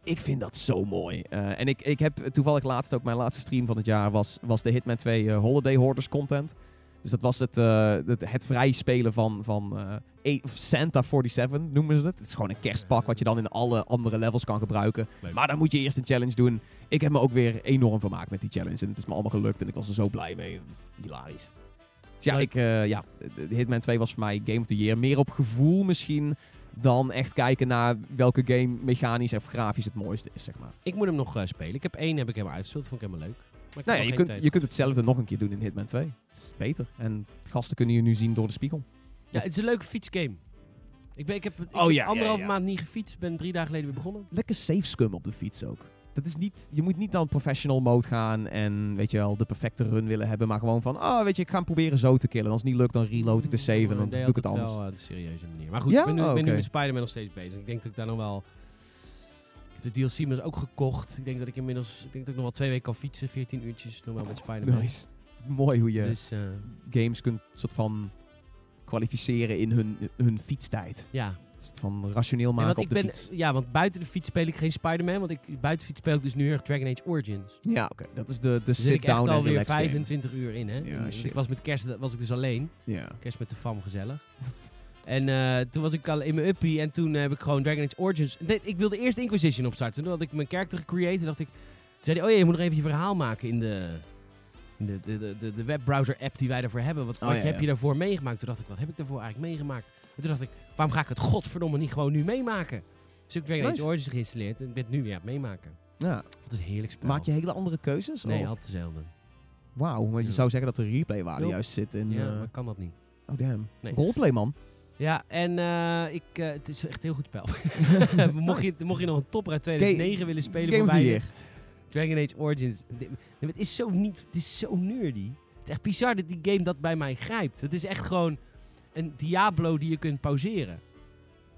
Ik vind dat zo mooi. Eh, en ik, ik heb toevallig laatst ook mijn laatste stream van het jaar was, was de Hitman 2 eh, Holiday Hoarders content. Dus dat was het, eh, het, het vrij spelen van, van E- Santa 47 noemen ze het. Het is gewoon een kerstpak wat je dan in alle andere levels kan gebruiken. Leuk. Maar dan moet je eerst een challenge doen. Ik heb me ook weer enorm vermaakt met die challenge. En het is me allemaal gelukt en ik was er zo blij mee. Het is hilarisch. Dus ja, Leuk. ik, eh, ja, Hitman 2 was voor mij Game of the Year. Meer op gevoel misschien dan echt kijken naar welke game mechanisch en grafisch het mooiste is, zeg maar. Ik moet hem nog eh, spelen. Ik heb één heb ik helemaal uitgespeeld. vond ik helemaal leuk. Maar ja, je kunt, je kunt hetzelfde nog een keer doen in Hitman 2. Het is beter. En gasten kunnen je nu zien door de spiegel. Ja, het is een leuke fietsgame. Ik, ben, ik heb, ik Oh, ja, ja. maand niet gefietst. Ben drie dagen geleden weer begonnen. Lekker safe scum op de fiets ook. Dat is niet, je moet niet dan professional mode gaan en weet je wel, de perfecte run willen hebben. Maar gewoon van, oh weet je, ik ga hem proberen zo te killen. Als het niet lukt, dan reload ik de save en dan doe ik het anders. wel eh, serieuze manier. Maar goed, Ja? ik ben nu, Oh, ik ben nu oké. met Spider-Man nog steeds bezig. Ik denk dat ik daar nog wel... Ik heb de DLC inmiddels ook gekocht. Ik denk dat ik inmiddels... Ik denk dat ik nog wel twee weken kan fietsen. 14 uurtjes nog wel met Spider-Man. Nice. Mooi hoe je Dus eh, games kunt soort van kwalificeren in hun, hun fietstijd. ja. Van rationeel En maken want op ik de ben, fiets. Ja, want buiten de fiets speel ik geen Spider-Man. Want ik, buiten de fiets speel ik dus nu heel erg Dragon Age Origins. Ja, oké. Dat is de, de Dus zit ik echt sit-down en alweer relax game. 25 uur in, hè. Ja, En shit. ik was met kerst was ik dus alleen. Ja. Kerst met de fam, gezellig. en eh, toen was ik al in mijn uppie en toen heb ik gewoon Dragon Age Origins... Nee, ik wilde eerst Inquisition opstarten. Toen had ik mijn character gecreëerd. dacht ik... Toen zei hij, oh ja, je moet nog even je verhaal maken in de... In de, de, de, de, de webbrowser-app die wij daarvoor hebben. Wat, Oh, wat ja, heb ja. je daarvoor meegemaakt? Toen dacht ik, wat heb ik daarvoor eigenlijk meegemaakt? En toen dacht ik, waarom ga ik het godverdomme niet gewoon nu meemaken? Dus ik Dragon Nice. Age Origins geïnstalleerd en ik ben het nu weer aan het meemaken. ja. Dat is heerlijk spel. Maak je hele andere keuzes? Nee, of? altijd dezelfde. Wauw, maar je Ja. zou zeggen dat de replaywaarde Ja. juist zit in... Ja, eh, maar kan dat niet. Oh damn. Nee. Roleplay man. Ja, en eh, ik, eh, het is echt een heel goed spel. mocht, je, mocht je nog een topper uit 2009 willen spelen Game voor of the mij, Year. Dragon Age Origins. Het is zo niet, het is zo nerdy. Het is echt bizar dat die game dat bij mij grijpt. Het is echt gewoon een Diablo die je kunt pauzeren.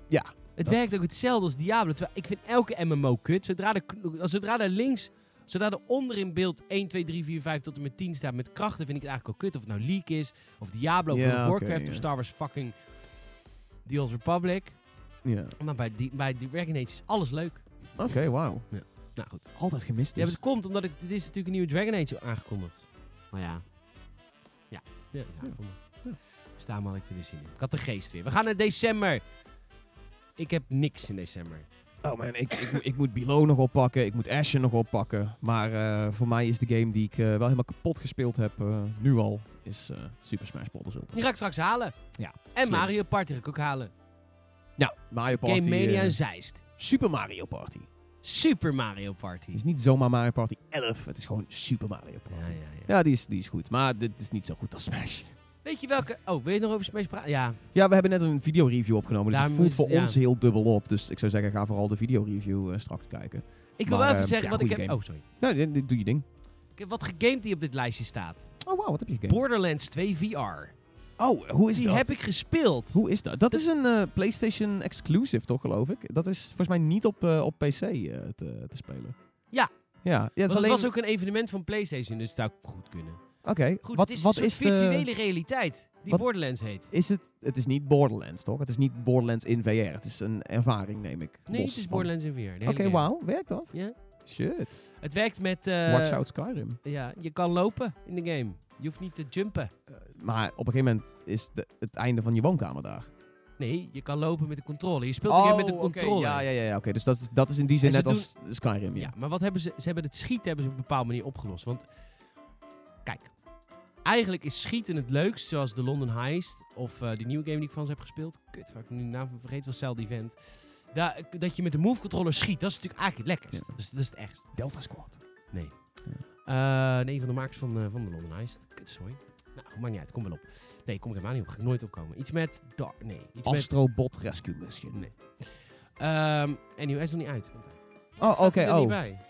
Ja, Het dat- werkt ook hetzelfde als Diablo. Terwijl ik vind elke MMO kut. Zodra, de, kn- zodra er links, zodra er onder in beeld 1, 2, 3, 4, 5 tot en met 10 staat met krachten, vind ik het eigenlijk al kut. Of het nou Leak is, of Diablo, of Ja, of Warcraft, ja. of Star Wars fucking The Old Republic. Ja. Maar bij, die, bij die Dragon Age is alles leuk. Oké, wauw. Nou goed. Altijd gemist Ja, dus. maar het komt omdat ik, dit is natuurlijk een nieuwe Dragon Age aangekondigd. Maar ja. Ja. Ja, ja, kom maar. Ja. Dus daarom had ik er weer zin in. Ik had de geest weer. We gaan naar december. Ik heb niks in december. Oh man, ik, ik, moet- ik moet Below nog oppakken, ik moet Ashen nog oppakken. Maar eh, voor mij is de game die ik eh, wel helemaal kapot gespeeld heb, eh, nu al, is Super Smash Bros. Ultimate. Die ga ik straks halen. Ja, En slim. Mario Party ga ik ook halen. Ja, Mario Party. Game Mania en Zeist. Super Mario Party. Super Mario Party. Het is niet zomaar Mario Party 11, het is gewoon Super Mario Ja, Party. ja, ja. Ja, die, is, die is goed, maar dit is niet zo goed als Smash. Weet je welke... Oh, wil je nog over Smash praten? Ja. Ja, we hebben net een videoreview opgenomen, dus Daar het voelt moet- voor ja. ons heel dubbel op. Dus ik zou zeggen, ga vooral de videoreview eh straks kijken. Ik wil Maar, wel even eh, zeggen ja, wat ik goede heb... game. Oh, sorry. Nou, dit- dit doe je ding. Ik heb wat gegamed die op dit lijstje staat. Oh, wauw, wat heb je gegamed? Borderlands 2 VR. oh, hoe is Die dat? heb ik gespeeld. Hoe is dat? Dat is een eh, PlayStation exclusive, toch, geloof ik? Dat is volgens mij niet op, eh, op PC eh, te, te spelen. Ja. Ja, ja het is Want alleen... het was ook een evenement van PlayStation, dus het zou goed kunnen. Oké, Goed, wat, het is wat een is de... virtuele realiteit die Wat- Borderlands heet. Is het... Het is niet Borderlands, toch? Het is niet Borderlands in VR. Het is een ervaring, neem ik. Nee, het is van- Borderlands in VR. de Oké, game. wauw. Werkt dat? Ja. Shit. Het werkt met... eh, Watch out Skyrim. Ja, je kan lopen in de game. Je hoeft niet te jumpen. Maar op een gegeven moment is de, het einde van je woonkamer daar. Nee, je kan lopen met de controle. Je speelt oh, met een oké. controle. Ja, ja, ja. ja. Oké, dus dat is, dat is in die zin net als Skyrim, ja. Ja, maar wat hebben ze... Ze hebben het schieten hebben ze op een bepaalde manier opgelost. Want, kijk. Eigenlijk is schieten het leukst, zoals de London Heist. Of eh, die nieuwe game die ik van ze heb gespeeld. Kut, waar ik nu de naam van vergeet, was Cell Event. Da dat je met de move controller schiet, dat is natuurlijk eigenlijk het lekkerst. Ja. Dus dat is het echt. Delta Squad. Nee. Eh, nee, van de makers van, eh, van de London Heist. Kut, sorry. Nou, maakt niet uit, kom wel op. Nee, kom ik helemaal niet op. Ga ik nooit opkomen. Iets met... Dar nee, iets met... Astrobot Rescue Mission. Nee. Ehm anyway, hij is nog niet uit. Oh, oké. oh. bij.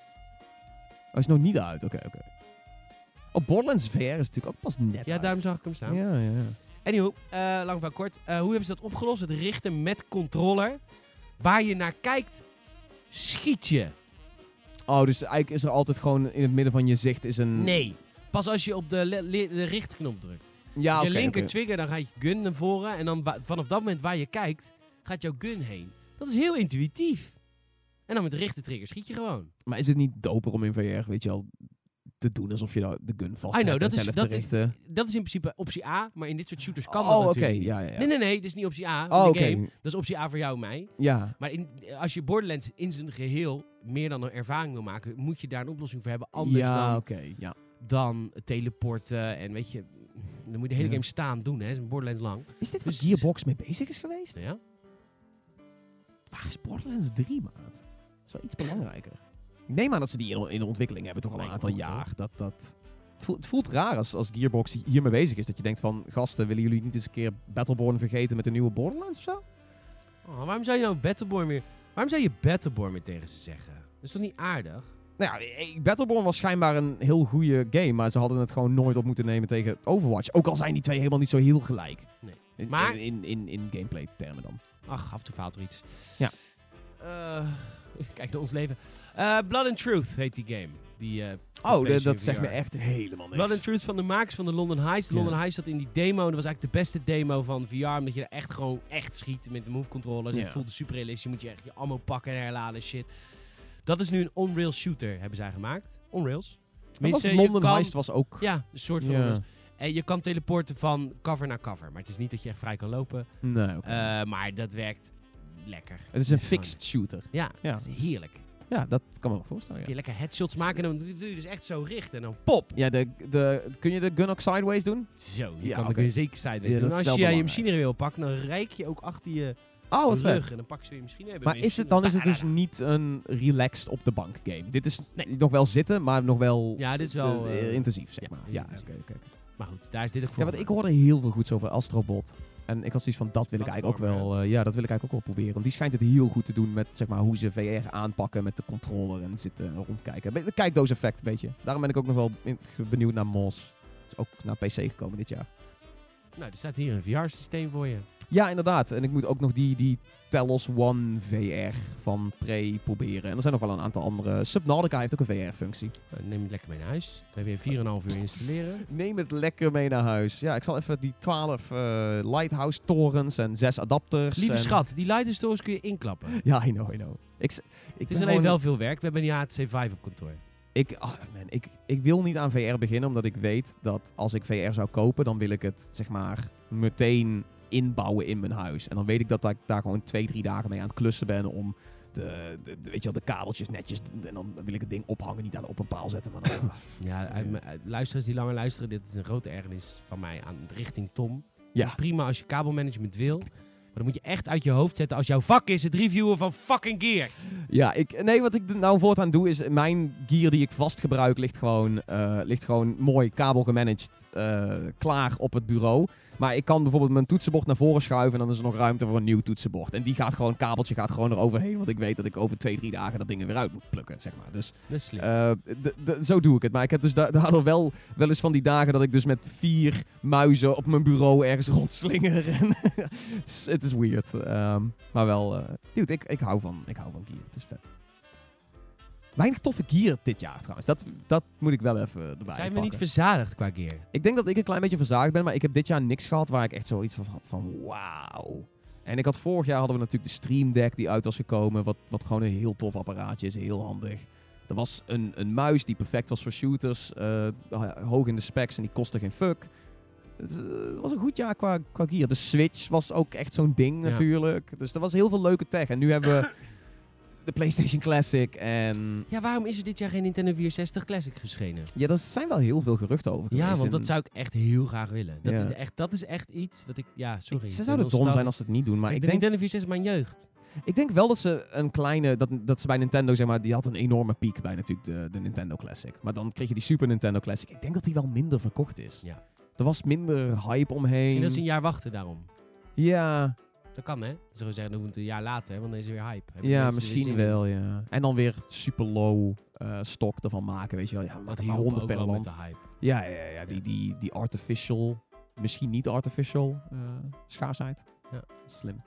Hij is nog niet uit. Oké, oké. Oh, Borderlands VR is natuurlijk ook pas net Ja, uit. daarom zag ik hem staan. Ja, ja, ja. Anywho, eh, lang van kort. Eh, hoe hebben ze dat opgelost? Het richten met controller. Waar je naar kijkt, schiet je. Oh, dus eigenlijk is er altijd gewoon in het midden van je zicht is een... Nee. Pas als je op de, richtknop drukt. Ja, je oké. linker trigger, dan gaat je gun naar voren. En dan vanaf dat moment waar je kijkt, gaat jouw gun heen. Dat is heel intuïtief. En dan met de rechter trigger schiet je gewoon. Maar is het niet doper om in VR, weet je al, te doen alsof je nou de gun vast I know, hebt dat is- zelf dat te is-? Dat is in principe optie A, maar in dit soort shooters kan oh, dat natuurlijk niet. Ja, ja, ja. Nee, nee, nee, dit is niet optie A. in Oh, de oké. game. Dat is optie A voor jou en mij. Ja. Maar in, als je Borderlands in zijn geheel meer dan een ervaring wil maken, moet je daar een oplossing voor hebben. Anders ja, dan. Ja. dan teleporten en weet je, dan moet je de hele Ja. game staan doen. Hè. Is Borderlands lang. Is dit Dus- waar Gearbox mee bezig is geweest? Ja? Waar is Borderlands 3, maat? Dat is wel iets belangrijker. Ik neem aan dat ze die in, in de ontwikkeling hebben, toch al een aantal jaar. Dat, dat, het, voelt, het voelt raar als, als Gearbox hiermee bezig is. Dat je denkt van, gasten, willen jullie niet eens een keer Battleborn vergeten met de nieuwe Borderlands of zo? Oh, waarom zou je nou Battleborn weer... Waarom zou je Battleborn weer tegen ze zeggen? Dat is toch niet aardig? Nou ja, eh, Battleborn was schijnbaar een heel goede game, maar ze hadden het gewoon nooit op moeten nemen tegen Overwatch. Ook al zijn die twee helemaal niet zo heel gelijk. Nee. In, Maar- in, in, in, in gameplay termen dan. Ach, af en toe faalt er iets. Ja. Eh, kijk naar ons leven. Eh, Blood and Truth heet die game. Die, eh, Oh, dat zegt me echt helemaal niks. Blood and Truth van de makers van de London Heist. De Ja. London Heist zat in die demo. Dat was eigenlijk de beste demo van VR. Omdat je er echt gewoon echt schiet met de move controllers. Ja. Het voelde super realistisch. Je moet je echt je ammo pakken en herladen en shit. Dat is nu een on-rails shooter, hebben zij gemaakt. On-rails. London kan- Heist was ook... Ja, een soort van Ja. En je kan teleporten van cover naar cover. Maar het is niet dat je echt vrij kan lopen. Nee. Eh, maar dat werkt lekker. het is een gewoon- fixed shooter. Ja, Ja. is heerlijk. Ja, dat kan me wel voorstellen. Kun Ja, je lekker headshots maken en dan doe je dus echt zo richten. En dan pop. ja de, de, kun je de gun ook sideways doen? Zo, je Ja, kan kun je zeker sideways Ja, doen. Als je je machine wil pakken, dan rijk je ook achter je Oh, wat rug. vet. En dan pak je je machine hebben. Maar is het, dan is het dus niet een relaxed op de bank game. Dit is Nee. nog wel zitten, maar nog wel Ja, dit is wel... eh, intensief, zeg maar. Ja, oké. oké. Maar goed, daar is dit ook voor. Ja, want ik hoorde heel veel goeds over Astrobot. En ik had zoiets van, dat wil ik eigenlijk ook wel, eh, ja, dat wil ik eigenlijk ook wel proberen. Want die schijnt het heel goed te doen met, zeg maar, hoe ze VR aanpakken met de controller en zitten rondkijken. Be- Kijkdoos-effect, een beetje. Daarom ben ik ook nog wel benieuwd naar MOS. Is ook naar PC gekomen dit jaar. Nou, er staat hier een VR-systeem voor je. Ja, inderdaad. En ik moet ook nog die, die Telos One VR van Prey proberen. En er zijn nog wel een aantal andere. Subnautica heeft ook een VR-functie. Nou, neem het lekker mee naar huis. Dan heb je 4,5 uur installeren. Neem het lekker mee naar huis. Ja, ik zal even die 12 eh, lighthouse torens en 6 adapters. Lieve en- schat, die lighter stores kun je inklappen. Ja, I know, I know. Ik, ik Het is alleen gewoon- wel veel werk. We hebben een HTC 5 op kantoor. Ik, oh man, ik, ik wil niet aan VR beginnen, omdat ik weet dat als ik VR zou kopen, dan wil ik het zeg maar meteen inbouwen in mijn huis. En dan weet ik dat ik daar gewoon twee, drie dagen mee aan het klussen ben om de, de, de- weet je wel, de kabeltjes netjes. En dan wil ik het ding ophangen, niet aan op een paal zetten. Maar dan, Ja, luisteraars die langer luisteren, dit is een grote ergernis van mij aan richting Tom. ja. Prima als je kabelmanagement wil. Maar dan moet je echt uit je hoofd zetten als jouw vak is het reviewen van fucking gear. Ja, ik, nee, wat ik nou voortaan doe is mijn gear die ik vast gebruik ligt gewoon, eh, ligt gewoon mooi kabel gemanaged eh, klaar op het bureau. Maar ik kan bijvoorbeeld mijn toetsenbord naar voren schuiven en dan is er nog ruimte voor een nieuw toetsenbord. En die gaat gewoon, kabeltje gaat gewoon eroverheen, want ik weet dat ik over twee, drie dagen dat ding er weer uit moet plukken, zeg maar. Dus eh, zo doe ik het. Maar ik heb dus da- daardoor wel, wel eens van die dagen dat ik dus met vier muizen op mijn bureau ergens rondslinger. En het, is, het is weird. ehm, maar wel, eh dude, ik, ik, hou van, ik hou van gear. Het is vet. Weinig toffe gear dit jaar trouwens. Dat, dat moet ik wel even erbij Zijn we niet verzadigd qua gear? Ik denk dat ik een klein beetje verzaagd ben, maar ik heb dit jaar niks gehad waar ik echt zoiets van had van wauw. En ik had vorig jaar hadden we natuurlijk de Stream Deck die uit was gekomen, wat, wat gewoon een heel tof apparaatje is, heel handig. Er was een, een muis die perfect was voor shooters, eh, hoog in de specs en die kostte geen fuck. Het is, eh, het was een goed jaar qua, qua gear. De Switch was ook echt zo'n ding Ja. natuurlijk. Dus er was heel veel leuke tech. En nu hebben we de PlayStation Classic en... Ja, waarom is er dit jaar geen Nintendo 64 Classic verschenen? Ja, daar zijn wel heel veel geruchten over Ja, want dat zou ik echt heel graag willen. Dat, Ja. is, echt, dat is echt iets wat ik... Ja, sorry. ik- ze zouden dom zijn als ze het niet doen. Maar ik ik de denk, Nintendo 64 is mijn jeugd. ik denk wel dat ze een kleine... Dat, dat ze bij Nintendo, zeg maar... Die had een enorme piek bij natuurlijk de, de Nintendo Classic. Maar dan kreeg je die Super Nintendo Classic. Ik denk dat die wel minder verkocht is. Ja. Er was minder hype omheen. En dat is een jaar wachten daarom. Ja, Dat kan, hè? Zullen zeggen, dan moet het een jaar later, hè, want dan is er weer hype. Hebben ja misschien wel, ja. En dan weer super low eh stok ervan maken, weet je wel. Ja, Dat maar hielp 100 ook per met land. de hype. Ja, ja, ja. Die, die, die artificial, misschien niet artificial eh, schaarsheid. Ja. Slim.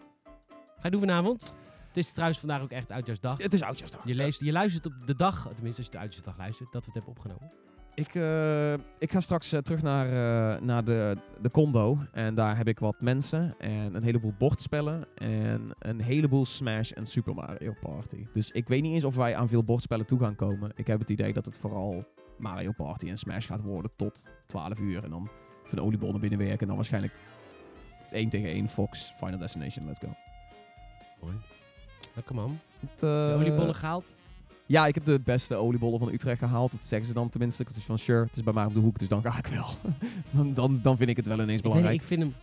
Ga je doen vanavond? Het is trouwens vandaag ook echt Oudjaarsdag. Het is oudjaarsdag. Je, leest, je luistert op de dag, tenminste als je de Oudjaarsdag luistert, dat we het hebben opgenomen. Ik, eh, ik ga straks eh, terug naar, eh, naar de, de condo. En daar heb ik wat mensen en een heleboel bordspellen. En een heleboel Smash en Super Mario Party. Dus ik weet niet eens of wij aan veel bordspellen toe gaan komen. Ik heb het idee dat het vooral Mario Party en Smash gaat worden tot 12 uur. En dan van de oliebol naar binnen werken. En dan waarschijnlijk 1 tegen 1 Fox Final Destination. Let's go. Mooi. Lekker man. Het, De oliebollen gehaald? Ja, ik heb de beste oliebollen van Utrecht gehaald. Dat zeggen ze dan tenminste. Ik van, sure, het is bij mij op de hoek, dus dan ga ik wel. dan, dan, dan vind ik het wel ineens Ik, weet belangrijk. ik vind hem...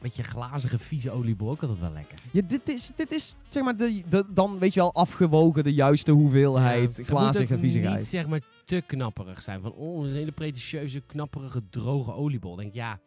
Beetje glazige, vieze oliebol ook altijd wel lekker. Ja, dit is, dit is zeg maar de, de, dan weet je wel afgewogen de juiste hoeveelheid Ja, glazige viezigheid. niet zeg maar te knapperig zijn. Van, oh, een hele pretentieuze, knapperige, droge oliebol. Denk ja,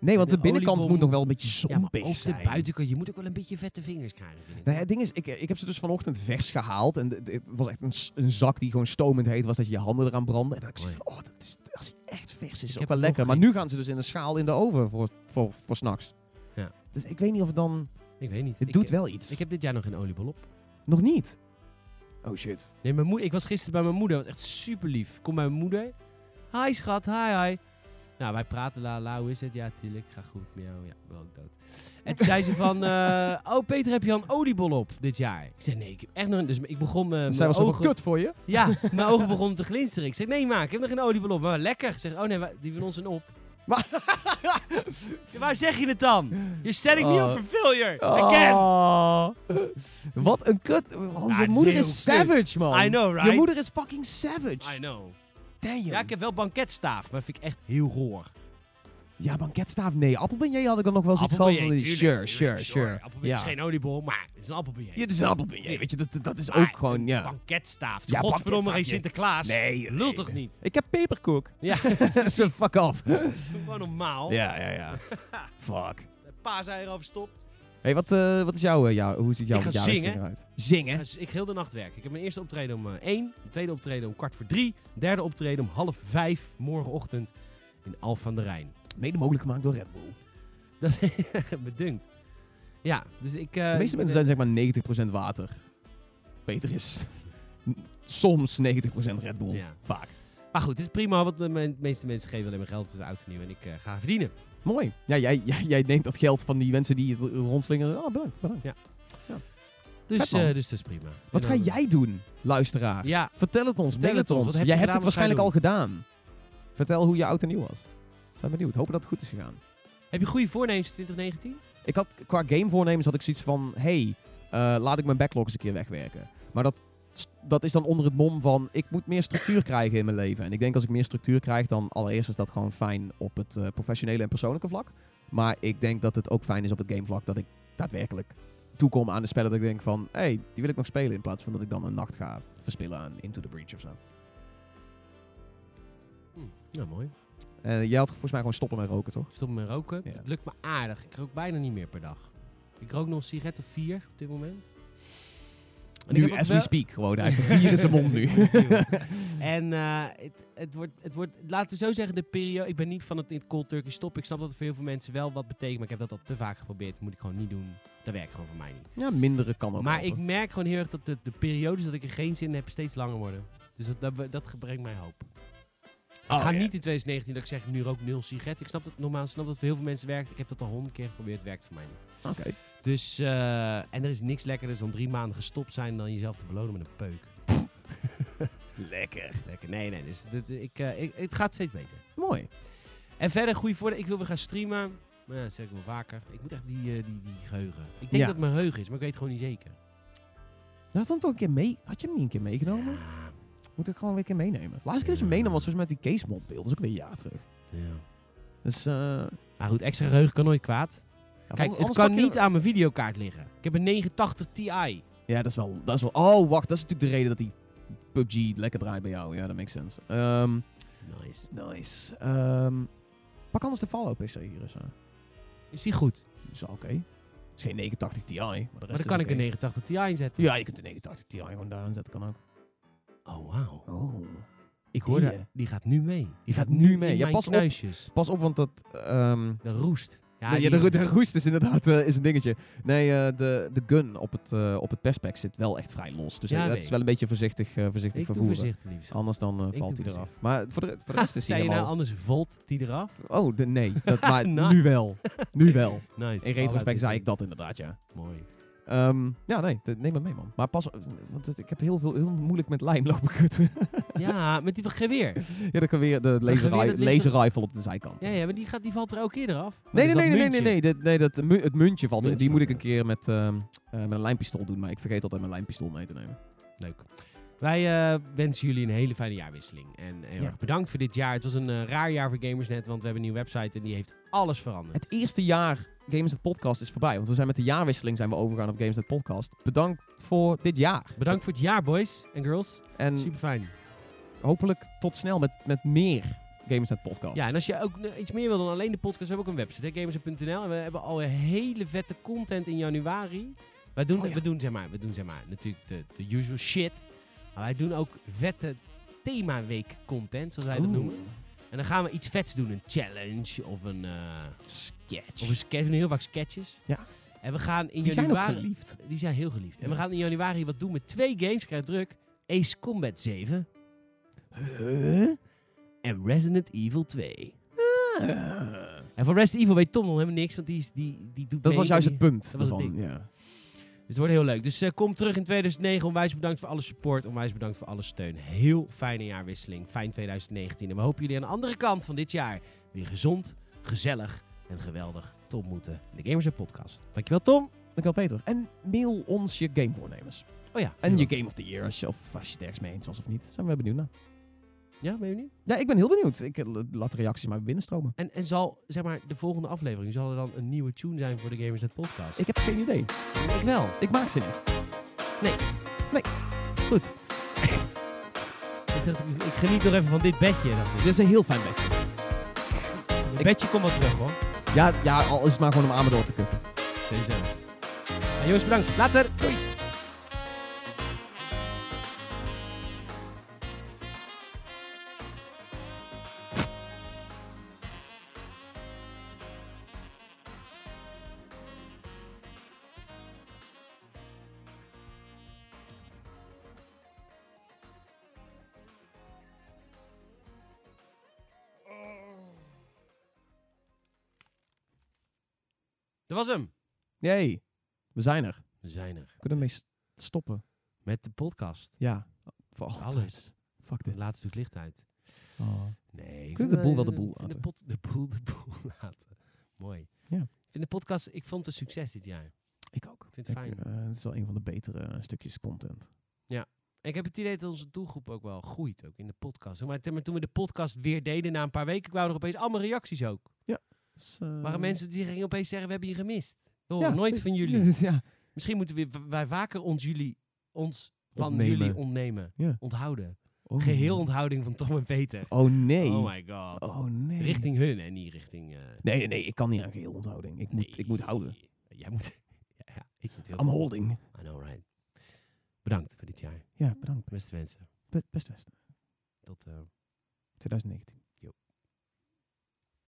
Nee, want de, de binnenkant moet nog wel een beetje ja zompig ook zijn. de buitenkant. Je moet ook wel een beetje vette vingers krijgen. Nou ja, het ding is, ik, ik heb ze dus vanochtend vers gehaald. En het was echt een, een zak die gewoon stomend heet was. Dat je je handen eraan brandde. En dan dacht ik van, oh, dat is, als hij echt vers is, is ook wel lekker. Maar nu gaan ze dus in een schaal in de oven voor, voor, voor s'nachts. Ja. Dus ik weet niet of het dan... Ik weet niet. Het Ik- doet wel iets. Ik heb dit jaar nog geen oliebol op. Nog niet. Oh shit. Nee, mijn moeder, ik was gisteren bij mijn moeder. Dat was echt super lief. Kom bij mijn moeder. Hi schat, hi hi. Nou, wij praten, la la, hoe is het? Ja, tuurlijk, ga goed. Miauw, ja, ik ben ook dood. En toen zei ze van, eh, oh Peter, heb je al een oliebol op dit jaar? Ik zei, nee, ik heb echt nog... Dus ik begon me, Zij was ogen... kut voor je. Ja, mijn ogen begonnen te glinsteren. Ik zeg, nee ma, ik heb nog geen oliebol op. Maar lekker. Ik zeg, oh nee, die van ons zijn op. Ja, waar zeg je het dan? You're setting me Oh. up for failure. Again. Oh. Wat een kut. Oh, Ja, je is moeder is kut. savage, man. I know, right? Je moeder is fucking savage. I know. Damn. Ja, ik heb wel banketstaaf, maar dat vind ik echt heel goor. Ja, banketstaaf, nee. Appelbeignet had ik dan nog wel zoiets van. Sure, tuurlijk, sure, sure. Appelbeignet Ja. is geen oliebol, maar het is een appelbeignet. Ja, het is een appelbeignet, weet je. Dat, dat is Maar ook gewoon, ja. Banketstaaf. Ja, Godverdomme, geen. Sinterklaas. Nee, Lul toch niet? Ik heb peperkoek. Ja, Zo, fuck off. gewoon normaal. Ja, ja, ja. Fuck. Paaseieren overstopt. Hey, wat, eh, wat is jouw, eh, jou, hoe ziet jouw Ik ga verjaardagsding zingen. eruit? Zingen? Dus ik heel de nacht werk. Ik heb mijn eerste optreden om eh, 1, mijn tweede optreden om kwart voor 3, derde optreden om half 5 morgenochtend in Alphen aan de Rijn. Mede mogelijk gemaakt door Red Bull. Dat bedunkt. Ja, dus ik... eh, De meeste ik mensen zijn zeg maar 90% water. Peter is soms 90% Red Bull. Ja. Vaak. Maar goed, het is prima, want de me- meeste mensen geven alleen maar geld. Het is oud en nieuw en ik eh, ga verdienen. Mooi. Ja, jij, jij, jij neemt dat geld van die mensen die het rondslingeren. Oh, bedankt, bedankt. Dus, Vet, man. eh, dus dat is prima. Wat ga jij doen, luisteraar? Ja, Vertel het ons, Vertel mail het ons. Jij hebt het waarschijnlijk al gedaan. Vertel hoe je oud en nieuw was. Zijn benieuwd. Hopen dat het goed is gegaan. heb je goede voornemens 2019? Ik had qua gamevoornemens had ik zoiets van... Hey, eh, laat ik mijn backlog eens een keer wegwerken. Maar dat, dat is dan onder het mom van... Ik moet meer structuur krijgen in mijn leven. En ik denk als ik meer structuur krijg... Dan allereerst is dat gewoon fijn op het eh, professionele en persoonlijke vlak. Maar ik denk dat het ook fijn is op het gamevlak... Dat ik daadwerkelijk toekom aan de spellen dat ik denk van... Hey, die wil ik nog spelen. In plaats van dat ik dan een nacht ga verspillen aan Into the Breach of zo. Hm, ja, mooi. Eh, jij had volgens mij gewoon stoppen met roken, toch? Stop met roken. Ja. Het lukt me aardig. Ik rook bijna niet meer per dag. Ik rook nog een sigaret of vier op dit moment. Nu, as we speak, gewoon. Hij heeft er vier in zijn mond nu. En eh, het, het, wordt, het wordt, laten we zo zeggen, de periode. Ik ben niet van het in cold turkey stoppen. Ik snap dat het voor heel veel mensen wel wat betekent. Maar ik heb dat al te vaak geprobeerd. Dat moet ik gewoon niet doen. Dat werkt gewoon voor mij niet. ja, mindere kan ook maar ik merk gewoon heel erg dat de, de periodes dat ik er geen zin in heb steeds langer worden. Dus dat, dat, dat brengt mij hoop. Oh, ik ga ja. niet in 2019 dat ik zeg, nu rook nul sigaret. Ik snap dat normaal snap dat het voor heel veel mensen werkt. Ik heb dat al honderd keer geprobeerd. Het werkt voor mij niet. Oké. Dus, eh, en er is niks lekkerder dan drie maanden gestopt zijn dan jezelf te belonen met een peuk. Lekker. Lekker. Nee, nee. Dus dit, ik, eh, ik, het gaat steeds beter. Mooi. En verder, goede voordeel. Ik wil weer gaan streamen. Maar ja, dat zeg ik wel vaker. Ik moet echt die, eh, die, die geheugen. Ik denk Ja. dat het mijn geheugen is, maar ik weet het gewoon niet zeker. Had dan toch een keer mee? Had je hem niet een keer meegenomen? Ja, Moet ik gewoon weer een keer meenemen. Laatste keer dat je meenam was volgens mij met die case mod beeld. Dat is ook weer een jaar terug. ja. Dus, eh Maar goed, extra geheugen kan nooit kwaad. Ja, Kijk, het kan je- niet aan mijn videokaart liggen. Ik heb een 980 Ti. Ja, dat is wel... Dat is wel oh, wacht. Dat is natuurlijk de reden dat die PUBG lekker draait bij jou. Ja, dat makes sense. Ehm, Nice. nice. Ehm, pak anders de Fallout PC hier eens. aan. Is die goed? Is oké. Het is geen 89 Ti, maar de rest Maar dan is kan ik een 89 Ti inzetten. Ja, je kunt een 89 Ti gewoon daar aanzetten. Kan ook. Oh, wauw. Oh. Ik hoorde, die gaat nu mee. Die, gaat nu mee. Ja, pas op. Pas op, want dat... ehm, De roest. Ja, Ja, die- de, de roest is inderdaad eh, is een dingetje. Nee, eh, de, de gun op het, eh op het perspec zit wel echt vrij los. Dus Ja, het is wel een beetje voorzichtig, voorzichtig ik doe vervoeren. voorzichtig. Anders dan valt hij eraf. Maar voor de, voor de rest is hij je nou helemaal... anders volt die eraf? Oh, de, nee. Dat, maar Nice. nu wel. Nu wel. Nice. In retrospect zei ik dat inderdaad, ja. Mooi. Ehm, ja, nee. neem maar mee, man. Maar pas... Want ik heb heel, veel, heel moeilijk met lijm lopen kutten. Ja, met die geweer. ja, dan kan weer de laser, geweer, dat ri- ligt laser rifle op de zijkant. Ja, ja, maar die, gaat, die valt er elke keer eraf. Nee, nee, nee, nee, nee, nee, dit- nee, dat, mu- het muntje valt. Muntje die moet ik een keer met, ehm, eh, met een lijmpistool doen, maar ik vergeet altijd mijn lijmpistool mee te nemen. Leuk. Wij eh, wensen jullie een hele fijne jaarwisseling. En heel Ja. erg bedankt voor dit jaar. Het was een eh, raar jaar voor Gamersnet, want we hebben een nieuwe website en die heeft alles veranderd. Het eerste jaar Gamersnet Podcast is voorbij, want we zijn met de jaarwisseling zijn we overgegaan op Gamersnet Podcast. Bedankt voor dit jaar. Bedankt voor het jaar, boys en girls. En Super fijn. hopelijk tot snel met, met meer Gamersnet Podcast. Ja, en als je ook iets meer wil dan alleen de podcast, we hebben ook een website, gamers.nl. En we hebben al een hele vette content in januari. Wij doen, Oh ja. we doen, zeg maar, we doen zeg maar, natuurlijk de, de usual shit. Maar wij doen ook vette themaweek content, zoals wij dat Oeh. noemen. En dan gaan we iets vets doen. Een challenge of een, eh, Sketch. of een sketch. We doen heel vaak sketches. Ja. En we gaan in Die zijn ook geliefd. Die zijn heel geliefd. En we gaan in januari wat doen met twee games. Ik krijg druk. Ace Combat 7 Huh? en Resident Evil 2. Ah. En voor Resident Evil weet Tom nog helemaal niks, want die, is, die, die doet Dat mee was juist het punt dat was het ervan. ding. Ja. Dus het wordt heel leuk. Dus eh, kom terug in 2009. Onwijs bedankt voor alle support. Onwijs bedankt voor alle steun. Heel fijne jaarwisseling. Fijn 2019. En we hopen jullie aan de andere kant van dit jaar weer gezond, gezellig en geweldig te ontmoeten. In de Gamers Podcast. Dankjewel Tom. Dankjewel Peter. En mail ons je gamevoornemens. Oh ja. En je. Game of the Year, als je, of als je het ergens mee eens was of niet. Zijn we benieuwd naar. Ja, ben je benieuwd? Ja, ik ben heel benieuwd. Ik eh, laat de reacties maar binnenstromen. En, en zal, zeg maar, de volgende aflevering, zal er dan een nieuwe tune zijn voor de Gamers Net Podcast? Ik heb geen idee. ik wel. Ik maak ze niet. Goed. ik, dacht, ik, ik geniet nog even van dit bedje. Dacht ik. Dit is een heel fijn bedje. Het bedje komt wel terug hoor. Ja, ja, al is het maar gewoon om aan door te kutten. Ja, jongens, bedankt. Later. Doei. Dat was hem. Jee, we zijn er. We zijn er. We kunnen ermee st- stoppen. Met de podcast. Ja, voor altijd. Alles. Fuck dit. laatste doet licht uit. Oh. Nee. Kunnen de boel wel eh, de boel ik vind laten. De, pot, de boel de boel laten. Mooi. Ja. Ik vind de podcast, ik vond het een succes dit jaar. Ik ook. Ik vind het fijn. eh, het is wel een van de betere eh, stukjes content. En ik heb het idee dat onze doelgroep ook wel groeit, ook in de podcast. Maar toen we de podcast weer deden, na een paar weken, kwamen er opeens allemaal reacties ook. Dus, eh, Waren mensen die gingen opeens zeggen, we hebben je gemist. We horen ja, nooit van jullie. ja. Misschien moeten we, wij vaker ons, jullie, ons van Ontnemen. jullie ontnemen. Ja. Onthouden. Oh. Geheel onthouding van Tom en Peter. Oh nee. Oh my god. Oh nee. Richting hun en niet richting... eh, Nee, nee, nee. Ik kan niet aan geheel onthouding. Ik moet, ik moet houden. Jij moet... ja, ik moet heel I'm holding. I know, right. Bedankt voor dit jaar. Ja, bedankt. Beste wensen. Be- Best Westen. Tot... eh, 2019.